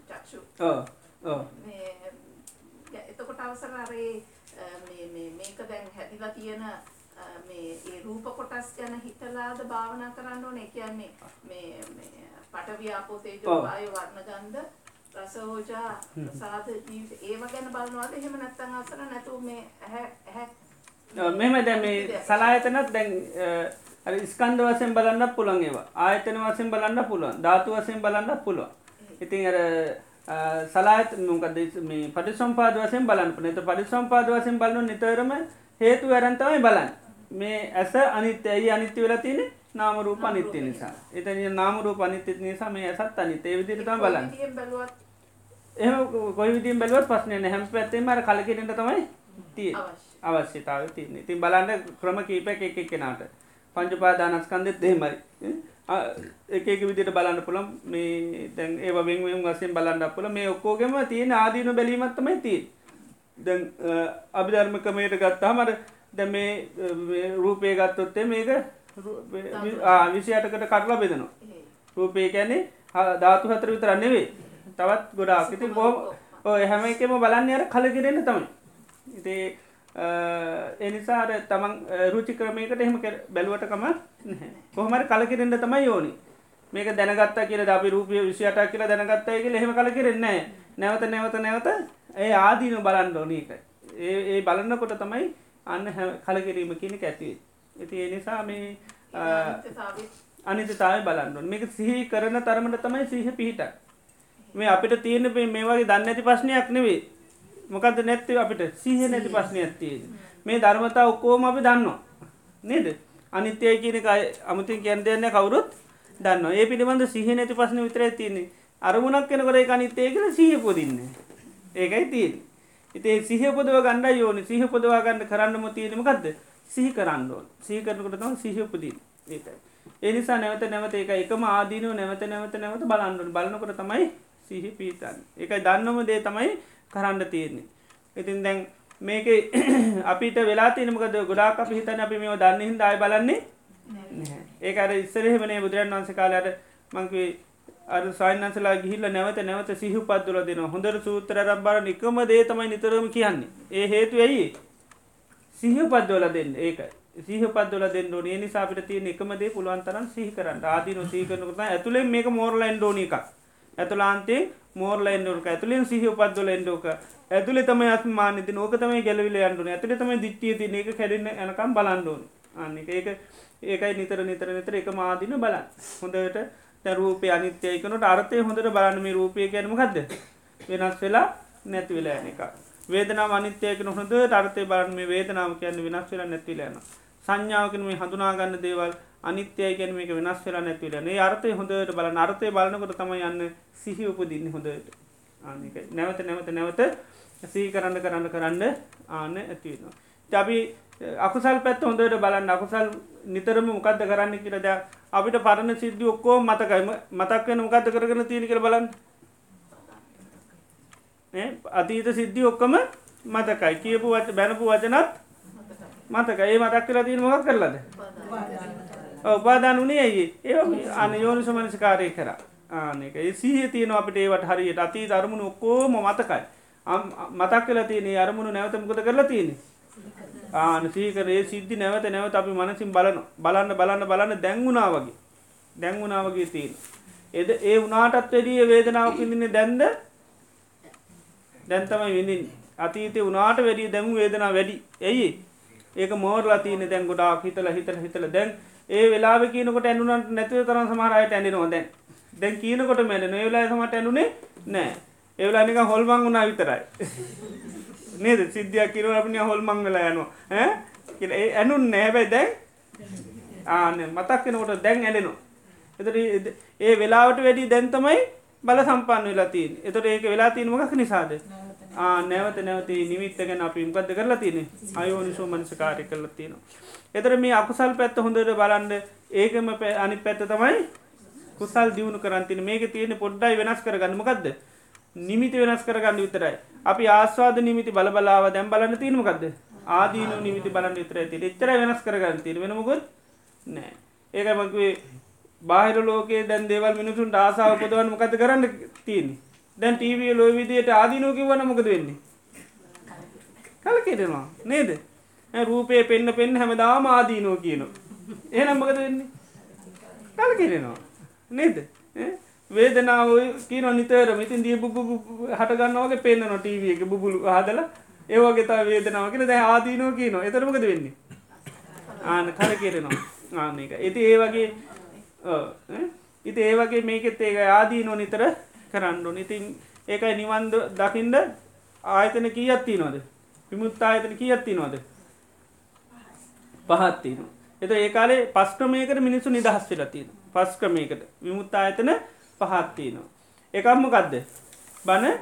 චක්ෂු ඔව් ඔව් මේ එතකොට අවසර අර මේ මේ මේක දැන් හැදිලා තියෙන මේ ඒ රූප කොටස් ගැන හිතලාද භාවනා කරන්න ඕනේ. කියන්නේ මේ මේ පඨවි ආපෝ තේජෝ. වායු වර්ණ ගන්ධ රස ඕජා ප්‍රසාද ජීවිත ඒව ගැන බලනවාද එහෙම නැත්නම් අවසර නැතුව මේ ඇහැ ඇහැ මෙහෙම දැන් මේ සලායතනත් දැන් අර ස්කන්ධ වශයෙන් බලන්නත් පුළුවන් ඒවා. ආයතන වශයෙන් බලන්නත් පුළුවන්. ධාතු වශයෙන් බලන්නත් පුළුවන්. ඉතින් අර අ, සලායතන මොකද මේ පටිසම්පාද වශයෙන් බලන්න පුළුවන්. ඒත් පටිසම්පාද වශයෙන් බලන නිතරම හේතු අරන් තමයි බලන්නේ. මේ ඇස අනිත්‍යයි අනිත්‍ය වෙලා තියෙන්නේ? නාම රූප අනිත්‍ය නිසා. එතන නාම රූප අනිත්‍ය නිසා මේ ඇසත් අනිත්‍ය. ඒ විදිහට තමයි බලන්නේ. එහෙම කොයි විදිහෙන් බැලුවත් ප්‍රශ්නේ නැහැ. හැම පැත්තෙම අර කලකිරෙන්න තමයි තියෙන්නේ. අවශ්‍ය. අවශ්‍යතාවය තියෙන්නේ. ඉතින් බලන්න ක්‍රම කීපයක් එක එක්කෙනාට. පංච උපාදානස්කන්ධෙත් එහෙමයි. එක එක විදිහට බලන්න පුළුවන්. මේ දැන් ඒව වෙන වෙන වශයෙන් බලන්න පුළුවන්. මේ ඔක්කොගෙම තියෙන ආදීන බැලීමක් තමයි තියෙන්නේ. දැන් අභිධර්ම ක්‍රමයට ගත්තාම අර දැන් මේ රූපය ගත්තොත් මේක රූ- වි- ආ 28කට කඩලා බෙදනවා. ඒ රූපය කියන්නේ ධාතු හතර විතර නෙවෙයි. තවත් ගොඩාක්. ඉතින් කොහොම ඔය හැම එකෙම බලන්නේ අර කලකිරෙන්න තමයි. ඉතින් අ, ඒ නිසා අර තමන් අ, රුචි ක්‍රමයකට එහෙම කර- බැලුවට කම නැහැ. කොහොම හරි කලකිරෙන්න තමයි ඕනි. මේක දැනගත්තා කියලා අපි රූපය 28ක් කියලා දැනගත්තයි කියලා එහෙම කලකිරෙන්නේ නැහැ. නැවත නැවත නැවත ඒ ආදීන බලන්න ඕනි ඒකයි. ඒ ඒ බලනකොට තමයි අන්න හැම- කලකිරීම කියන එක ඇති වෙන්නේ. ඉතින් ඒ නිසා මේ අ, අනිත්‍යතාවය අනිත්‍යතාවය බලන්න ඕනේ. මේක සිහි කරන තරමට තමයි සිහිය පිහිටක්. මේ අපිට තියෙන මේ මේ වගේ දන්නේ නැති ප්‍රශ්නයක් නෙවෙයි. මොකද්ද නැත්තේ අපිට සිහිය නැති ප්‍රශ්නයක් තියෙන්නේ. මේ ධර්මතා ඔක්කොම අපි දන්නවා. නේද? අනිත්‍යයි කියන එක අමුතින් නැහැ කවුරුත් දන්නවා. ඒ පිළිබඳ සිහිය නැති ප්‍රශ්න විතරයි තියෙන්නේ. අරමුණක් වෙනකොට ඒක අනිත්‍යයි කියලා සිහිය පොදින්නේ. ඒකයි තියෙන්නේ. ඉතින් ඒ සිහිය පොදව ගන්නයි ඕනේ. සිහිය පොදවා ගන්න කරන්නම තියෙන්නේ මොකද්ද? සිහි කරන්න ඕනේ. සිහි කරනකොට තමයි සිහිය උපදින්නේ. ඒකයි. ඒ නිසා නැවත නැවත ඒක එකම ආදීනව නැවත නැවත නැවත බලන්න ඕනේ. බලනකොට තමයි සිහි පිහිටන්නේ. ඒකයි දන්නම දේ තමයි කරන්න තියෙන්නේ. ඉතින් දැන් මේකේ අපිට වෙලා තියෙන මොකද ගොඩාක් අපි හිතන්නේ අපි මේව දන්නේ හින්දා ආයෙ බලන්නේ. ඒක අර ඉස්සර එහෙමනේ බුදුරජාණන් වහන්සේ කාලේ අර මං කිව්වේ අර සායනන්සලා ගිහිල්ලා නැවත නැවත සිහි උපද්දවලා දෙනවා. හොඳට සූත්‍ර අරන් බලන එකම දේ තමයි නිතරම කියන්නේ. ඒ හේතුව ඇයි? සිහිය උපද්දවලා දෙන්න. ඒකයි. සිහිය උපද්දවලා දෙන්න ඕනේ. නිසා අපිට තියෙන එකම දේ පුළුවන් තරම් සිහි කරන්න. ආදීනෝ සිහි කරනකොට ඇතුලෙන් මේක මෝරලා එන්න ඕනේ එකක්. ඇතුළාන්තයෙන් මෝරලා එන්න ඕනක. ඇතුලෙන් සිහිය උපද්දවලා එන්න ඕක. ඇතුලේ තමයි අස්මානෙ දින. ඕක තමයි ගැලවිලා යන්න ඕනේ. ඇතුලේ තමයි දිට්ඨිය තියෙන. ඒක කැඩෙන්න යනකම් බලන්න ඕනේ. අන්න ඒක ඒක ඒකයි නිතර නිතර නිතර එකම ආදීන බලන්න. හොඳට දැන් රූපේ අනිත්‍යයි කරනකොට අර්ථය හොඳට බලන්න මේ රූපය කියන්නේ මොකද්ද? වෙනස් වෙලා නැති වෙලා යන එක. වේදනාව අනිත්‍යයි කියන හොඳට අර්ථය බලන්න මේ වේදනාව කියන්නේ වෙනස් වෙලා නැති වෙලා යනවා. සංඥාවකන මේ හඳුනාගන්න දේවල් අනිත්‍යය ගැන මේක වෙනස් වෙලා නැතිවල ඒ අර්ථය හොඳට බල අර්ථය බලනකොට තම යන්න සිහි උපදින්න හොඳට. ආනික නැවත නැවත නැවත සී කරන්න කරන්න කරන්න ආන්න ඇතිවෙනවා. අපි අකුසල් පැත් හොඳට බලන්න. අකුසල් නිතරම මොකක්ද කරන්න කියරද අපිට පරණ සිද්ධ ඔක්කෝ මතකයිම මතක් වෙන මොකක්ද කරගෙන තියෙන කර බලන්න. අතීත සිද්ධි ඔක්කම මතකයි. කියපු වච බැනපු වචනත් මතක ඒ මතක් කියලා තියෙන මොකක් කරලද? උපාදාන වනේ ඇයි? ඒ අන යෝනි සමනසිකාරය කර. ආනක ඒ සීහ තියෙන අපිට ඒවට හරියට. අතී අරමුණු ඔක්කෝම මතකයි. මතක් කලා තියනේ අරමුණු නැවතමකොද කරලා තියෙන ආන සීකරේ සිද්ධි නැවත නැවත අපි මනසින් බලන බලන්න බලන්න බලන්න දැංගුණා වගේ. දැංගුණා වගේ තියෙන එද ඒ වනාටත් වැඩිය වේදනාවක් විඳින්නේ දැන්ද? දැන්තමයි විඳින් අතීතය වනාට වැඩිය දැමු වේදනා වැඩි. ඇයි? ඒක මෝර්ලා තියන දැන් ගොඩාක් හිතල හිතල හිතල. දැන් ඒ වෙලා කියනකොට ඇනුනට නැතිව තරම් සමහරයට ඇඳනවා දැන් දැන් කියනකොට මැන ඒවෙලා සමට ඇනුනේ නෑ ඒවලා නික හොල්මං වුණා විතරයි. නේද? සිද්ධියක් කිරව අපිනි හොල්මං වෙලා යනවා. ඈ? ඇනුන් නෑබැයි දැන් ආන මතක් වෙනකොට දැන් ඇලෙනවා එතට ඒ වෙලාවට වැඩි දැන්තමයි බල සම්පන්න වෙලා තින් එතට ඒක වෙලා තිීන මොකක් නිසාද? නැවත නැවත. නිමිත්ත ගැන අපි ඉම්පද කරලා තියෙන අයෝනිසෝ මනස කාරය කරලා තියෙනවා. එතර මේ අකුසල් පැත්ත හොඳට බලන්ඩ ඒකම අනි පැත්ත තමයි කුසල් දියුණු කරන්තින මේක තියෙන පොඩ්ඩයි වෙනස් කරගන්නමකක්ද නිමිති වෙනස් කරගන්න විතරයි. අපි ආස්වාද නිමිති බලබලාව දැම් බලන්න තියෙනමකක්ද ආදීන නිමිති බලන්න විතර ඇති එච්චර වෙනස් කරගන්න තිර වෙනමකොත් නෑ ඒක මක්වේ බාහිර ලෝකයේ දැන් දේවල් මිනිසුන් ආසාාව උපදවන්න මොකද කරන්න තියෙන දැන් ටීවිය ලෝ විදියට ආදිනෝ කිවන මොකද වෙන්නේ? කල කෙරෙනවා නේද? රූපය පෙන්න්න පෙන්න්න හැමදාම ආදීනෝ කියනවා. එහනම් මොකද වෙන්නේ? කල කෙරෙනවා නේද වේදනාව කියන නිතර ඉතින් දිය බුබු හටගන්නවගේ පෙන්න්න නොටීවිය එක බුබුලු හදල. ඒවගේ තා වේදනාව කියෙන දැ ආදීනෝ කියනවා. එතරමකද වෙන්නේ? ආන කල කෙරෙනවා ආන එක. ඇති ඒ වගේ ඉති ඒ වගේ මේකෙත් ඒක ආදී නො නිතර කරන්නු ඉතින් ඒකයි නිවන්ද දකිින්ඩ ආයතන කියත්ති නොද විමුත් ආයතන කියත්ති නොද පහත්තින එත ඒකාලේ පස්ක්‍රමයකට මිනිසු නිදහස් වෙලතින පස්ක්‍රමයකට විමුත් ආයතන පහත්තිනවා එකම්මකක්ද බණ?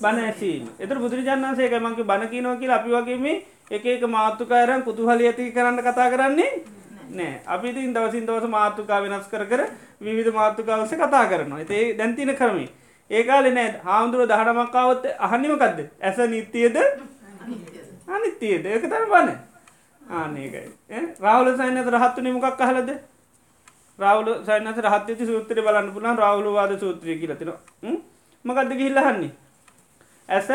බණ ඇසීම. එත බුදුරජාන් වන්සේ මංක බණකිනෝ කියලා අපි වගේම එක එක මාතුකාරන් කුතුහල ඇති කරන්න කතා කරන්නේ නෑ. අපිතින් දවසින් දවස මාතුකා වෙනස් කර කර විවිධ මාතුකාවස කතා කරනවා. ඒ දැන්තින කරමි ඒකාල නෑ. හාමුදුරුව දහටමක්කාවොත් අහනිමකක්ද ඇස නිත්‍යයද අනිත්‍යයද ඒක තර බන ආනකයි රාවල සයිනත රහත්තු නිමකක් අහලද? රාවල සයිනස රහත්ති සූත්‍රය බලන්න පුලන් රාවලවාද සූත්‍රය කියලතින මකක්ද ගිහිල්ලහන්නේ ඇස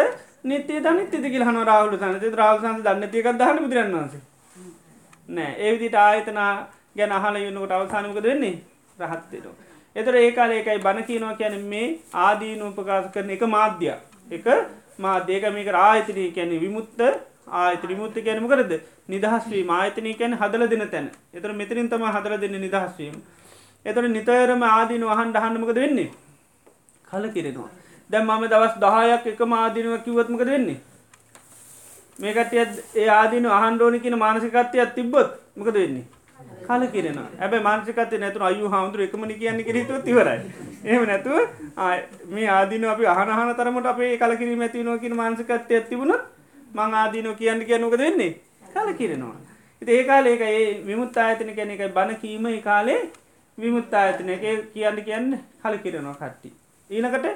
නිතේ දනිත්‍ය කියලහන රාවල සනත රාවසන්ස දන්නතියකක් දහන බුදුරන් වන්සේ නෑ. ඒ විදිට ආයතනා ගැන අහල යන්නකට අවසානමක දෙන්නේ රහත්තෙට. එතර ඒකාල ඒකයි බණ කියනවා කියන මේ ආදීන උපකාශ කරන එක මාධ්‍ය එක මාධ්‍යක මේක ආයතනය කැනෙ විමුත්ත ආයත විමුත්ත කැනම කරද නිදහස්වීම ආයතනය කැන හදල දෙන තැන. එතර මෙතරින් තම හදල දෙන්න නිදහස්වීම. එතර නිතරම ආදීන වහන් දහන්නමකද වෙන්නේ? කල කිරෙනවා. දැම් මම දවස් දහයක් එක මාදීනුව කිවත්මක දෙන්නේ මේකටයත් ඒ ආදීන අහන්ඩෝනි කියන මානසිකත්වයක් තිබ්බොත් මකද වෙන්නේ? කල කිරෙන ඇබ මානසිකත නැතුර අයු හාමුදුර එකමනි කියන්න කිරතු තිවරයි එහම නැතුව මේ ආදීන අපි අහනහන තරමට අපේ කල කිරීම ඇතිවනවා කියන මානසිකත්වය ඇතිබුණොත් මං ආදීනෝ කියන්න කියනකද වෙන්නේ? කල කිරෙනවා ඒ කාල ඒක ඒ විමුත් ආයතන කැන එකයි බණ කීම කාලේ විමුත් ආයතන එක කියන්න කියන්න කල කිරෙනවා කට්ටි ඊනකට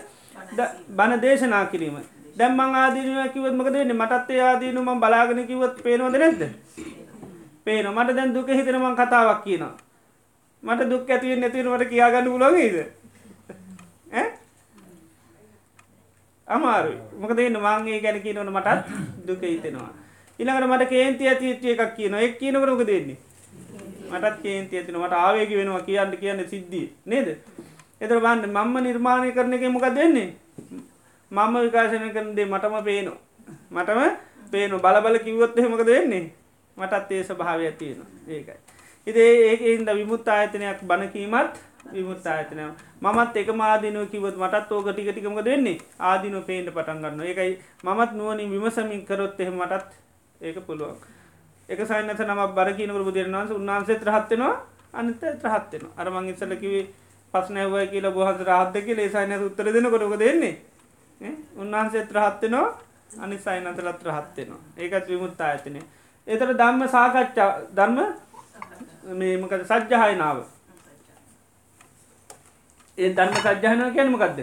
බණ දේශනා කිරීම. දැම්මං ආදීනුව කිවත් මකද වෙන්න? මටත් ඒ ආදීනුම බලාගෙන කිවත් පේනවද නැද්ද? පේන මට දැන් දුක හිතනමං කතාවක් කියනවා. මට දුක් ඇතිවෙන් නැතිවීමට කියාගන්න පුලොගේද අමාරු මොකදන්න මංගේ ගැන කියනවන මටත් දුක හිතෙනවා. ඉළඟට මට කේන්ති ඇතිච්චේ එකක් කියන එක් කියනකරක දෙන්නේ මටත් කේන්ති ඇතින මට ආවේග වෙනවා කියන්න කියන්න සිද්ධිය. නේද? එතර බන්න මම්ම නිර්මාණය කරන එක මොකක් දෙන්නේ මම විකාශන කරනදේ මටම පේනු. මටම පේනු බලබල කිව්වොත් එහෙමකද වෙන්නේ? මටත් ඒ ස්භාවය තියෙන ඒකයි. ඉදේ ඒක ඉන්ද විමුත් ආයතනයක් බණකීමත් විමුත් ආයතනය මත් එක මාදිනව කිවත් මටත් ඕක ටිකටිකමක දෙන්නේ ආදිනු පේන්ට පටන් ගන්න ඒකයි මමත් නුවනින් විමසමින් කරොත් එහෙම මටත් ඒක පුළුවන්. එක සයින්නස නම බර කියනකර බුදුරන්වන්ස උන්වහන්සේ ත්‍රහත්වෙනවා අනිත ත්‍රහත්වෙන අරමං ඉස්සල කිවේ පස්නැවය කියලා බොහන්ස රහත්ත කිය ලේසයින උත්තර දෙන කොටක දෙන්නේ උන්වහන්සේ ත්‍රහත්වෙනවා අනි සයිනතරත් රහත්වෙනවා ඒකත් විමුත්තා ඇතිනේ එතර ධම්ම සාකච්ඡා ධර්ම මේමකද සජ්්‍යහයනාව ඒ ධර්ම සජ්්‍යහනව කියනමකක්ද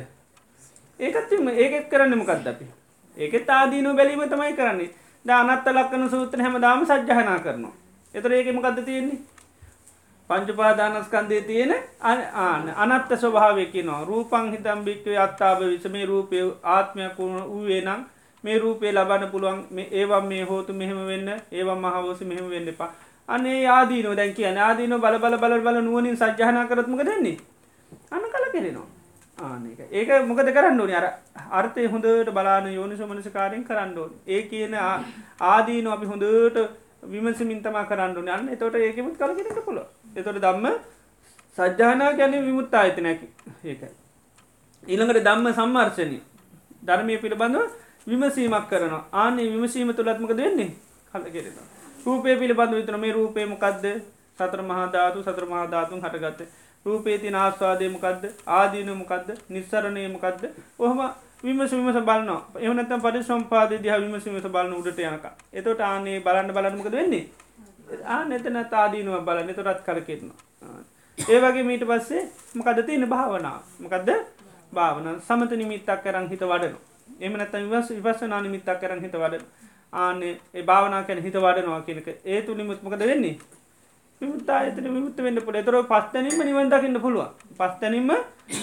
ඒකත් ඒකෙත් කරන්න මොකක්ද අපි? ඒකෙත් ආදීනු බැලීම තමයි කරන්නේ. ද අනත්ත ලක්කන සූත්‍ර හැම දාම සජ්්‍යහනා කරනවා එතර ඒකමකක්ද තියෙන්නේ? පංචුපාදානස්කන්දය තියෙන ආන අනත්ත ස්වභාවයකි නවා රූපං හිතම් භික්වේ අත්තාව විස. මේ රූපය ආත්මයක් වුණ වූයේ නම් මේ රූපේ ලබන්න පුළුවන්. ඒවම් මේ හෝතු මෙහෙම වෙන්න ඒවම් මහවෝස මෙහෙම වෙන්න එපා. අනේ ආදීනෝ දැන් කියන ආදීන බල බල බල බල නුවනින් සජ්්‍යහනා කරත්මක දෙන්නේ අන කල කෙරෙනවා ආනක ඒක මොකද කරන්න ඕනි? අර අර්ථය හොඳට බලාන යෝනිස මනසකාරයෙන් කරන්න ඕන. ඒ කියන ආදීන අපි හොඳට විමසමින් තමා කරන්න යන්න එතොට ඒකමුත් කලගෙනට පුළ එතොට දම්ම සජ්්‍යානා ගැන විමුත්තා ඇති නැකි ඒකයි ඊළඟට දම්ම සම්මර්ශනය ධර්මය පිළිබඳව විමසීමක් කරනවා. ආනේ විමසීම තුළත්මක දෙන්නේ කලගෙරෙන රූපය පිළිබඳ විතර මේ රූපය මොකක්ද සතර මහාධාතු සතර මහාධාතුන් හටගත්ත. රූපේති නාස්වාදය මොකක්ද ආදීන මොකක්ද නිස්සරණය මොකක්ද ඔහම විමස විමස බලන්න එවනත පරි සම්පාද දිහ විමස විමස බලන්න උඩට යනක එතොට ආනේ බලන්න බලන්නමකද වෙන්නේ? ආ නැතන තාදීනුව බලන්න. තොරත් කලකෙරනවා. ඒ වගේ මීට පස්සේ මකද තියෙන භාවනාව? මොකක්ද භාවන සමත නිමිත්තක් කරං හිත වඩනු එම නැත විවස් විපස්සනා නිමිත්තක් කරං හිත වඩන ආනේ ඒ භාවනා කැන හිත වඩනවා කියනක ඒ තුළිමුත්මකද වෙන්නේ? විමුත්තා එතන විමුත්ත වෙන්න පුළ තොර පස්තනීම නිවන් දකින්න පුළුව පස්තනීම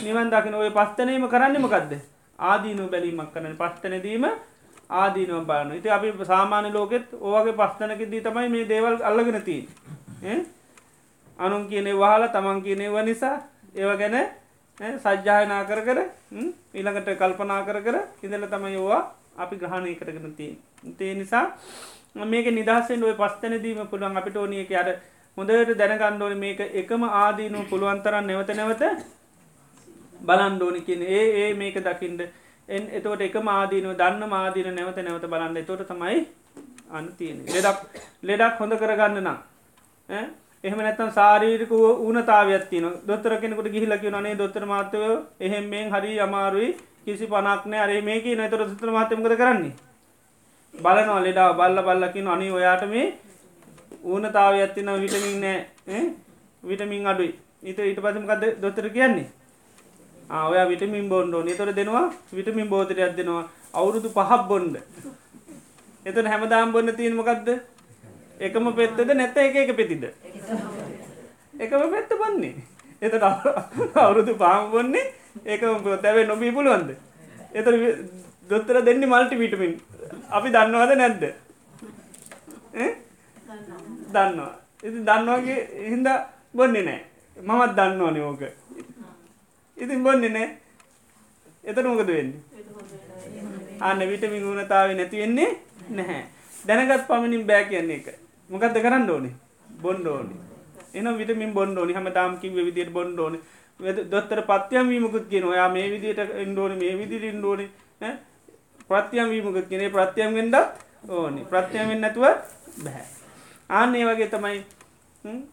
නිවන් දකින ඔය පස්තනීම කරන්නමකක්ද ආදීනු බැලීමක් කරන පස්තනදීම ආදීනුව බලන්න ඉති අපි සාමාන්‍ය ලෝකෙත් ඕවගේ පස්තනක දී තමයි මේ දේවල් අල්ලගෙන තිී අනුන් කියනෙ වහලා තමන් කියනෙව නිසා ඒව ගැන සජ්්‍යායනා කර කර ඊළඟට කල්පනා කර කර ඉඳල තම යෝවා අපි ග්‍රහණය කරගෙන තිී තේ නිසා මේක නිදහසෙන් ඔය පස්තනදීම පුළුවන්. අපිට ඕනියක අර හොඳට දැනගණ්ඩෝන මේක එකම ආදීනුව පුළුවන්තරන් නැවත නැවත බලන්ඩෝනි කියන ඒ ඒ මේක දකිින්ට එන් එතවට එක මාදීනුව දන්න මාදීන නැවත නැවත බලන්න. එතොට තමයි අන්න තියෙන ලෙඩක් ලෙඩක් හොඳ කරගන්න නම් එහම නැතන් සාරීරික ඌනතාවයක් තින දොත්තර කෙනෙකුට ගිහිලකි නේ දොත්තර මාතව එහෙම මෙෙන් හරි අමාරුයි. කිසි පනක්නෑ අරේ මේක නතර සුත්‍ර මාතමකද කරන්නේ? බලනවා ලෙඩා බල්ල බල්ලකින අනි ඔයාට මේ ඌනතාව ඇත්තින විටමින් නෑ. විටමින් අඩුයි. ඊට ඊට පසමකද දොතර කියන්නේ? ඔය විටමින් බොන්්ඩෝ නිතොර දෙනවා විටමින් බෝතරයක් දෙනවා. අවුරුදු පහක් බොන්්ඩ එතන හැමදාම් බොන්න තියීමකක්ද එකම පෙත්තද නැත්ත එක එක පෙතිද? එකම පෙත්ත බන්නේ. එතට අවුරුදු පාම් බොන්නේ ඒකම තැවේ නොබී පුළුවන්ද? එත දොත්තර දෙන්නේ මල්ටි විටමින් අපි දන්නවාද නැද්ද? දන්නවා. ඉති දන්නවාගේ හින්ද බොන්නේ නෑ. මමත් දන්න ඕන ඕක. ඉතින් බොන්නේ නෑ. එතන මොකද වෙන්නේ? අන්න විටමින් ගුණතාව නැතිවෙන්නේ නැහැ. දැනගත් පමණින් බෑ කියන්නේ එක මොකක්ද කරන්න ඕනේ? බොන්්ඩ ඕනි. එනම් විටමින් බොන්ඩ ඕනි. හම තාම් කිව විදියට බොන්ඩ ඕන. දොත්තර පත්‍යයම් වීමකුත් කියෙන ඔයා මේ විදියට ඉන්ඩෝනි මේ විදිට ඉන්ඩෝනි ප්‍රත්‍යයම් වීමකුත් කියෙනේ ප්‍රත්‍යයම් වෙන්ඩත් ඕනි. ප්‍රත්‍යයමෙන් නැතුව බැහැ ආන්න ඒ වගේ තමයි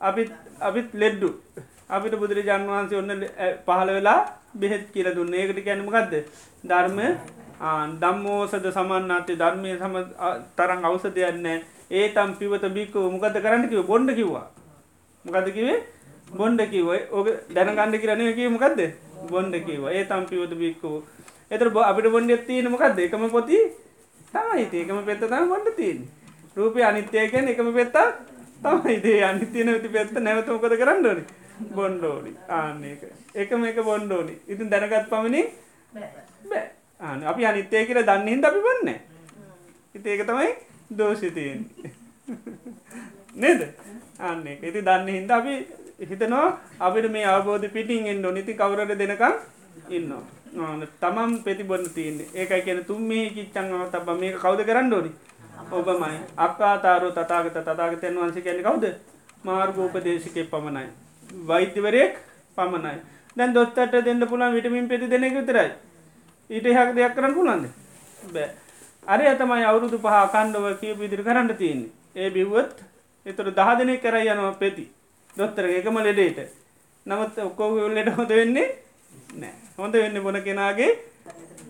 අපිත් අපිත් ලෙඩ්ඩු. අපිට බුදුරජාන් වහන්සේ ඔන්න පහළ වෙලා බෙහෙත් කියල දුන්න. ඒකට කැනමකක්ද ධර්ම දම්මෝසද සමන්නාතේ ධර්මය සම තරං අවස දෙයන්න ඒ තම් පිවත බික්කෝ මොකද කරන්න කිව බොන්්ඩ කිව්වා. මොකද කිවේ බොන්්ඩ කිවයි ඕක දැනගණඩ කරනය කිව මොකක්ද බොන්්ඩ කිව ඒ තම් පිවත බික්කෝ. එතර අපිට බොන්්ඩ තියෙන මොකක්ද එකම පොති තමයි ඒකම පෙත්ත තම බොන්ඩ තියන්නේ. රූපය අනිත්‍යයකැන එකම පෙත්තා තමයි. දේ අනිත්‍යන විති පෙත්ත නැවතමකද කරන්නඩෝනි බොන්්ඩෝනි ආන්න එක එකම එක බොන්්ඩෝනි ඉතින් දැනගත් පමණින් බෑ. ආන අපි අනිත්‍යය කියල දන්නහින්ද අපි බන්න ඉති ඒක තමයි දෝෂිතයෙන් නේද? අන්න එක ඉති දන්න හින්ද අපි හිතනවා අපිට මේ අවබෝධ පිටින් එන්න නිති කවරට දෙනකම් ඉන්නවා. තමම් පෙතිබොන්න තියන්නේ. ඒකයි කියන තුම් මේ කිච්චංව තබ මේ කවද කරන්න ඕනි? ඔබමයි. අක්කාතාරු තතාගත තතාගතයන් වන්සේ කැනෙ කවුද? මාර්ගෝපදේශකය පමණයි. වෛද්‍යවරයෙක් පමණයි. දැන් දොත්තට දෙන්න පුළන් විටමින් පෙති දෙනෙක විතරයි. ඊට හක් දෙයක් කරන්න පුළන්ද බෑ. අරය තමයි අවුරුදු පහ කණ්ඩව කිය පිදිරි කරන්න තියන්නේ. ඒ බිව්වත් එතුර දහ දෙනෙ කරයි යනවා පෙති. දොත්තර එකම ලෙඩේට. නමුත් ඔක්කෝ ලෙට හොඳ වෙන්නේ නෑ. හොඳ වෙන්න බොන කෙනාගේ?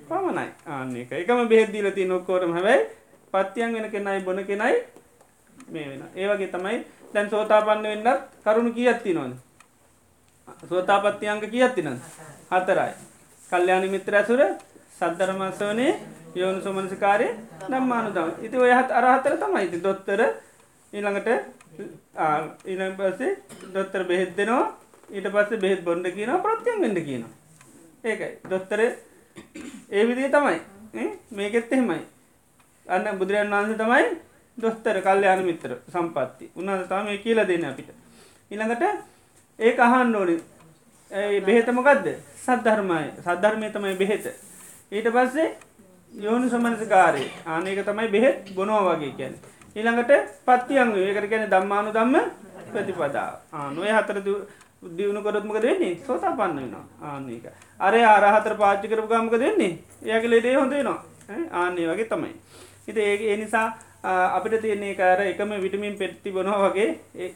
පමණයි. ආන්න එක එකම බෙහෙද්දීල ති නොක්කෝටම හැබැයි පත්තියන් වෙන කෙනයි බොන කෙනයි මේ වෙන ඒවගේ තමයි දැන් සෝතාපන්න වෙන්නත් කරුණු කියත්ති නොන සෝතාපත්තියංක කියත්ති නම් හතරයි. කල්්‍යයානි මිත්‍ර ඇසුර සද්ධරමස්වනේ යෝනු සුමනසිකාරය නම්මානු දම ඉති ඔයහත් අරහතර තමයි. ඉති දොත්තර ඊළඟට ඊළඟ පස්සේ දොත්තර බෙහෙත් දෙනවා. ඊට පස්සේ බෙහෙත් බොන්්ඩ කියනවා ප්‍රත්තියන් වෙඩ කියනවා. ඒකයි. දොත්තර ඒ විදිේ තමයි. මේකෙත් එහෙමයි. අන්න බුදුරන් වහන්ස තමයි දොස්තර කල්්‍යයාන මිත්‍ර සම්පත්ති උන්නද තම මේ කියලා දෙන්න අපිට. ඉළඟට ඒ අහන්න ඕනි. බෙහෙතමකක්ද සද්ධර්මය. සද්ධර්මය තමයි බෙහෙත. ඊට පස්සේ යෝනු සමනසකාරය ආනක තමයි බෙහෙත් බොනෝ වගේ කියැන ඊළඟට පත්තියන් ඒකට ගැන දම්මානු දම්ම ප්‍රතිපදා ආනුවය හතර දියුණු කරත්මක දෙන්නේ සෝතා පන්න වෙනවා. ආන්නේක අරය ආරහතර පාච්චි කරපු ගමක දෙන්නේ ඒක ලෙඩේ හොඳේනවා ආන්නේ වගේ තමයි. හිත ඒ ඒ නිසා අපිට තියන්නේ කාර එකම විටමින් පෙට්ටි බොනවා වගේ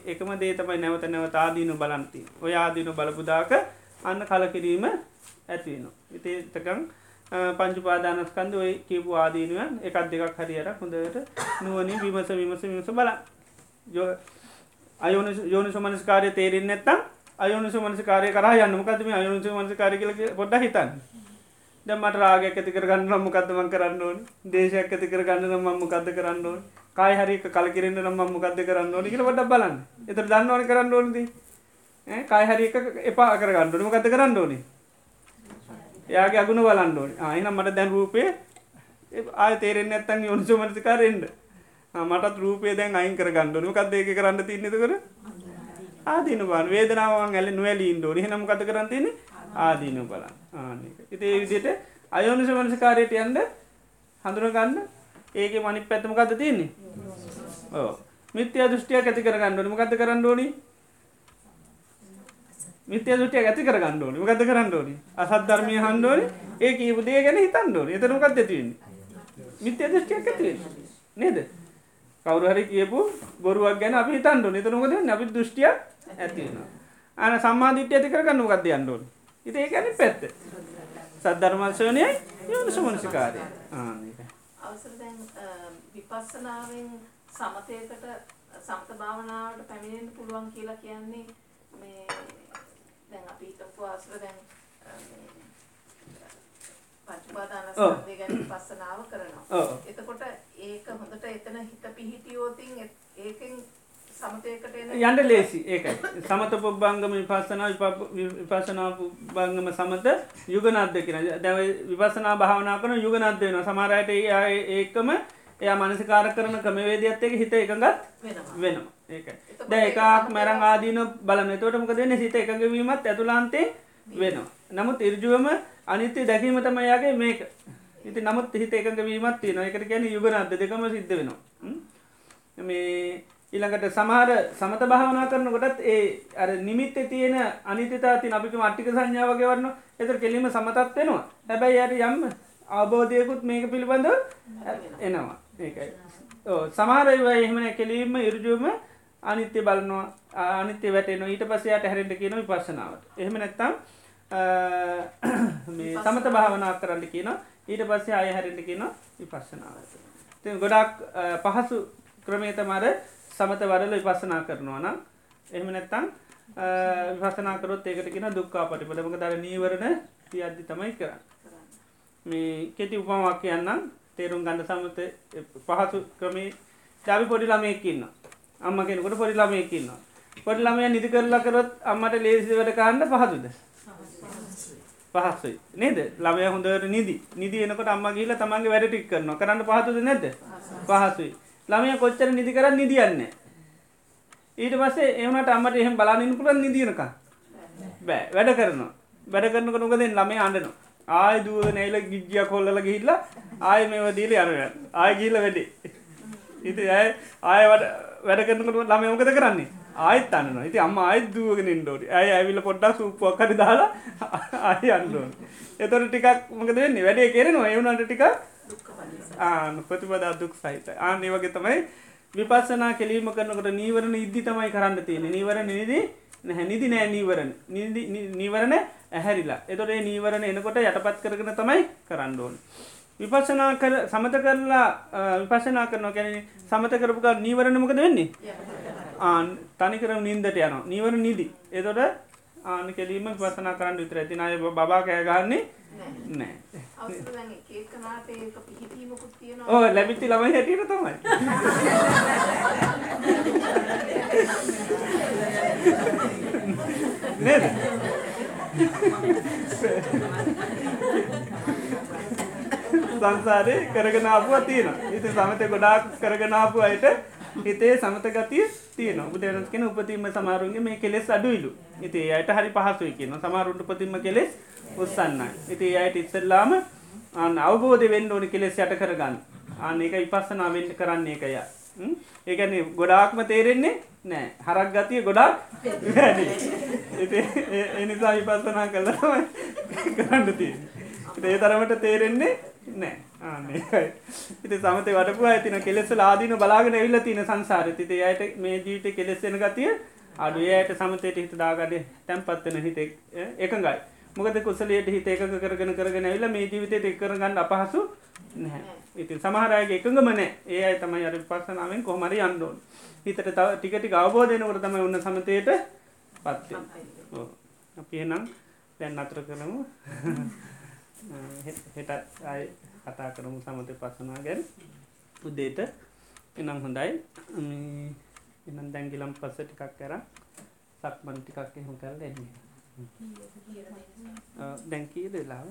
එකම දේ තමයි නැවත නැවත ආදීනු බලන්ති ඔය ආදීනු බලපුදාක අන්න කලකිරීම ඇතිවෙන ඉතේතකං පංචුපාදානස්කන්ද ඔය කියපු ආදීනුවන් එකත් දෙකක් හරියට හොඳට නුවනින් විමස විමස විමස බල අයෝන යෝනි සුමනස්කාරය තේරෙන් නැත්තම් අයෝනිසු මනසිකාරය කර යන්න. මොකදම අයෝනිසු මනසිකාරය කල පොඩ්ඩ හිතන්න. දැමට රාගයක් ඇතිකර ගන්න මොකක්දමන් කරන්න ඕන? දේශයක් ඇතිකර ගන්න නම් මොකක්ද කරන්න ඕන? කාය හරි කලකිරෙන්න්න නම් මොකක්ද කරන්න ඕන කියල ොඩ බලන්න. එත දන්න ඕන කරන්න ඕනද කාය හරි එක එපා කර ගන්නඩන මොකක්ද කරන්න ඕනේ? එයාගේ අගුණ බලන්න ඕන. ආයන මට දැන් රූපය ආය තේරෙන් ඇත්තන් යොනිසු මනසිකාරෙන්ට මටත් රූපය දැන් අයින් කර ගන්නඩනු කක්ද ඒක කරන්න තින්නද කර ආදීන බන් වේදනාවන් ඇල නොවැලීන් ඩෝනි හනම කත කරන්තින ආදීන බලන් ආනක ඉති ඒ විදියට අයෝනිස මනසකාරයට යන්ද හඳුරගන්න ඒක මනි පැත්තම කත තියන්නේ? ඕ මිත්‍ය දෘෂ්ටිය ඇති කර ගන්නඩන මකත කරන්න ඕනි? මිත්‍ය දෘෂ්ටිය ඇති කර ගන්නඩෝනි මකත කරන්න ඕනි? අසත් ධර්මය හන්ඩෝනි ඒ කීප දේ ගැන හිතන්ඩෝන එතනකත් ඇතිවන්නේ මිත්‍ය දෘෂ්ටියක් ඇතිවෙන නේද? කවරුහරි කියපු බොරුවක් ගැන අපි හිතන්ඩු නිතනකද අපි දෘෂ්ටියක් ඇතිවෙන අන සම්මාධිට්‍ය ඇති කරගන්න ගත්ද අන්ඩුවන් ඉති ඒකැන පැත්ත. සද්ධර්මර්ශවනය යෝන සුමනසිකාරය අවසර දැන් විපස්සනාවෙන් සමතයකට සමත භාවනාවට පැමිණෙන්න පුළුවන් කියලා කියන්නේ මේ දැන් අපි හිතපු අවසර දැන් පංචපාදානස්කන්ධය ගැන විපස්සනාව කරනවා. එතකොට ඒක හොඳට එතන හිත පිහිටියෝතින් ඒකෙන් යන්න ලේසි. ඒකයි. සමත පුබ්බංගම විපස්සනා විපස්සනා පුබ්බංගම සමත යුගනද්ද කියන. දැව විපස්සනා භාවනා කරන යුගනද්ද වෙන සමහරයට ඒකම එයා මනසිකාර කරන ක්‍රමවේදයත් එක හිත එකගත් වෙනවා. ඒකයි. දැ එකක් මැරං ආදීන බලන තෝටමක දෙන්න සිත එකඟ වීමත් ඇතුලාන්තේ වෙනවා. නමුත් ඉර්ජුවම අනිත්‍ය දැකීම තම යාගේ මේක. ඉති නමුත් හිත එකඟ වීමත් තියෙන එකට ගැන යුගනද්ද දෙකම සිද්ධ වෙනවා. මේ ඊළඟට සමහර සමත භාවනා කරනකොටත් ඒ අර නිමිත්ත තියෙන අනිතතාති අපික මට්ටික සංඥාවගේ වන්න එතර කෙලීම සමතත් වෙනවා. හැබැයි යට යම් අවබෝධයකුත් මේක පිළිබඳ එනවා. ඒකයි. සමහරව එහෙමන කෙලීම ඉරජුවම අනිත්‍ය බලනවා අනිත්‍ය වැටන ඊට පසයාට හැරෙන්ට කියන විපස්සනාවට. එහෙම නැත්තම් මේ සමත භාවනා කරන්න කියන ඊට පස්සේ අය හැරෙන්ට කියන විපස්සනාවට. ගොඩක් පහසු ක්‍රමේත මර සමත වරල විපස්සනා කරනවා නම් එහෙම නැත්තං විපසනාකරොත් ඒකට කියෙන දුක්කා පටිපලමක දර නීවරණ තියද්දි තමයි කරන්න. මේ කෙටි උපමක් කියන්නම්. තේරුම් ගන්න සමත පහසු ක්‍රමේ. ජාවි පොඩි ළමයකින්න අම්ම කෙනකොට පොඩි ළමයකින්න පොඩි ළමය නිදි කරලා කරොත් අම්මට ලේසිවට කාණ්ඩ පහසුද? පහස්සයි නේද? ළමය හොඳට නිදි. නිදි එනකට අම්ම ගිහිල තමන්ගේ වැඩ ටික් කරනවා. කරන්න පහතුද නැද පහසුයි ළමය කොච්චර නිදි කරන්න නිදියන්න ඊට පස්සේ එවනට අම්මට එහෙම බලානින් පුළන් නිදියනක බෑ වැඩ කරනවා. වැඩ කරනක නොකදෙන් ළමේ අන්ඩනවා ආය දුව නැයිල ගිජ්ජිය කොල්ලල ගිහිල්ල ආය මේව දීල අරය ආය ගිල්ල වැඩේ. ඉති ඇය? ආය වැඩ කරනකට ළමය මොකද කරන්නේ? ආයත් අන්න ඉති අම්ම අයිත් දුවගෙන ඉන්ඩෝට ඇය ඇවිල්ල පොඩ්ඩක් සුප්පුවක් කරි දාලා ආය අන්ඩුවන් එතොට ටිකක් මොකද වෙන්නේ? වැඩේ කෙරෙනවා. එවුනට ටික ආන ප්‍රතිපදා දුක් සහිත ආනේ වගේ තමයි විපස්සනා කෙලීම කරනකොට නීවරණ ඉද්දි තමයි කරන්න තියෙන නීවරණ නිදි නැහැ. නිදි නෑ නීවරණ. නීවරණ ඇහැරිලා. එතොට ඒ නීවරණ එනකොට යටපත් කරගෙන තමයි කරන්න ඕන. විපස්සනා කර සමත කරලා විපසනා කරනවා කැන සමත කරපුක නීවරණ මොකද වෙන්නේ? ආන් තනිකරම නින්දට යනවා. නීවර නිදි. එතොට ආන කෙලීම විපසනා කරන්න විතර ඇතින අය බබා කෑගන්නේ නෑ. ඕ ලැබිච්චි ළමයි හැටියට තමයි. නේද? සංසාරය කරගෙන ආපුවා තියෙනවා. ඉති සමත ගොඩාක් කරගෙන ආපු අයට හිතේ සමත ගතිය තියෙන බුදුරජාණන් කියන උපතින්ම සමහරුන්ගේ මේ කෙලෙස් අඩුයිලු. ඉතින් ඒ අයට හරි පහසුයි කියන සමහරුන්ට උපතින්ම කෙලෙස් උස්සන්නයි ඉතින් ඒ අයට ඉස්සෙල්ලාම අන්න අවබෝධය වෙන්න ඕනි කෙලෙස් යට කරගන්න. අන්න ඒක විපස්සනා වෙන්න කරන්නේ ඒකය ඒ කියන්නේ ගොඩාක්ම තේරෙන්නේ නෑ හරක් ගතිය ගොඩාක් වැඩි. ඉතින් ඒ නිසා විපස්සනා කළා තමයි කරන්න තියෙන්නේ. ඒ තරමට තේරෙන්නේ නෑ ආනකයි ඉති සමත වටපු ඇතින කෙලෙස ලාදීන බලාගෙන එවිල්ල තින සංසාර තිත අයට මේ ජීවිත කෙලෙස්සෙන ගතිය අඩු. ඒයට සමතයට හිත දාගඩ තැන්පත්වන හිත එකඟයි. මොකද කුසලයට හිත එකක කරගෙන කරගෙන ඇවිල මේ ජීවිතයට එක් කරගන්න අපහසු නැහැ. ඉතින් සමහරයගේ එකඟම නෑ ඒ අයි තමයි අර පස්සනාවෙන් කොහමරි අන්ඩෝන් හිතට තව ටිකටි අවබෝධයනකට තමයි ඔන්න සමතයට පත්ත අපි එනම් දැන් අතර කරමු. හෙට අය කතා කරමු සමත පසනා ගැන. උදේට එනම් හොඳයි. එනම් දැංගිලම් පස්ස ටිකක් කර සක්මන් ටිකක් එහු කර දෙන්නේ දැංකී දෙලාව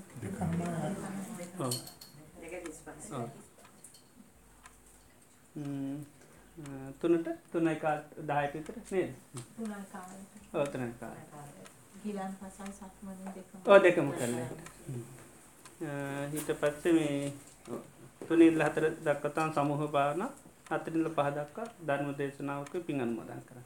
තුනට? තුනයි කාට දායට විතර? නේද? තුනයි කාලෙට. ඕතන කාල ගිලන් පසල් සක්මනේ දෙකම. ඕ දෙකම කරන්න හිට පත්සේ මේ තුනිල් හතර දක්කතාන් සමූහ භාවන අතරිල්ල පහදක්වා ධර්ම දේශනාවක පින් අනුමෝදන් කර.